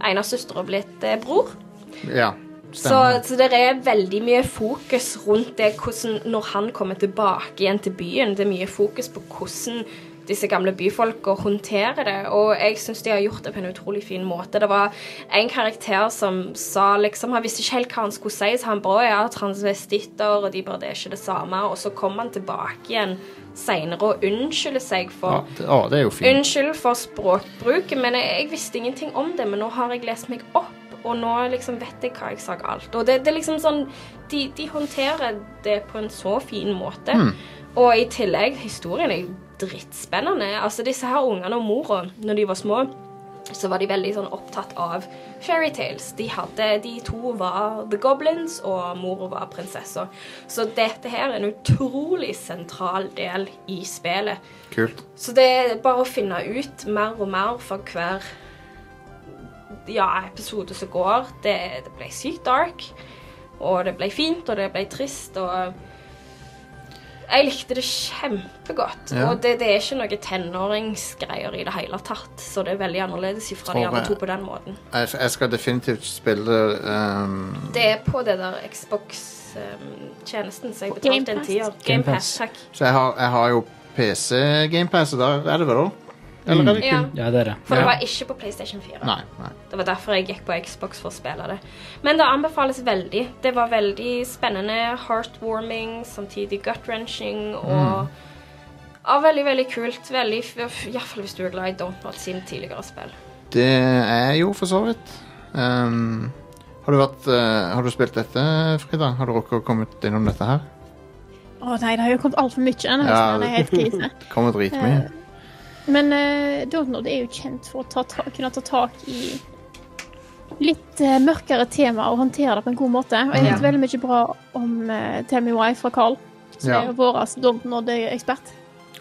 ene søstera blitt eh, bror. Ja, Så, stemmer. så det er veldig mye fokus rundt det hvordan når han kommer tilbake igjen til byen. Det er mye fokus på hvordan disse gamle byfolka håndterer det. Og jeg syns de har gjort det på en utrolig fin måte. Det var en karakter som sa liksom Han visste ikke helt hva han skulle si, så han bare ja, transvestitter, og de bare det er ikke det samme. Og så kom han tilbake igjen seinere og unnskylder seg Ja, for det, å, det er jo fint. Unnskyld for språkbruken, men jeg, jeg visste ingenting om det. Men nå har jeg lest meg opp, og nå liksom vet jeg hva jeg sa galt. Og det, det er liksom sånn de, de håndterer det på en så fin måte. Og i tillegg, historien er drittspennende. Altså, disse her ungene og mora, når de var små, så var de veldig sånn opptatt av fairytales. De hadde, de to var the goblins, og mora var prinsessa. Så dette her er en utrolig sentral del i spillet. Kult. Så det er bare å finne ut mer og mer for hver ja, episode som går. Det, det ble sykt dark, og det ble fint, og det ble trist, og jeg likte det kjempegodt. Ja. Og det, det er ikke noe tenåringsgreier i det hele tatt, så det er veldig annerledes fra de andre to på den måten. Jeg, jeg skal definitivt spille um, Det er på det der Xbox-tjenesten, så jeg betalte en Pass. tier. GamePass, Game takk. Så jeg har, jeg har jo PC-gamepass, og der er det vel òg? Eller er det Ja, kun Ja, det er det. for det var ikke på PlayStation 4. Nei. nei. Det var derfor jeg gikk på Xbox for å spille det. Men det anbefales veldig. Det var veldig spennende, heartwarming, samtidig gut-wrenching og ja, Veldig, veldig kult. Veldig, Iallfall hvis du er glad i Don't sine tidligere spill. Det er jo for så vidt. Um, har, du vært, uh, har du spilt dette, Frida? Har du rukket å komme innom dette her? Å nei, det har jo kommet altfor mye Ja, høsten. Det er helt krise. Kommer dritmye. Eh, Men uh, Dontnod er jo kjent for å ta, ta, kunne ta tak i litt eh, mørkere tema og håndtere det på en god måte. Og jeg vet Ja. veldig mye bra om uh, Tell Me Why fra Carl, som Ja. er vår Dontnod-ekspert.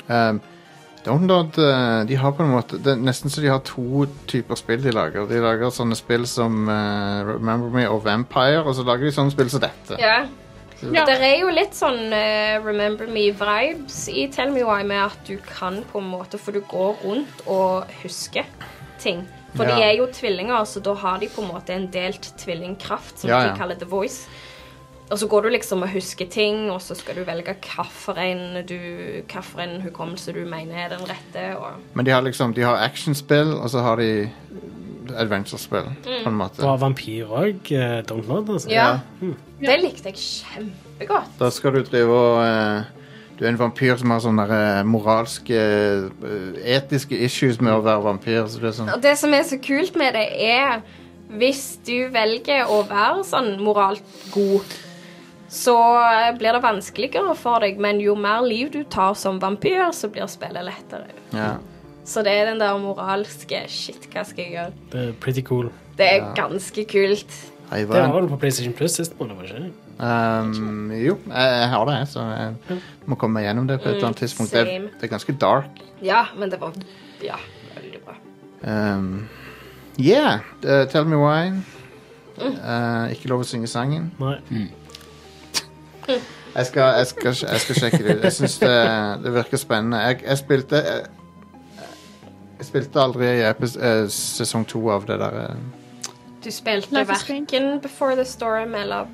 Um, Download, eh, de har på en måte Det er nesten så de har to typer spill de lager. De lager sånne spill som uh, Remember Me og Vampire, og så lager de sånne spill som dette. Ja. Ja. Det er jo litt sånn uh, Remember Me-vibes i Tell Me Why med at du kan på en måte For du går rundt og husker ting. For de er jo tvillinger, så da har de på en måte en delt tvillingkraft, som Ja, ja. de kaller The Voice. Og så går du liksom og husker ting, og så skal du velge hvilken hukommelse du mener er den rette. Og Men de har liksom De har actionspill, og så har de adventure-spill, på en måte. Og vampyr òg. Don't know. Altså. ja. Det likte jeg kjempegodt. Da skal du drive og uh, Du er en vampyr som har sånne der, eh, moralske eh, Etiske issues med å være vampyr. Så det er sånn Og det som er så kult med det, er hvis du velger å være sånn moralt god, så blir det vanskeligere for deg, men jo mer liv du tar som vampyr, så blir spillet lettere. ja. Så det er den der moralske Shit, hva skal jeg gjøre? Det er pretty cool. Det er Ja. ganske kult. Hei, Det var vel på PlayStation Plus sist måned, var det ikke? Um, jo, jeg, har det, så jeg må komme meg gjennom det på et eller annet tidspunkt. Det, det er ganske dark. Ja, men det var Ja, veldig bra. Um, yeah, uh, tell me why. Uh, ikke lov å synge sangen. Nei. Jeg skal, jeg skal, jeg skal sjekke det ut. Jeg syns det, det virker spennende. Jeg, jeg spilte jeg, jeg spilte aldri i epis, eh, sesong to av det der eh. Du spilte verken Before the Storm eller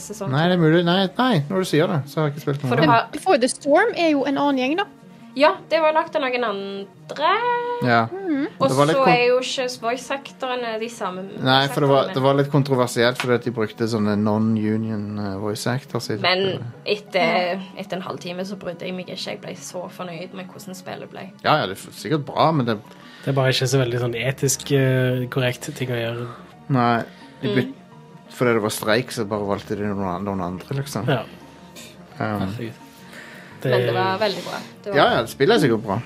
sesong Nei, det er mulig. Nei, nei, når du sier det, så har jeg ikke spilt noe. har Before the Storm er jo en annen gjeng, da. Ja, det var lagt av noen andre. Ja. Og Det var så er jo ikke voice-actorene de samme. Nei, for det var, det var litt kontroversielt fordi at de brukte sånne non-union eh, voice actors. Men etter, etter en halvtime så brydde jeg meg ikke. Jeg ble så fornøyd med hvordan spillet ble. Ja, ja, det er sikkert bra, men det Det er bare ikke så veldig sånn etisk eh, korrekt ting å gjøre. Nei. De byt, fordi det var streik, så bare valgte de noen, noen andre, liksom. Ja. Um, Herregud. Det, Men det var veldig bra. Det var, ja, ja, det spillet er sikkert bra.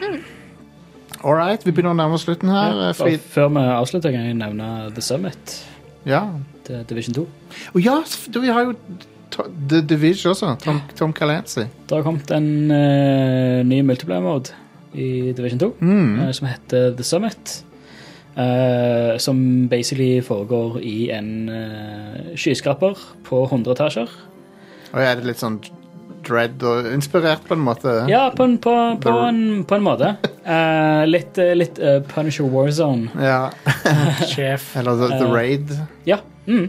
All right, vi begynner å nærme oss slutten her. Ja, eh, før vi avslutter, kan jeg nevne The Summit Ja. The Division 2. Og ja, vi har jo The Division også. Tom, Tom Calancy. Det har kommet en uh, ny multiplayer-mode i Division 2 Mm. uh, som heter The Summit. Uh, som basically foregår i en uh, skyskraper på 100 etasjer. Og er det litt sånn dread og inspirert på en måte? Ja, på en, på, på en, på en måte. Uh, litt eh, litt uh, Punisher Warzone. Ja. Sjef. Eller The, the Raid. Ja, Mm.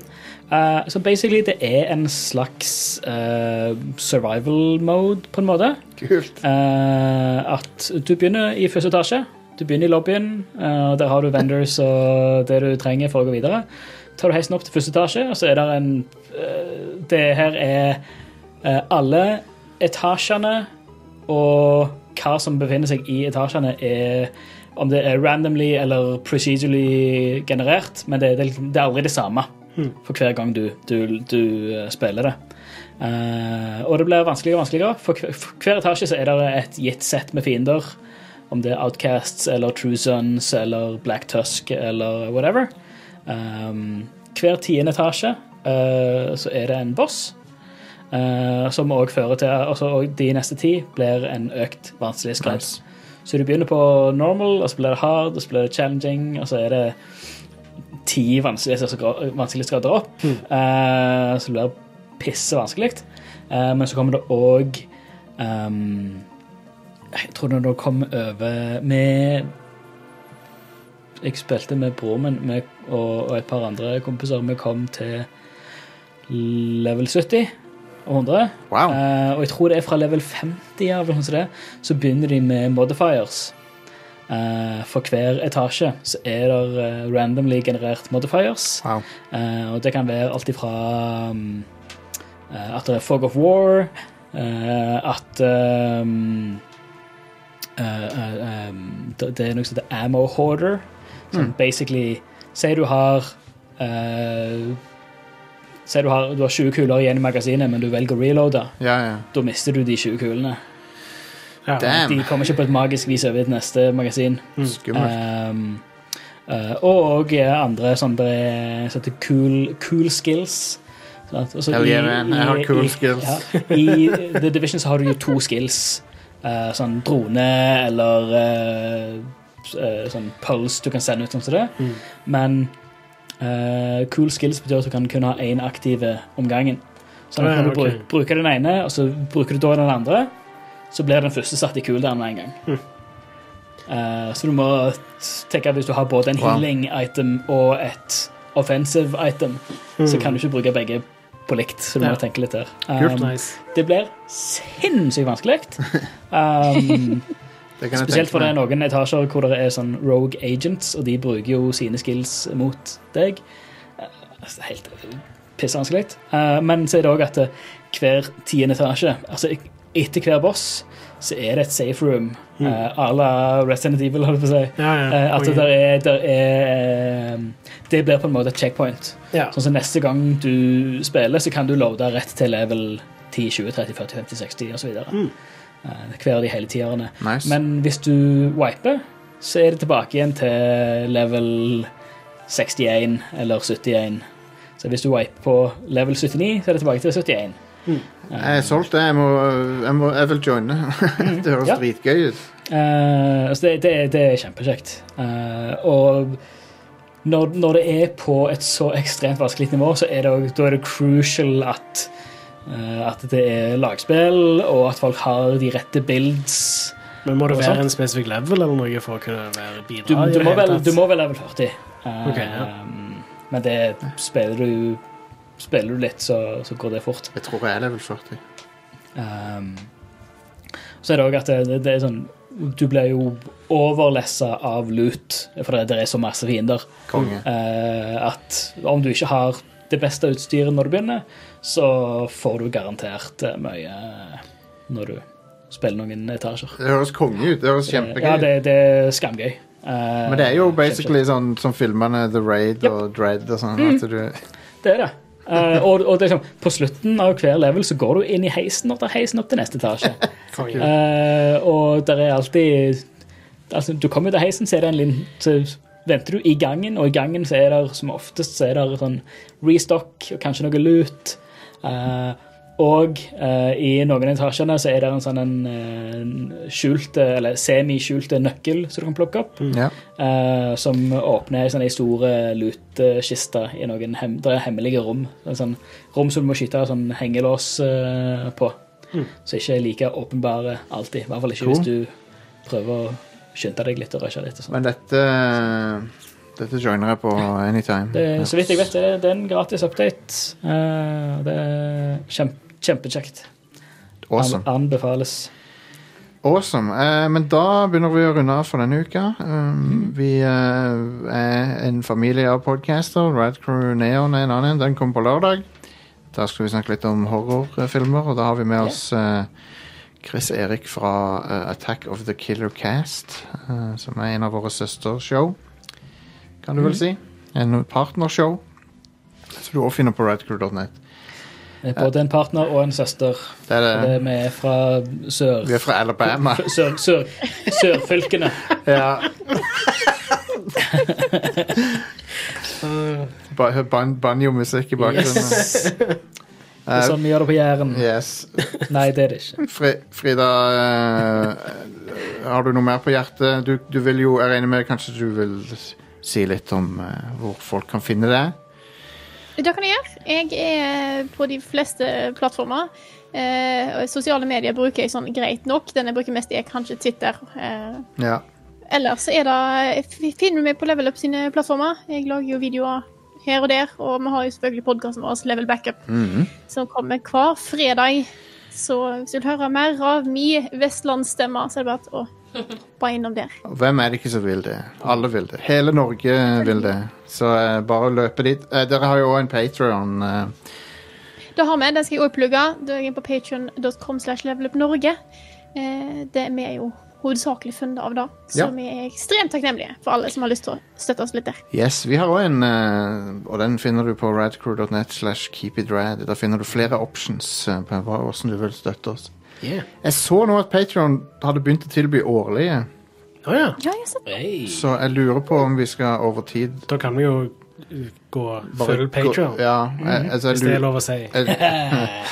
Så basically, det er en slags survival mode, på en måte. Kult. At du begynner i første etasje. Du begynner i lobbyen. og der har du vendors og det du trenger for å gå videre. Tar du heisen opp til første etasje, og så er det en Det her er alle etasjene og hva som befinner seg i etasjene, er om det er randomly eller procedurally generert, men det, det, det er aldri det samme for hver gang du, du, du eh, spiller det. Uh, og det blir vanskeligere og vanskeligere. For hver, for hver etasje så er det et gitt sett med fiender. Om det er Outcasts eller True Sons eller Black Tusk eller whatever. Um, hver tiende etasje uh, så er det en boss. Eh, som òg fører til altså, Og de neste ti blir en økt vanskelighetsgrad. Nice. Så du begynner på normal, og så blir det hard, og så blir det challenging, og så er det ti vanskelighetsgra- vanskelighetsgrader opp. Uh, så det blir pisse vanskelig. Uh, men så kommer det òg Jeg tror når det kommer over med Jeg spilte med broren min med, og, og et par andre kompiser. Vi kom til level 70 100. Wow. Uh, og jeg tror det er fra level 50 eller noe sånt, så begynner de med modifiers. Uh, for hver etasje så er det uh, randomly generert modifiers. Wow. Eh, og det kan være alt ifra um, eh, at det er Fog of War, eh, at um, eh, eh, um, det er noe som heter Ammo Hoarder. Som basically Si du har eh, Si du har, du har 20 kuler igjen i magasinet, men du velger å reloade. Ja, ja. Da mister du de 20 kulene. Ja. Damn. De kommer ikke på et magisk vis over i et neste magasin. Skummelt. Um, uh, og og andre sånne eh, som heter cool, cool skills. Sant? Hell yeah, i- I, Jeg har i- cool i- skills. Ja, I The Division så har du jo to skills. Uh, sånn drone eller uh, eh, sånn pulse du kan sende ut. Sånn som det. Mm. Men eh, cool skills betyr at du kan kun ha én aktive om gangen. Så Ja, når du okay. bru- bruker den ene, og så bruker du da den andre, så blir den første satt i cooldown med en gang. Mm. Eh, så du må tenke at hvis du har både en Wow. healing item og et offensive item, så kan du ikke bruke begge på likt. Så du må tenke litt der. Um, nice. det blir sinnssykt vanskelig. Um, spesielt for det er noen etasjer hvor det er sånn rogue agents, og de bruker jo sine skills mot deg. Eh, altså, Helt pissvanskelig. Uh, men så er det òg at eh, hver tiende etasje, altså etter hver boss, så er det et safe room uh, à la Resident Evil, holdt jeg på å si. Ja, ja. Eh, at det er, der er eh, Det blir på en måte et checkpoint. Ja. Sånn som neste gang du spiller, så kan du loade rett til level 10, 20, 30, 40, 50, 60 osv. Mm. Hver av de hele tiårene. Nice. Men hvis du wiper, så er det tilbake igjen til level 61 eller 71. Så hvis du wiper på level 79, så er det tilbake til 71. Jeg er solgt, det. Jeg, må, jeg, må, jeg vil joine. det høres Ja. dritgøy ut. Uh, altså det, det, det er kjempekjekt. Uh, og når, når det er på et så ekstremt vanskelig nivå, så er det, da er det crucial at, eh, at det er lagspill, og at folk har de rette builds. Men må det være en spesifikk level eller noe for å kunne være bidra? Du, du, må, vel, du må vel level 40. Okay, ja. Men det spiller du Spiller du litt, så, så går det fort. Jeg tror jeg er level 40. Um, så er det òg at det, det, det er sånn Du blir jo overlessa av loot, for det, det er så masse fiender. Konge. eh, at om du ikke har det beste utstyret når du begynner, så får du garantert eh, mye når du spiller noen etasjer. Det høres konge ut. Det høres kjempegøy Ja, det, det er skamgøy. Eh, Men det er jo basically sånn som filmene The Raid Yep. og Dread og sånn. Mm. Du, Det er det. Uh, og og det er sånn, på slutten av hver level så går du inn i heisen og tar heisen opp til neste etasje. Eh, og der er alltid altså, Du kommer ut av heisen, så er det en liten Så venter du i gangen, og i gangen så er det som oftest så er det sånn restock og kanskje noe lut. Eh, og eh, i noen av etasjene så er det en sånn en, eh, en skjulte, eller semi-skjulte nøkkel som du kan plukke opp. ja. eh, som åpner sånne store lutekiste i noen hem, er hemmelige rom. En sånn rom som du må skyte sånn hengelås eh, på. Så ikke er like åpenbare alltid. I hvert fall ikke Cool. hvis du prøver å skynde deg litt og rushe litt. Og sånn. Men dette Dette joiner jeg på anytime. Det, så vidt jeg vet, det er- det er en gratis update. Uh, det er kjempe, kjempekjekt. Awesome. An, anbefales. Awesome. Uh, men da begynner vi å runde av for denne uka. Um, Vi uh, er en familie av podcaster. Radcrew Neon er en annen. en. Den kommer på lørdag. Da skal vi snakke litt om horrorfilmer, og da har vi med oss eh, Chris Erik fra Attack of the Killer Cast, som er en av våre søstershow, kan du vel si. En partnershow. Som du også finner på radcrew.net. Både en partner og en søster. Det er det. det vi er fra sør... Vi er fra Alabama. Sør, sør, sørfylkene. ja. Hør ban Banjo-musikk i bakgrunnen. Yes. Det er sånn vi gjør det på Jæren. yes. Nei, det er det ikke. Fri, Frida, uh, har du noe mer på hjertet? Du, du vil jo, jeg regner med kanskje du vil si litt om eh, hvor folk kan finne det? Det kan jeg gjøre. Jeg er på de fleste plattformer. Eh, sosiale medier bruker jeg sånn greit nok. Den jeg bruker mest, er kanskje Twitter. Eh, Ja. ellers er det f- Finner du meg på Level Up sine plattformer. Jeg lager jo videoer her og der, og vi har jo selvfølgelig podkasten vår Level Backup, Mhm. som kommer hver fredag. Så hvis du vil høre mer av min vestlandsstemme, så er det bare å bare innom der. Hvem er det ikke som vil det? Alle vil det. Hele Norge vil det. Så uh, bare løpe dit. Uh, dere har jo òg en Patrion. Uh. Det har vi, den skal jeg òg plugge. Da er jeg på patreon.com slash levelupnorge. Eh, det vi er jo hovedsakelig funnet av da. Så Ja. vi er ekstremt takknemlige for alle som har lyst til å støtte oss litt der. yes, vi har òg en, eh, og den finner du på radcrew.net slash keepitrad. Da finner du flere options eh, på hvordan du vil støtte oss. Yeah. Jeg så nå at Patrion hadde begynt å tilby årlige, Å ja. Ja, jeg så Hey. så jeg lurer på om vi skal over tid Da kan vi jo uh, gå bare full gå- Patreon Ja, jeg, altså, jeg hvis det er lurer- lov å si. jeg-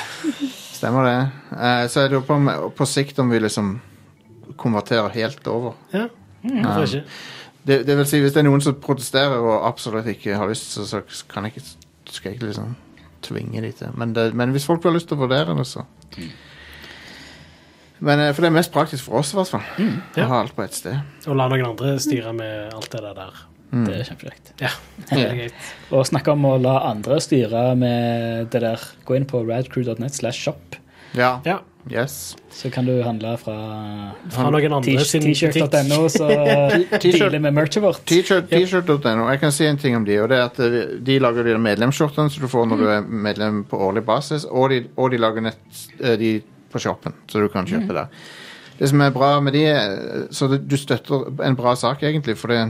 Stemmer det. Eh, så jeg lurer på om på sikt om vi liksom konverterer helt over. Ja, hvorfor ikke? Det, det vil si, hvis det er noen som protesterer og absolutt ikke har lyst, så, så kan jeg ikke, skal jeg ikke liksom tvinge de til. Men, det, men hvis folk har lyst til å vurdere det, så men, eh, For det er mest praktisk for oss, i hvert fall. ja. Å ha alt på ett sted. Og la noen andre styre med alt det der. Det er kjempekjekt. Ja, det er greit. Og snakke om å la andre styre med det der. Gå inn på radcrew.net slash shop, Ja. Ja, Yes. så kan du handle fra fra noen andre sin t-shirt.no, så dealer med merchet vårt. T-shirt- T-shirt.no. Jeg kan si en ting om de, og det er at eh, de lager de medlemsskjortene som du får når du er medlem på årlig basis, og de, og de lager nett eh, de på shoppen, så du kan kjøpe der. Det som er bra med de, så du støtter en bra sak egentlig, for det,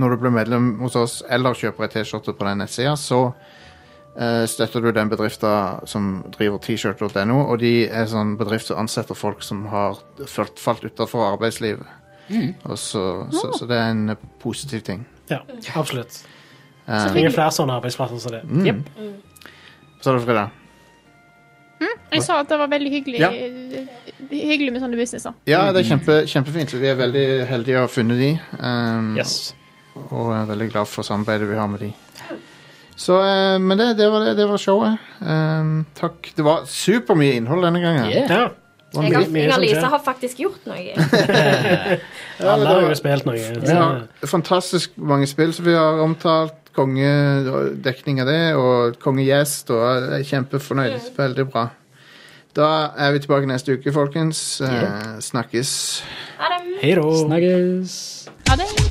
når du blir medlem hos oss, eller kjøper ei T-skjorte på den nettsida, så uh, støtter du den bedriften som driver t-shirt.no, og de er sånn bedrift som ansetter folk som har falt, falt utenfor arbeidslivet. Og så, så, så det er en eh, positiv ting. Ja, absolutt. Så Trenger flere sånne arbeidsplasser som det. mm. Så er det Frida. Jeg sa at det var veldig hyggelig, Ja. hyggelig med sånne businesser. Ja, det er kjempe, kjempefint. Vi er veldig heldige å ha funnet de. Um, Yes. Og er veldig glad for samarbeidet vi har med de. Så, uh, men det, det, var det, det var showet. Um, takk. Det var supermye innhold denne gangen. Yeah. Ja, Jeg, har, jeg og Lisa har faktisk gjort noe. alle har jo spilt noe. Vi har fantastisk mange spill som vi har omtalt. Kongedekning av det, og kongegjest. Og jeg er kjempefornøyd. Veldig bra. Da er vi tilbake neste uke, folkens. Eh, snakkes. Ha det. hei da. Snakkes.